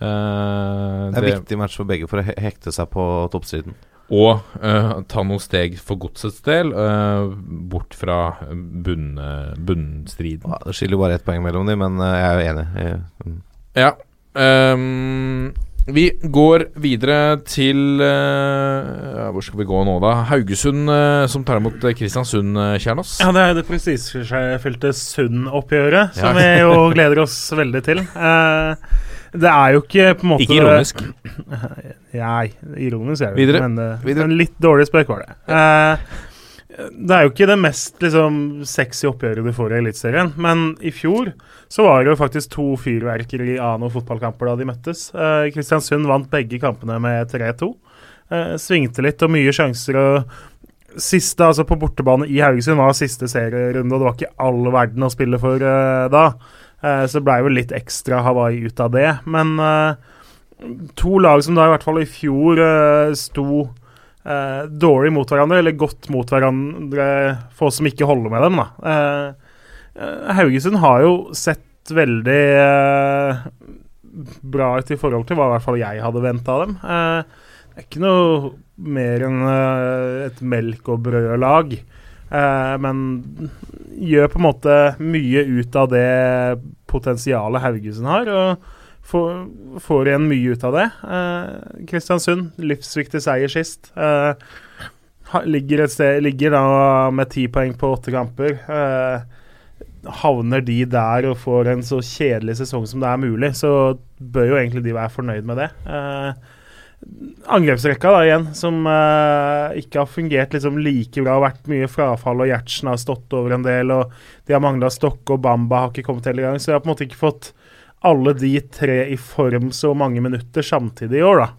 Eh, Det er en viktig match for begge for å hekte seg på toppstriden. Og uh, ta noen steg for godsets del, uh, bort fra bunn, bunnstriden. Ja, det skiller bare ett poeng mellom dem, men eh, jeg er jo enig. Jeg, mm. Ja. Um, vi går videre til uh, Hvor skal vi gå nå, da? Haugesund eh, som tar imot eh, Kristiansund, uh, Kjernås. Ja, det er det prestisjefylte Sund-oppgjøret, som Ja. vi jo gleder oss veldig til. Eh, det er jo ikke på en måte Ikke ironisk. Nei, ironisk er det Videre. men det, Videre. en litt dårlig spøk var det. Eh, det er jo ikke det mest liksom, sexy oppgjøret du får i Eliteserien, men i fjor så var det jo faktisk to fyrverkeri av noen fotballkamper da de møttes. Eh, Kristiansund vant begge kampene med 3-2. Eh, svingte litt og mye sjanser. og Siste, altså på bortebane i Haugesund, var siste serierunde, og det var ikke all verden å spille for da. Så blei vel litt ekstra Hawaii ut av det. Men eh, to lag som da i hvert fall i fjor uh, sto uh, dårlig mot hverandre, eller godt mot hverandre for oss som ikke holder med dem, da. Eh, Haugesund har jo sett veldig bra ut i forhold til hva i hvert fall jeg hadde venta av dem. Det er ikke noe mer enn et melk og brød-lag. Men gjør på en måte mye ut av det potensialet Haugesund har. Og får, får igjen mye ut av det. Eh, Kristiansund, livsviktig seier sist. Eh, ligger, sted, ligger da med ti poeng på åtte kamper. Eh, havner de der og får en så kjedelig sesong som det er mulig, så bør jo egentlig de være fornøyd med det. Eh, angrepsrekka da igjen, som eh, ikke har fungert liksom like bra. Har vært mye frafall, og Gjertsen har stått over en del. og De har mangla Stokke, og Bamba har ikke kommet hele gang. Så de har på en måte ikke fått alle de tre i form så mange minutter samtidig i år, da.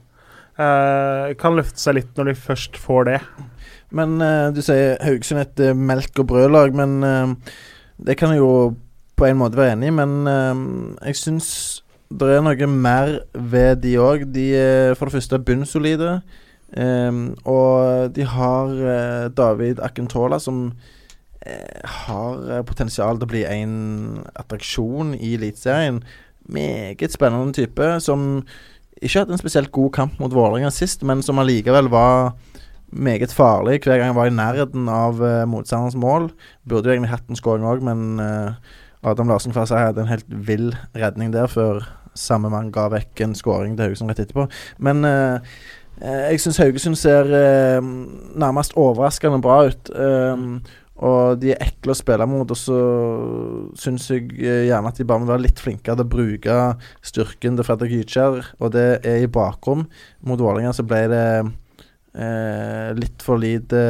Eh, kan løfte seg litt når de først får det. Men eh, du sier Haugesund et eh, melk og brød-lag, men det kan jeg jo på en måte være enig i. Men jeg syns det er noe mer ved de òg. De er for det første bunnsolide. og de har David Akentola, som har potensial til å bli en attraksjon i Eliteserien. Meget spennende type, som ikke hadde en spesielt god kamp mot Vålerenga sist, men som allikevel var meget farlig hver gang han var i nærheten av uh, motstanderens mål. Burde jo egentlig hatt en skåring òg, men uh, Adam Larsen si hadde en helt vill redning der før samme mann ga vekk en skåring til Haugesund rett etterpå. Men uh, jeg syns Haugesund ser nærmest overraskende bra ut. eh, og de er ekle å spille mot, og så syns jeg eh, gjerne at de bare må være litt flinkere til å bruke styrken til Fredrik Gytkjær, og det er i bakrom. Mot Vålerenga så ble det eh, litt for lite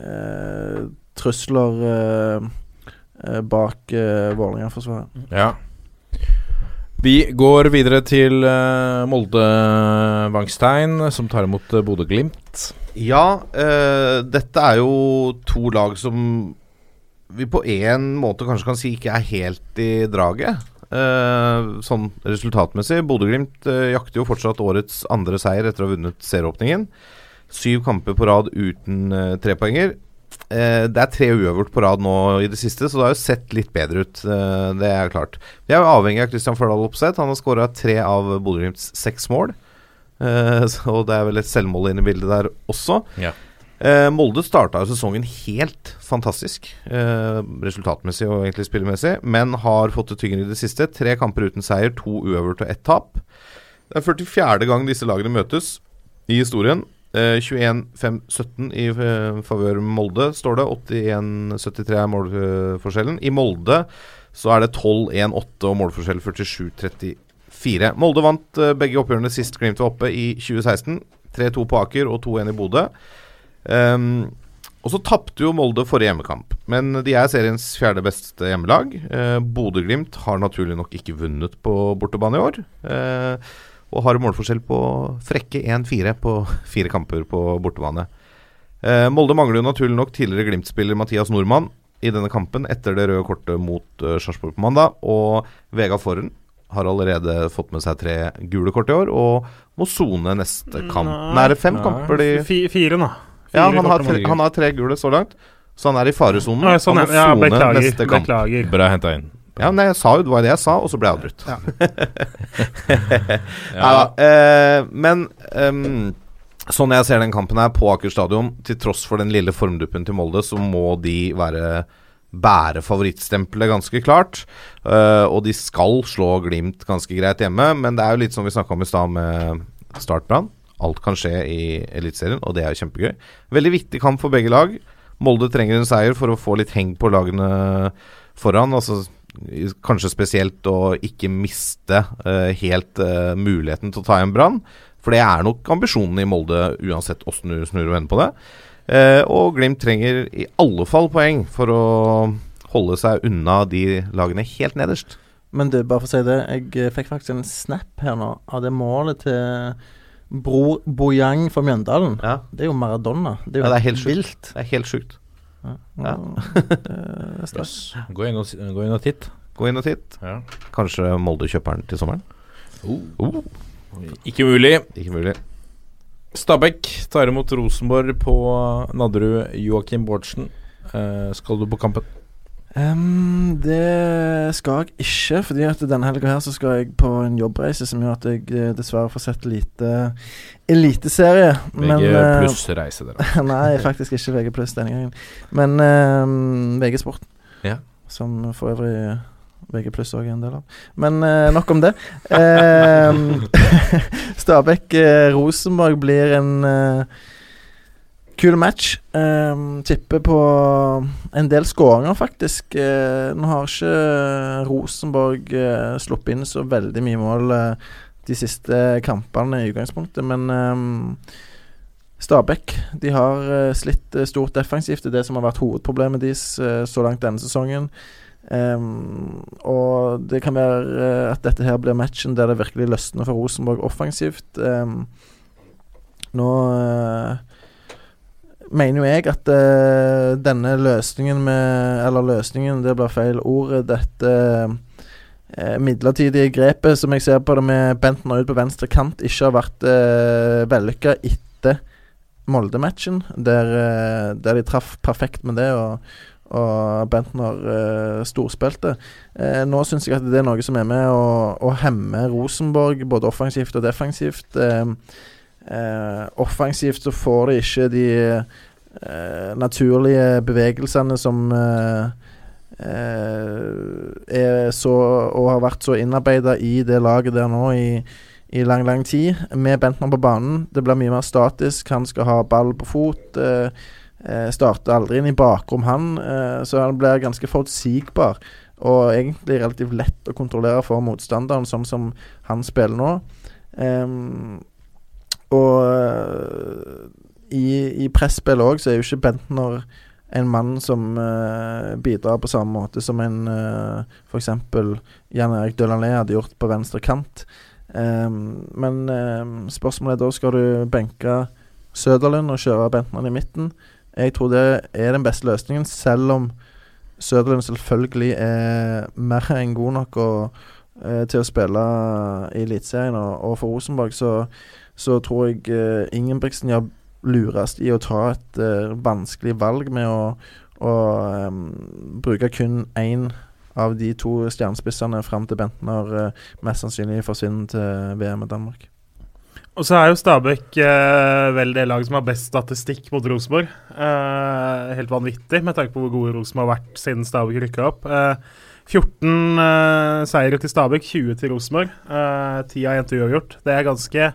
eh, trusler eh, eh, bak eh, Vålerenga-forsvaret. Ja. Vi går videre til uh, Molde Wangstein, som tar imot uh, Bodø-Glimt. Ja, eh, dette er jo to lag som vi på en måte kanskje kan si ikke er helt i draget. Eh, sånn resultatmessig. Bodø-Glimt eh, jakter jo fortsatt årets andre seier etter å ha vunnet serieåpningen. Syv kamper på rad uten eh, trepoenger. Eh, det er tre uøvert på rad nå i det siste, så det har jo sett litt bedre ut. Eh, det er klart. Vi er jo avhengig av Christian Førdal Opseth. Han har skåra tre av Bodø-Glimts seks mål. Eh, så det er vel et selvmål inne i bildet der også. Ja. Eh, Molde starta jo sesongen helt fantastisk, eh, resultatmessig og egentlig spillemessig, men har fått det tyngre i det siste. Tre kamper uten seier, to uøvert og ett tap. Det er 44. gang disse lagene møtes i historien. Eh, 21-5-17 i eh, favør Molde, står det. 81-73 er målforskjellen. I Molde så er det 12-1-8 og målforskjell 47-34. Molde vant eh, begge oppgjørene sist Glimt var oppe, i 2016. 3-2 på Aker og 2-1 i Bodø. Um, og så tapte jo Molde forrige hjemmekamp, men de er seriens fjerde beste hjemmelag. Eh, Bodø-Glimt har naturlig nok ikke vunnet på bortebane i år. Eh, og har målforskjell på frekke 1-4 på fire kamper på bortebane. Eh, Molde mangler jo naturlig nok tidligere Glimt-spiller Mathias Nordmann i denne kampen etter det røde kortet mot uh, Sarpsborg på mandag. Og Vega Forhen har allerede fått med seg tre gule kort i år og må sone neste kamp. Nei, er det fem Nei, kamper de fi- Fire, nå. Ja, han har, tre, han har tre gule så langt, så han er i faresonen. Sånn, han må ja, sone beklager, neste kamp. beklager. Bra henta inn. Ja, nei, jeg sa jo det var det jeg sa, og så ble jeg avbrutt. Ja. ja, eh, men um, sånn jeg ser den kampen her på Aker stadion, til tross for den lille formduppen til Molde, så må de være bære favorittstempelet ganske klart. Uh, og de skal slå Glimt ganske greit hjemme, men det er jo litt som vi snakka om i stad med Startbrann. Alt kan skje i Eliteserien, og det er jo kjempegøy. Veldig viktig kamp for begge lag. Molde trenger en seier for å få litt heng på lagene foran. Altså kanskje spesielt å ikke miste eh, helt eh, muligheten til å ta igjen Brann. For det er nok ambisjonen i Molde, uansett åssen du snur og vender på det. Eh, og Glimt trenger i alle fall poeng for å holde seg unna de lagene helt nederst. Men du, bare for å si det, jeg fikk faktisk en snap her nå av det målet til bror Bojang fra Mjøndalen. Det er jo Maradona. Det er jo Ja, det er helt vilt. Det er helt sjukt. Ja. Det er stas. Gå inn og, gå inn og titt. Gå inn og titt. Ja. Kanskje Molde kjøper den til sommeren? Oh. Ikke mulig. Ikke mulig. Stabæk tar imot Rosenborg på Nadderud. Joakim Bårdsen. Eh, skal du på kampen? Ehm, det skal jeg ikke, fordi at denne helga her så skal jeg på en jobbreise som gjør at jeg eh, dessverre får sett lite eliteserie. men, VG eh, pluss reise, dere. nei, faktisk ikke VG pluss denne gangen. Men um, VG Sport, Ja. som for øvrig VG pluss òg er en del av. Men uh, nok om det. um, Stabæk-Rosenborg blir en eh, Kul match. Um, tipper på en del skåringer, faktisk. Uh, nå har ikke Rosenborg uh, sluppet inn så veldig mye mål uh, de siste kampene i utgangspunktet, men um, Stabæk de har eh, slitt eh, stort defensivt. Det er det som har vært hovedproblemet deres eh, så langt denne sesongen. Um, og det kan være eh, at dette her blir matchen der det virkelig løsner for Rosenborg offensivt. Um, nå eh, mener jo jeg at uh, denne løsningen med Eller løsningen, det blir feil ord. Dette uh, midlertidige grepet som jeg ser på det med Bentner ut på venstre kant, ikke har vært uh, vellykka etter Molde-matchen, der, uh, der de traff perfekt med det. og og Bentner uh, storspilte. Eh, nå syns jeg at det er noe som er med å, å hemme Rosenborg, både offensivt og defensivt. Eh, eh, offensivt så får de ikke de eh, naturlige bevegelsene som eh, er så og har vært så innarbeida i det laget der nå i, i lang, lang tid. Med Bentner på banen. Det blir mye mer statisk. Han skal ha ball på fot. Starter aldri inn i bakrom, han. Så han blir ganske forutsigbar. Og egentlig relativt lett å kontrollere for motstanderen, sånn som han spiller nå. Ehm, og eh, i, i presspill òg så er jo ikke Bentner en mann som uh, bidrar på samme måte som en uh, f.eks. Jan Erik Dølanlé hadde gjort på venstre kant. Um, men um, spørsmålet er da skal du benke Søderlund og kjøre Bentner i midten. Jeg tror det er den beste løsningen, selv om Søderlund selvfølgelig er mer enn god nok og, uh, til å spille i Eliteserien. Og, og, for Rosenborg så, så tror jeg uh, Ingebrigtsen gjør lurest i å ta et uh, vanskelig valg med å, å um, bruke kun én av de to stjernespissene fram til Bentner uh, mest sannsynlig forsvinner til VM i Danmark. Og så er jo Stabæk eh, vel det laget som har best statistikk mot Rosenborg. Eh, helt vanvittig med tanke på hvor gode Rosenborg har vært siden Stabæk rykka opp. Eh, 14 eh, seire til Stabæk, 20 til Rosenborg. Eh, 10 av jenter uavgjort. Det er ganske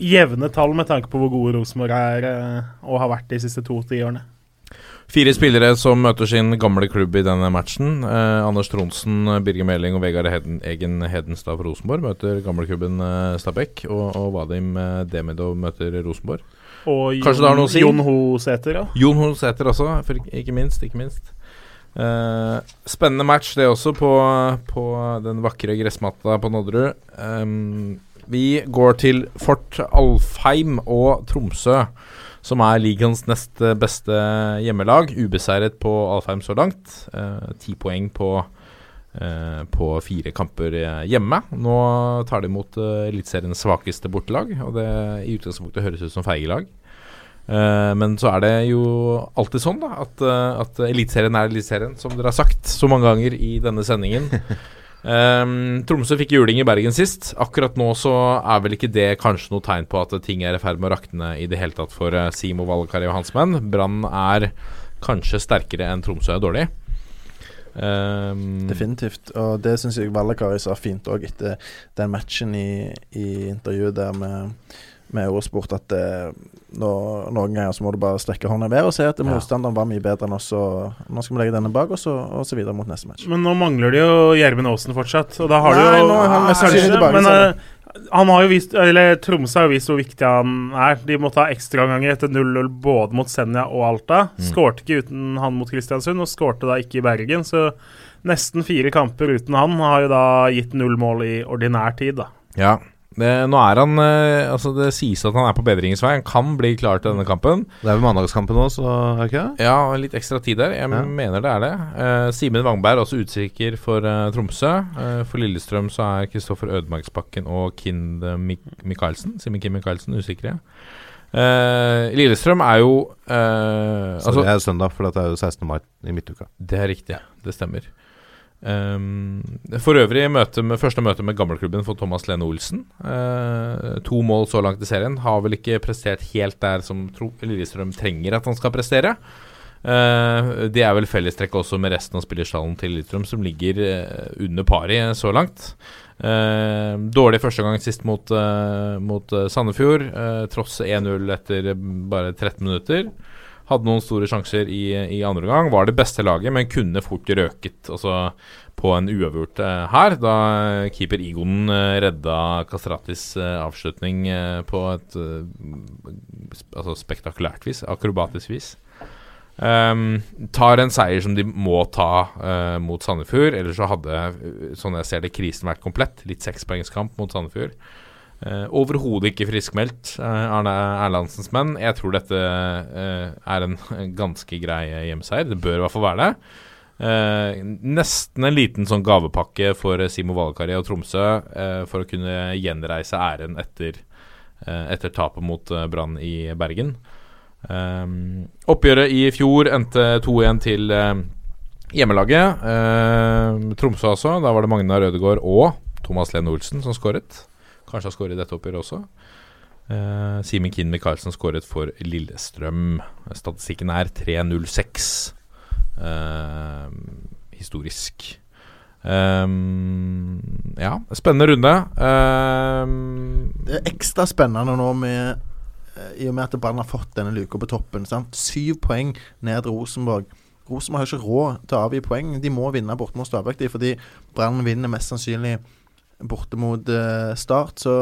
jevne tall med tanke på hvor gode Rosenborg er eh, og har vært de siste to tiårene. Fire spillere som møter sin gamle klubb i denne matchen. Eh, Anders Tronsen, Birger Meling og Vegard Heden, Egen Hedenstad fra Rosenborg møter gamleklubben eh, Stabæk. Og, og Vadim eh, Demidov møter Rosenborg. Og å si? Jon Hosæter, ja. Jon Hosæter også, for ikke minst. Ikke minst. Eh, spennende match, det også, på, på den vakre gressmatta på Nodderud. Um, vi går til Fort Alfheim og Tromsø, som er ligaens nest beste hjemmelag. Ubeseiret på Alfheim så langt. Ti eh, poeng på, eh, på fire kamper hjemme. Nå tar de imot eh, Eliteseriens svakeste bortelag, og det i utgangspunktet høres ut som feige lag. Uh, men så er det jo alltid sånn da at, uh, at Eliteserien er Eliteserien, som dere har sagt så mange ganger i denne sendingen. Um, Tromsø fikk juling i Bergen sist. Akkurat nå så er vel ikke det kanskje noe tegn på at ting er i ferd med å rakne i det hele tatt for uh, Simo Valakari og hans menn. Brann er kanskje sterkere enn Tromsø er dårlig. Um, Definitivt. Og det syns jeg Valakari sa fint òg etter den matchen i, i intervjuet der med med Eurosport at det, nå, noen ganger så må du bare strekke hånda i været og se at motstanderen var mye bedre enn oss. Og nå skal vi legge denne bak oss og, og så videre mot neste match. Men nå mangler de jo Gjermund Aasen fortsatt. Og da har Nei, du jo nå han mest sannsynlig tilbake, Men uh, han har jo vist Eller Tromsø har jo vist hvor viktig han er. De måtte ha ekstraomganger etter 0-0 både mot Senja og Alta. Mm. Skårte ikke uten han mot Kristiansund, og skårte da ikke i Bergen. Så nesten fire kamper uten han har jo da gitt null mål i ordinær tid, da. Ja. Det, nå er han eh, Altså Det sies at han er på bedringens vei. Han kan bli klar til denne kampen. Det er vel mandagskampen nå, så er det ikke det? Ja, litt ekstra tid der. Jeg Ja. mener det er det. Uh, Simen Wangberg er også utsikker for eh, Tromsø. Eh, for Lillestrøm så er Kristoffer Ødemarksbakken og Kind Mik Michaelsen Simen Kim Michaelsen usikre. Eh, Lillestrøm er jo eh, Så det er søndag, for det er jo 16. mai i midtuka. Det er riktig, det stemmer. Um, for øvrig møte med, første møte med gammelklubben for Thomas Lene Olsen. Uh, to mål så langt i serien. Har vel ikke prestert helt der som Lillestrøm trenger at han skal prestere. Uh, det er vel fellestrekk også med resten av spillerstallen til Lillestrøm, som ligger uh, under pari så langt. Dårlig første gang sist mot, mot Sandefjord, tross 1-0 etter bare 13 minutter. Hadde noen store sjanser i, i andre gang. Var det beste laget, men kunne fort røket altså, på en uavgjort eh, her. Da keeper Igonen eh, redda Kastratis eh, avslutning på et altså spektakulært vis. Akrobatisk vis. Um, tar en seier som de må ta uh, mot Sandefjord. Ellers så hadde, sånn jeg ser det, krisen vært komplett. Litt sekspoengskamp mot Sandefjord. Uh, Overhodet ikke friskmeldt, uh, Arne Erlandsens menn. Jeg tror dette uh, er en ganske grei hjemmeseier. Det bør i hvert fall være det. Nesten en liten sånn gavepakke for Simo Valakari og Tromsø for å kunne gjenreise æren etter, etter tapet mot Brann i Bergen. Oppgjøret i fjor endte 2-1 til hjemmelaget. Tromsø altså. Da var det Magna Rødegård og Thomas Lene Olsen som skåret. Kanskje har skåret i dette oppgjøret også. Uh, Simen Kinn Michaelsen skåret for Lillestrøm. Statistikken er 3-0-6. Uh, historisk. Um, ja, spennende runde. Um, Det er ekstra spennende nå med eh, i og med at Brann har fått denne luka på toppen. Sant? Syv poeng ned Rosenborg. Rosenborg har ikke råd til å avgi poeng. De må vinne borte mot Stabæk, fordi Brann vinner mest sannsynlig borte mot eh, Start. Så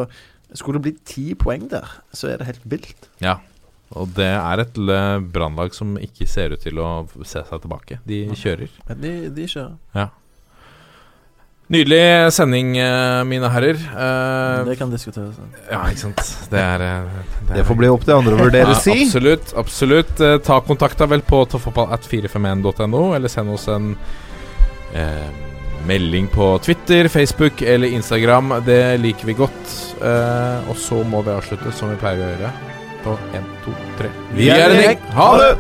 skulle det bli ti poeng der, så er det helt vilt. Ja. Og det er et brannlag som ikke ser ut til å se seg tilbake. De kjører. De, de kjører. Ja. Nydelig sending, eh, mine herrer. Uh, Det kan diskuteres. ja, ikke sant. Det er eh, Det får bli opp til andre å vurdere, Ja, si. Absolutt. absolutt Uh, Ta kontakt da vel på toppfotballat451.no, eller send oss en eh, melding på Twitter, Facebook eller Instagram. Det liker vi godt. Eh, og så må vi avslutte som vi pleier å gjøre. På én, to, tre. Vi er en gjeng. Ha det!